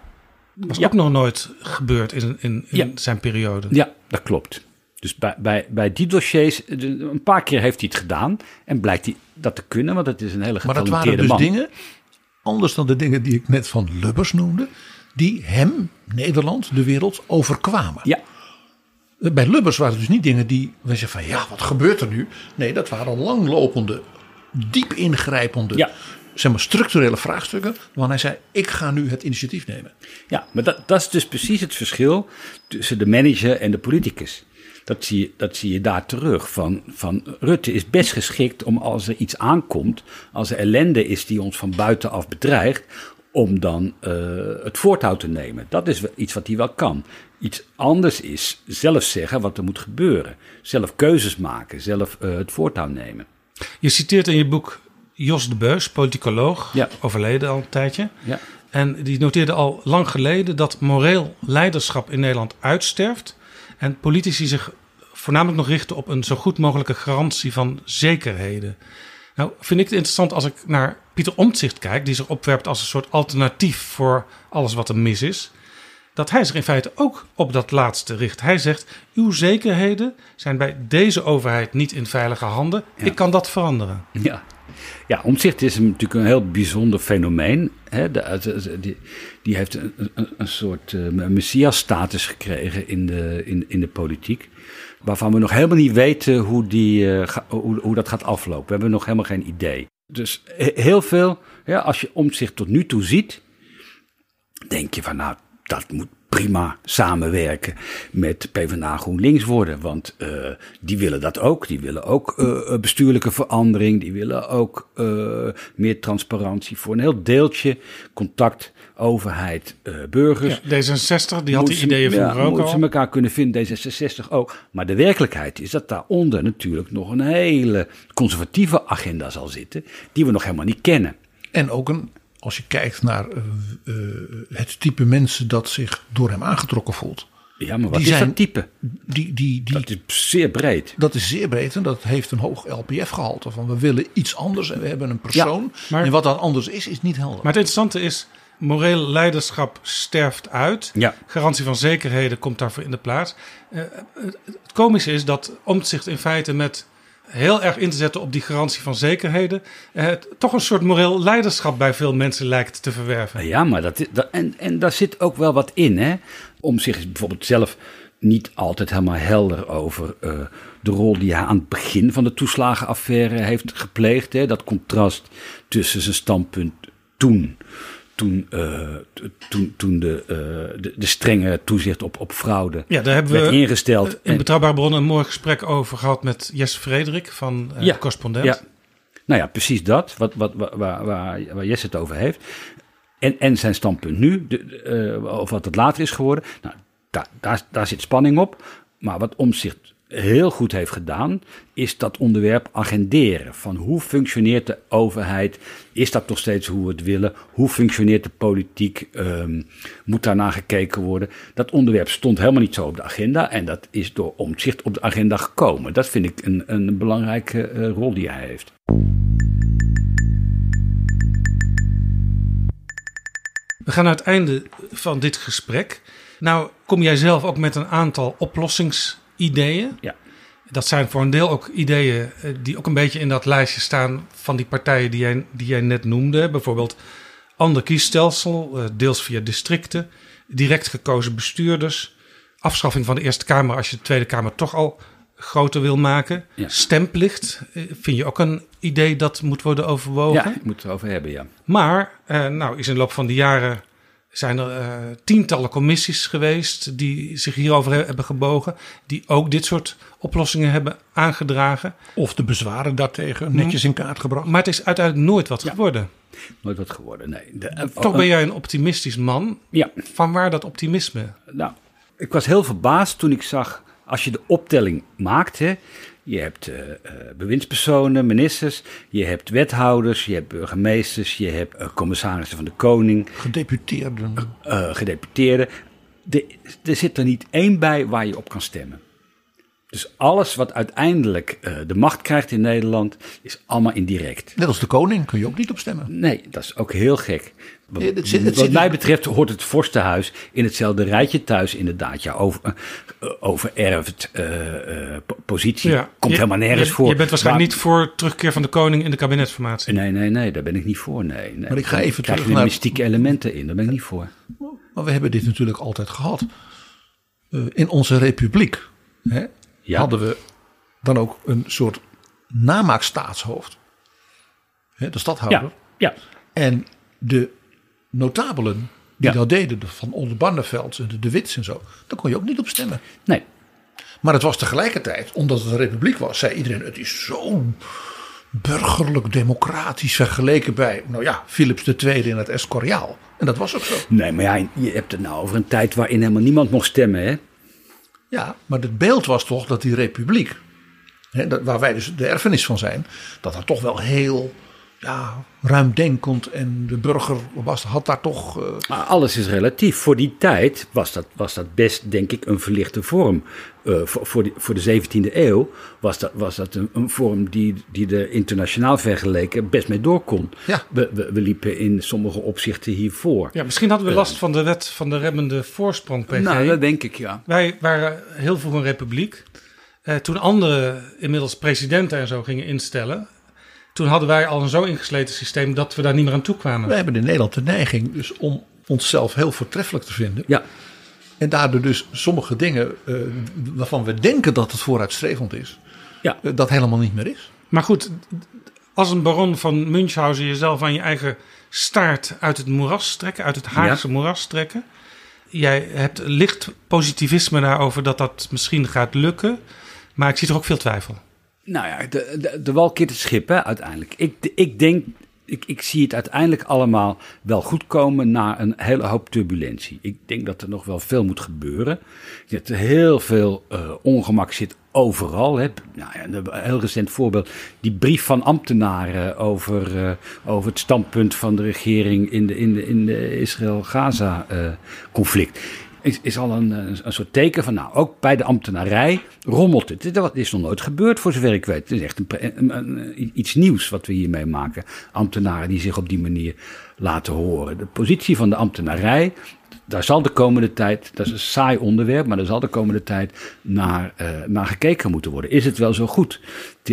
B: was
A: ja.
B: ook nog nooit gebeurd in, in, in
A: Ja.
B: zijn periode.
A: Ja, dat klopt. Dus bij, bij, bij die dossiers, de- een paar keer heeft hij het gedaan. En blijkt hij dat te kunnen, want het is een hele
D: Maar dat
A: getalenteerde
D: waren dus
A: man.
D: dingen, anders dan de dingen die ik net van Lubbers noemde, die hem, Nederland, de wereld overkwamen.
A: Ja.
D: Bij Lubbers waren het dus niet dingen die we zeggen van ja, wat gebeurt er nu? Nee, dat waren langlopende, diep ingrijpende,
A: Ja.
D: zeg maar structurele vraagstukken. Waarvan hij zei, ik ga nu het initiatief nemen.
A: Ja, maar dat, dat is dus precies het verschil tussen de manager en de politicus. Dat zie je, dat zie je daar terug. Van, van Rutte is best geschikt om als er iets aankomt, als er ellende is die ons van buitenaf bedreigt, om dan eh, het voortouw te nemen. Dat is iets wat hij wel kan. Iets anders is zelf zeggen wat er moet gebeuren. Zelf keuzes maken, zelf eh, het voortouw nemen.
B: Je citeert in je boek Jos de Beus, politicoloog,
A: Ja.
B: overleden al een tijdje.
A: Ja.
B: En die noteerde al lang geleden dat moreel leiderschap in Nederland uitsterft. En politici zich voornamelijk nog richten op een zo goed mogelijke garantie van zekerheden. Nou, vind ik het interessant als ik naar Pieter Omtzigt kijk, die zich opwerpt als een soort alternatief voor alles wat er mis is. Dat hij zich in feite ook op dat laatste richt. Hij zegt: Uw zekerheden zijn bij deze overheid niet in veilige handen. Ik kan dat veranderen.
A: Ja, ja omzicht is natuurlijk een heel bijzonder fenomeen. Hè? De- de- die, die heeft een, een, een soort uh, messias-status gekregen in de, in, in de politiek. Waarvan we nog helemaal niet weten hoe, die, eh, hoe, hoe dat gaat aflopen. We hebben nog helemaal geen idee. Dus he- heel veel, ja, als je omzicht tot nu toe ziet, denk je van nou, dat moet prima samenwerken met PvdA GroenLinks worden. Want eh, die willen dat ook. Die willen ook eh, bestuurlijke verandering. Die willen ook meer transparantie voor een heel deeltje contact, overheid, eh, burgers.
B: Ja, D66, die had die ideeën
A: ja,
B: vroeger ook al.
A: ze elkaar kunnen vinden, D66 ook. Maar de werkelijkheid is dat daaronder natuurlijk nog een hele conservatieve agenda zal zitten, die we nog helemaal niet kennen.
D: En ook een, als je kijkt naar eh, eh, het type mensen dat zich door hem aangetrokken voelt.
A: Ja, maar wat
D: Die
A: is
D: zijn-
A: dat type?
D: Die, die, die,
A: Dat is zeer breed.
D: Dat is zeer breed en dat heeft een hoog LPF-gehalte. Van we willen iets anders en we hebben een persoon.
B: maar-
D: en wat dat anders is, is niet helder.
B: Maar het interessante is, moreel leiderschap sterft uit.
A: Ja.
B: Garantie van zekerheden komt daarvoor in de plaats. Eh, het, komische is dat Omtzigt in feite met heel erg in te zetten op die garantie van zekerheden... eh, toch een soort moreel leiderschap bij veel mensen lijkt te verwerven.
A: Ja, maar dat, is- dat, en, en daar zit ook wel wat in. Hè? Om zich is bijvoorbeeld zelf niet altijd helemaal helder over eh, de rol die hij aan het begin van de toeslagenaffaire heeft gepleegd. Hè? Dat contrast tussen zijn standpunt toen. Toen, eh, toen, toen de, eh, de, de strenge toezicht op, op fraude
B: Ja, daar hebben
A: werd
B: we
A: ingesteld.
B: in
A: En-
B: Betrouwbare Bronnen een mooi gesprek over gehad met Jesse Frederik van eh, de Correspondent.
A: Ja. Nou ja, precies dat, wat, wat, waar, waar, waar, Jesse het over heeft. En, en zijn standpunt nu, de, de, of wat het later is geworden. Nou, daar, daar, daar zit spanning op. Maar wat Omzicht heel goed heeft gedaan, is dat onderwerp agenderen. Van hoe functioneert de overheid? Is dat nog steeds hoe we het willen? Hoe functioneert de politiek? Ehm, moet daarna gekeken worden? Dat onderwerp stond helemaal niet zo op de agenda. En dat is door Omzicht op de agenda gekomen. Dat vind ik een, een belangrijke eh, rol die hij heeft.
B: We gaan naar het einde van dit gesprek. Nou, kom jij zelf ook met een aantal oplossingsideeën.
A: Ja.
B: Dat zijn voor een deel ook ideeën eh, die ook een beetje in dat lijstje staan van die partijen die jij, die jij net noemde. Bijvoorbeeld ander kiesstelsel, eh, deels via districten, direct gekozen bestuurders, afschaffing van de Eerste Kamer als je de Tweede Kamer toch al groter wil maken.
A: Ja.
B: Stemplicht eh, vind je ook een idee dat moet worden overwogen.
A: Ja, ik moet het erover hebben, ja.
B: Maar, nou, is in de loop van de jaren zijn er eh, tientallen commissies geweest die zich hierover he- hebben gebogen, die ook dit soort oplossingen hebben aangedragen.
D: Of de bezwaren daartegen netjes in kaart gebracht.
B: Maar het is uiteindelijk nooit wat geworden.
A: Nooit wat geworden, nee. De- eh,
B: Toch ben jij een optimistisch man.
A: Ja.
B: Van waar dat optimisme?
A: Nou, ik was heel verbaasd toen ik zag, als je de optelling maakt, hè, je hebt eh, eh, bewindspersonen, ministers, je hebt wethouders, je hebt burgemeesters, je hebt eh, commissarissen van de koning,
D: Gedeputeerden.
A: gedeputeerden. de, er zit er niet één bij waar je op kan stemmen. Dus alles wat uiteindelijk de macht krijgt in Nederland, is allemaal indirect.
D: Net als de koning kun je ook niet op stemmen.
A: Nee, dat is ook heel gek. Wat,
D: Nee, het zit- het
A: wat
D: zit-
A: mij betreft hoort het vorstenhuis in hetzelfde rijtje thuis inderdaad. Ja, over, eh, overerfd eh, eh, po- positie. Komt
B: Je-
A: helemaal nergens
B: je,
A: voor.
B: Je bent waarschijnlijk
A: Waar-
B: niet voor terugkeer van de koning in de kabinetsformatie.
A: Nee, nee, nee, daar ben ik niet voor. Nee, nee.
D: Maar ik ga even terug naar-
A: mystieke elementen in, daar ben ik niet voor.
D: Maar we hebben dit natuurlijk altijd gehad. Eh, in onze republiek hè, hadden we dan ook een soort namaakstaatshoofd. Hè, de stadhouder.
A: Ja, ja.
D: En de notabelen die
A: Ja.
D: dat deden, de Van Oldenbarneveld en de De Wits en zo, daar kon je ook niet op stemmen.
A: Nee.
D: Maar het was tegelijkertijd, omdat het een republiek was, zei iedereen: het is zo burgerlijk democratisch vergeleken bij, nou ja, Philips II in het Escoriaal. En dat was ook zo.
A: Nee, maar ja, je hebt het nou over een tijd waarin helemaal niemand mocht stemmen, hè?
D: Ja, maar het beeld was toch dat die republiek, hè, waar wij dus de erfenis van zijn, dat dat toch wel heel ja, ruimdenkend en de burger was, had daar toch. eh,
A: Maar alles is relatief. Voor die tijd was dat, was dat best, denk ik, een verlichte vorm. Eh, voor, voor, de, voor de 17e eeuw was dat, was dat een, een vorm die, die er internationaal vergeleken best mee door kon.
D: Ja.
A: We, we, we liepen in sommige opzichten hiervoor.
B: Ja, misschien hadden we last van de wet van de remmende voorsprong, PG.
A: Nou, dat denk ik, ja.
B: Wij waren heel vroeg een republiek. Eh, toen anderen inmiddels presidenten en zo gingen instellen... toen hadden wij al een zo ingesleten systeem dat we daar niet meer aan toe kwamen.
D: wij hebben in Nederland de neiging dus om onszelf heel voortreffelijk te vinden.
A: Ja.
D: En daardoor dus sommige dingen eh, waarvan we denken dat het vooruitstrevend is,
A: Ja.
D: eh, dat helemaal niet meer is.
B: Maar goed, als een baron van Münchhausen jezelf aan je eigen staart uit het moeras trekken, uit het Haagse moeras trekken. Jij hebt licht positivisme daarover dat dat misschien gaat lukken. Maar ik zie toch ook veel twijfel.
A: Nou ja, de, de, de wal keert het schip, hè, uiteindelijk. Ik, ik denk, ik, ik zie het uiteindelijk allemaal wel goed komen na een hele hoop turbulentie. Ik denk dat er nog wel veel moet gebeuren. Dat er heel veel eh, ongemak zit overal. Hè. Nou ja, een heel recent voorbeeld, die brief van ambtenaren over, eh, over het standpunt van de regering in de, in de, in de Israël-Gaza-conflict is, al een, een, een soort teken van, nou, ook bij de ambtenarij rommelt het. Dat is nog nooit gebeurd, voor zover ik weet. Het is echt iets nieuws wat we hiermee maken. Ambtenaren die zich op die manier laten horen. De positie van de ambtenarij, daar zal de komende tijd, dat is een saai onderwerp, maar daar zal de komende tijd naar, eh, naar gekeken moeten worden. Is het wel zo goed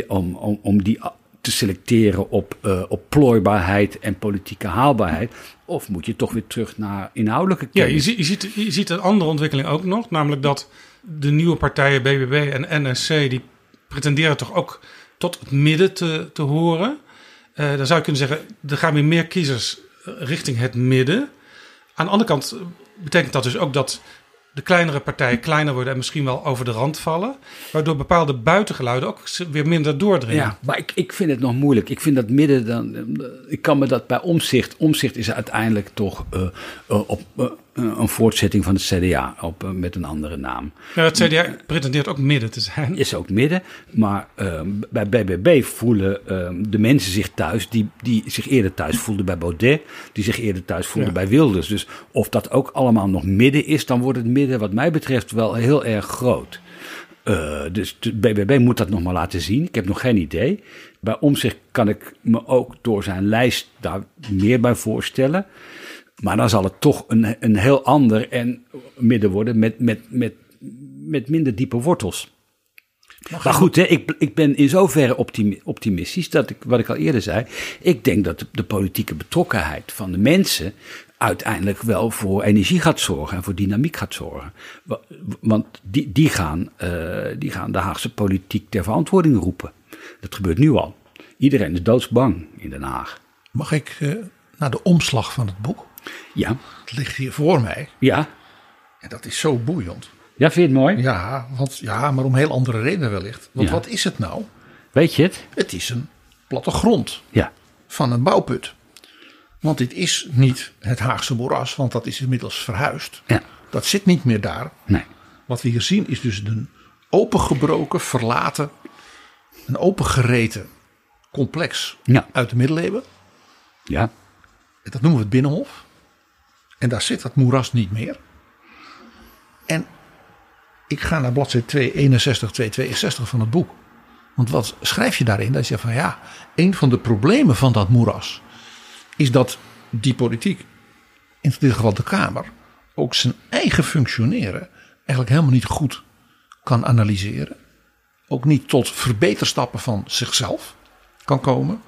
A: om, om, om die te selecteren op, eh, op plooibaarheid en politieke haalbaarheid? Of moet je toch weer terug naar inhoudelijke
B: Ja,
A: kennis?
B: je, ziet, je, ziet, je ziet een andere ontwikkeling ook nog. Namelijk dat de nieuwe partijen BBB en NSC... die pretenderen toch ook tot het midden te, te horen. Eh, dan zou je kunnen zeggen, er gaan weer meer kiezers eh, richting het midden. Aan de andere kant betekent dat dus ook dat de kleinere partijen kleiner worden... en misschien wel over de rand vallen. Waardoor bepaalde buitengeluiden ook weer minder doordringen.
A: Ja, maar ik, ik vind het nog moeilijk. Ik vind dat midden dan. eh, Ik kan me dat bij omzicht. Omzicht is uiteindelijk toch eh, eh, op een voortzetting van het CDA op, eh, met een andere naam.
B: Ja, het CDA pretendeert ook midden te zijn.
A: Is ook midden. Maar eh, bij BBB voelen eh, de mensen zich thuis die, die zich eerder thuis voelden bij Baudet. Die zich eerder thuis voelden
B: Ja.
A: bij Wilders. Dus of dat ook allemaal nog midden is, dan wordt het midden wat mij betreft wel heel erg groot. Eh, dus de BBB moet dat nog maar laten zien. Ik heb nog geen idee. Bij Omzicht kan ik me ook door zijn lijst daar meer bij voorstellen. Maar dan zal het toch een, een heel ander en midden worden met, met, met, met minder diepe wortels. Maar goed, hè, ik, ik ben in zoverre optimi- optimistisch dat ik, wat ik al eerder zei, ik denk dat de, de politieke betrokkenheid van de mensen uiteindelijk wel voor energie gaat zorgen en voor dynamiek gaat zorgen. Wa- Want die, die, gaan, eh, die gaan de Haagse politiek ter verantwoording roepen. Dat gebeurt nu al. Iedereen is doodsbang in Den Haag.
D: Mag ik eh, naar de omslag van het boek?
A: Ja,
D: Het ligt hier voor mij.
A: ja.
D: En dat is zo boeiend.
A: Ja, vind je het mooi?
D: Ja, want, ja maar om heel andere redenen wellicht. Want
A: Ja.
D: wat is het nou?
A: Weet je het?
D: Het is een plattegrond
A: Ja.
D: van een bouwput. Want dit is niet het Haagse moeras, want dat is inmiddels verhuisd.
A: Ja.
D: Dat zit niet meer daar.
A: Nee.
D: Wat we hier zien is dus een opengebroken, verlaten, een opengereten complex
A: Ja.
D: uit de middeleeuwen.
A: Ja.
D: Dat noemen we het Binnenhof. En daar zit dat moeras niet meer. En ik ga naar bladzijde 261, 262 van het boek. Want wat schrijf je daarin? Dat je zegt van ja, een van de problemen van dat moeras is dat die politiek, in dit geval de Kamer, ook zijn eigen functioneren eigenlijk helemaal niet goed kan analyseren. Ook niet tot verbeterstappen van zichzelf kan komen.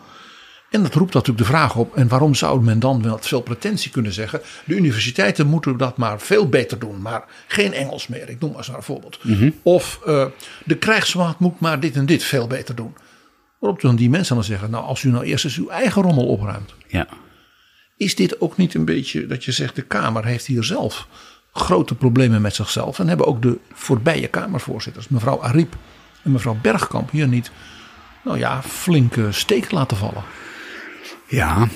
D: En dat roept natuurlijk de vraag op: en waarom zou men dan met veel pretentie kunnen zeggen: de universiteiten moeten dat maar veel beter doen, maar geen Engels meer, ik noem maar een voorbeeld.
A: Mhm.
D: Of eh, de krijgsmacht moet maar dit en dit veel beter doen. Waarop dan die mensen dan zeggen: nou, als u nou eerst eens uw eigen rommel opruimt.
A: Ja.
D: Is dit ook niet een beetje dat je zegt: de Kamer heeft hier zelf grote problemen met zichzelf. En hebben ook de voorbije Kamervoorzitters, mevrouw Ariep en mevrouw Bergkamp, hier niet, nou ja, flinke steek laten vallen.
A: Ja,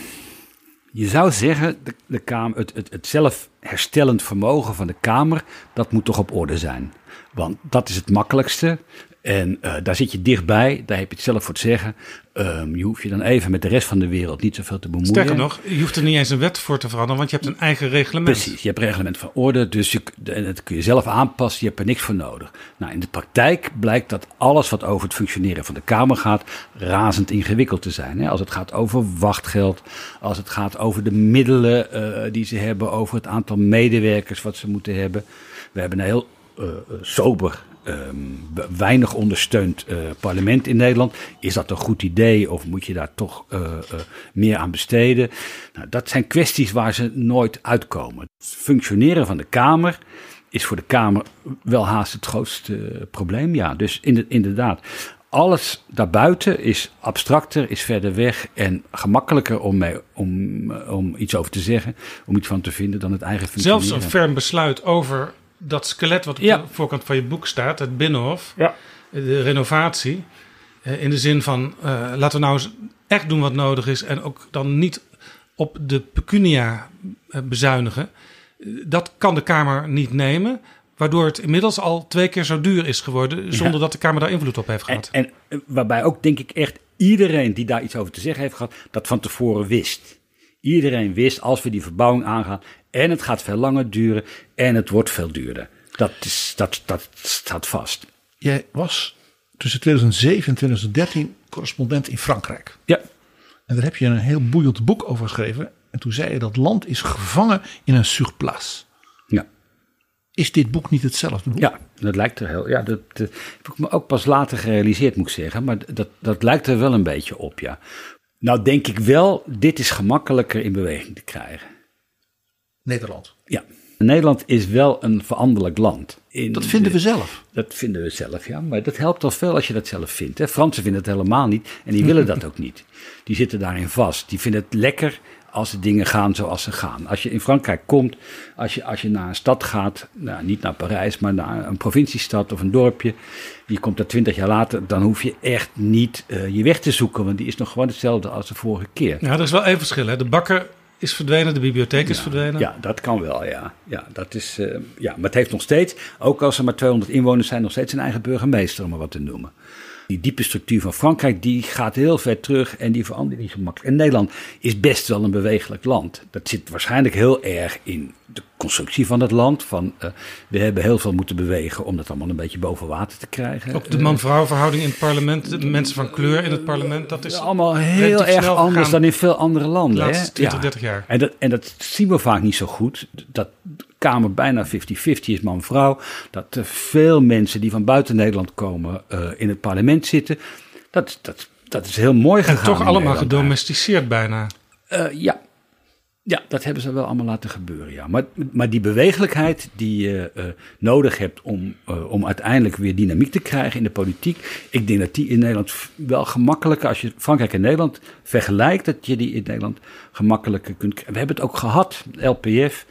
A: je zou zeggen, de, de kamer, het, het, het zelfherstellend vermogen van de Kamer, dat moet toch op orde zijn. Want dat is het makkelijkste. En uh, daar zit je dichtbij, daar heb je het zelf voor te zeggen. Um, je hoeft je dan even met de rest van de wereld niet zoveel te bemoeien.
B: Sterker nog, je hoeft er niet eens een wet voor te veranderen, want je hebt een eigen reglement.
A: Precies, je hebt een reglement van orde, dus je, dat kun je zelf aanpassen, je hebt er niks voor nodig. Nou, in de praktijk blijkt dat alles wat over het functioneren van de Kamer gaat, razend ingewikkeld te zijn. Hè? Als het gaat over wachtgeld, als het gaat over de middelen uh, die ze hebben, over het aantal medewerkers wat ze moeten hebben. We hebben een heel uh, sober Um, weinig ondersteund uh, parlement in Nederland. Is dat een goed idee of moet je daar toch uh, uh, meer aan besteden? Nou, dat zijn kwesties waar ze nooit uitkomen. Het functioneren van de Kamer is voor de Kamer wel haast het grootste probleem. Ja, dus inderdaad. Alles daarbuiten is abstracter, is verder weg en gemakkelijker om, mee, om, om iets over te zeggen, om iets van te vinden dan het eigen functioneren.
B: Zelfs een ferm besluit over dat skelet wat op ja. de voorkant van je boek staat, het Binnenhof,
A: ja.
B: de renovatie. In de zin van, uh, laten we nou eens echt doen wat nodig is en ook dan niet op de pecunia bezuinigen. Dat kan de Kamer niet nemen, waardoor het inmiddels al twee keer zo duur is geworden, zonder ja. dat de Kamer daar invloed op heeft gehad.
A: En, en waarbij ook denk ik echt iedereen die daar iets over te zeggen heeft gehad, dat van tevoren wist. Iedereen wist, als we die verbouwing aangaan, en het gaat veel langer duren en het wordt veel duurder. Dat, is, dat, dat staat vast.
D: Jij was tussen 2007 en 2013 correspondent in Frankrijk.
A: Ja.
D: En daar heb je een heel boeiend boek over geschreven. En toen zei je dat land is gevangen in een surplace.
A: Ja.
D: Is dit boek niet hetzelfde boek?
A: Ja, dat lijkt er heel. Ja, dat, dat heb ik me ook pas later gerealiseerd, moet ik zeggen. Maar dat, dat lijkt er wel een beetje op, ja. Nou, denk ik wel, dit is gemakkelijker in beweging te krijgen.
D: Nederland.
A: Ja. Nederland is wel een veranderlijk land.
D: In dat vinden
A: de,
D: we zelf.
A: Dat vinden we zelf, ja. Maar dat helpt al veel als je dat zelf vindt. Hè. Fransen vinden het helemaal niet en die willen dat ook niet. Die zitten daarin vast. Die vinden het lekker als de dingen gaan zoals ze gaan. Als je in Frankrijk komt, als je, als je naar een stad gaat, nou, niet naar Parijs, maar naar een provinciestad of een dorpje, je komt daar twintig jaar later, dan hoef je echt niet uh, je weg te zoeken, want die is nog gewoon hetzelfde als de vorige keer.
B: Ja, er is wel even verschil. Hè? De bakker is verdwenen, de bibliotheek is
A: ja,
B: verdwenen.
A: Ja, dat kan wel, ja. ja, dat is, uh, ja. Maar het heeft nog steeds, ook als er maar 200 inwoners zijn, nog steeds een eigen burgemeester, om maar wat te noemen. Die diepe structuur van Frankrijk, die gaat heel ver terug en die verandert niet zo makkelijk. En Nederland is best wel een bewegelijk land. Dat zit waarschijnlijk heel erg in de constructie van het land. Van, uh, we hebben heel veel moeten bewegen om dat allemaal een beetje boven water te krijgen.
B: Ook de man-vrouw verhouding in het parlement, de mensen van kleur in het parlement, dat is
A: allemaal heel erg anders dan in veel andere landen.
B: De laatste 20,
A: ja.
B: 30 jaar.
A: En dat, en dat zien we vaak niet zo goed. Dat Kamer bijna 50-50 is man-vrouw. Dat er veel mensen die van buiten Nederland komen uh, in het parlement zitten. Dat, dat, dat is heel mooi gegaan.
B: En toch allemaal gedomesticeerd bijna.
A: Uh, ja. Ja, dat hebben ze wel allemaal laten gebeuren, ja. Maar, maar die bewegelijkheid die je uh, nodig hebt om, om uiteindelijk weer dynamiek te krijgen in de politiek. Ik denk dat die in Nederland wel gemakkelijker, als je Frankrijk en Nederland vergelijkt, dat je die in Nederland gemakkelijker kunt krijgen. We hebben het ook gehad, LPF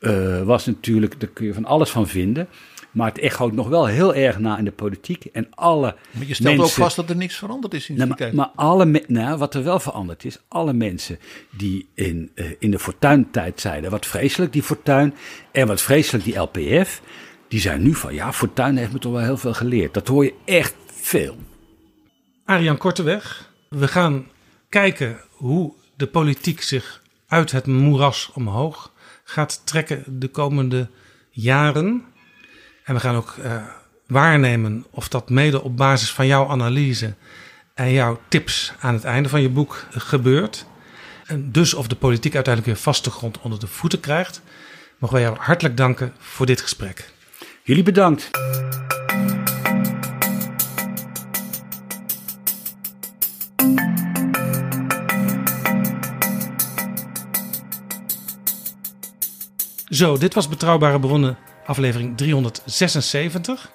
A: uh, was natuurlijk, daar kun je van alles van vinden. Maar het echoot nog wel heel erg na in de politiek. En alle
D: maar je stelt
A: mensen,
D: ook vast dat er niks veranderd is in
A: nou,
D: die tijd.
A: Maar, maar alle, nou, wat er wel veranderd is, alle mensen die in, uh, in de fortuintijd zeiden, wat vreselijk die fortuin en wat vreselijk die LPF, die zijn nu van, ja, fortuin heeft me toch wel heel veel geleerd. Dat hoor je echt veel.
B: Arjan Korteweg, we gaan kijken hoe de politiek zich uit het moeras omhoog gaat trekken de komende jaren. En we gaan ook uh, waarnemen of dat mede op basis van jouw analyse en jouw tips aan het einde van je boek gebeurt. En dus of de politiek uiteindelijk weer vaste grond onder de voeten krijgt. Mogen wij jou hartelijk danken voor dit gesprek.
A: Jullie bedankt.
B: Zo, dit was Betrouwbare Bronnen, aflevering 376.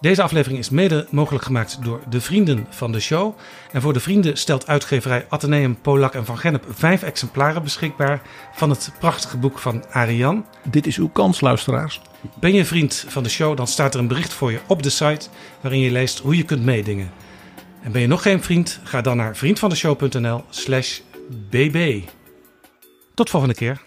B: Deze aflevering is mede mogelijk gemaakt door de vrienden van de show. En voor de vrienden stelt uitgeverij Atheneum, Polak en Van Gennep vijf exemplaren beschikbaar van het prachtige boek van Ariane.
D: Dit is uw kans, luisteraars.
B: Ben je vriend van de show, dan staat er een bericht voor je op de site waarin je leest hoe je kunt meedingen. En ben je nog geen vriend, ga dan naar vriendvandeshow.nl/slash bb. Tot volgende keer.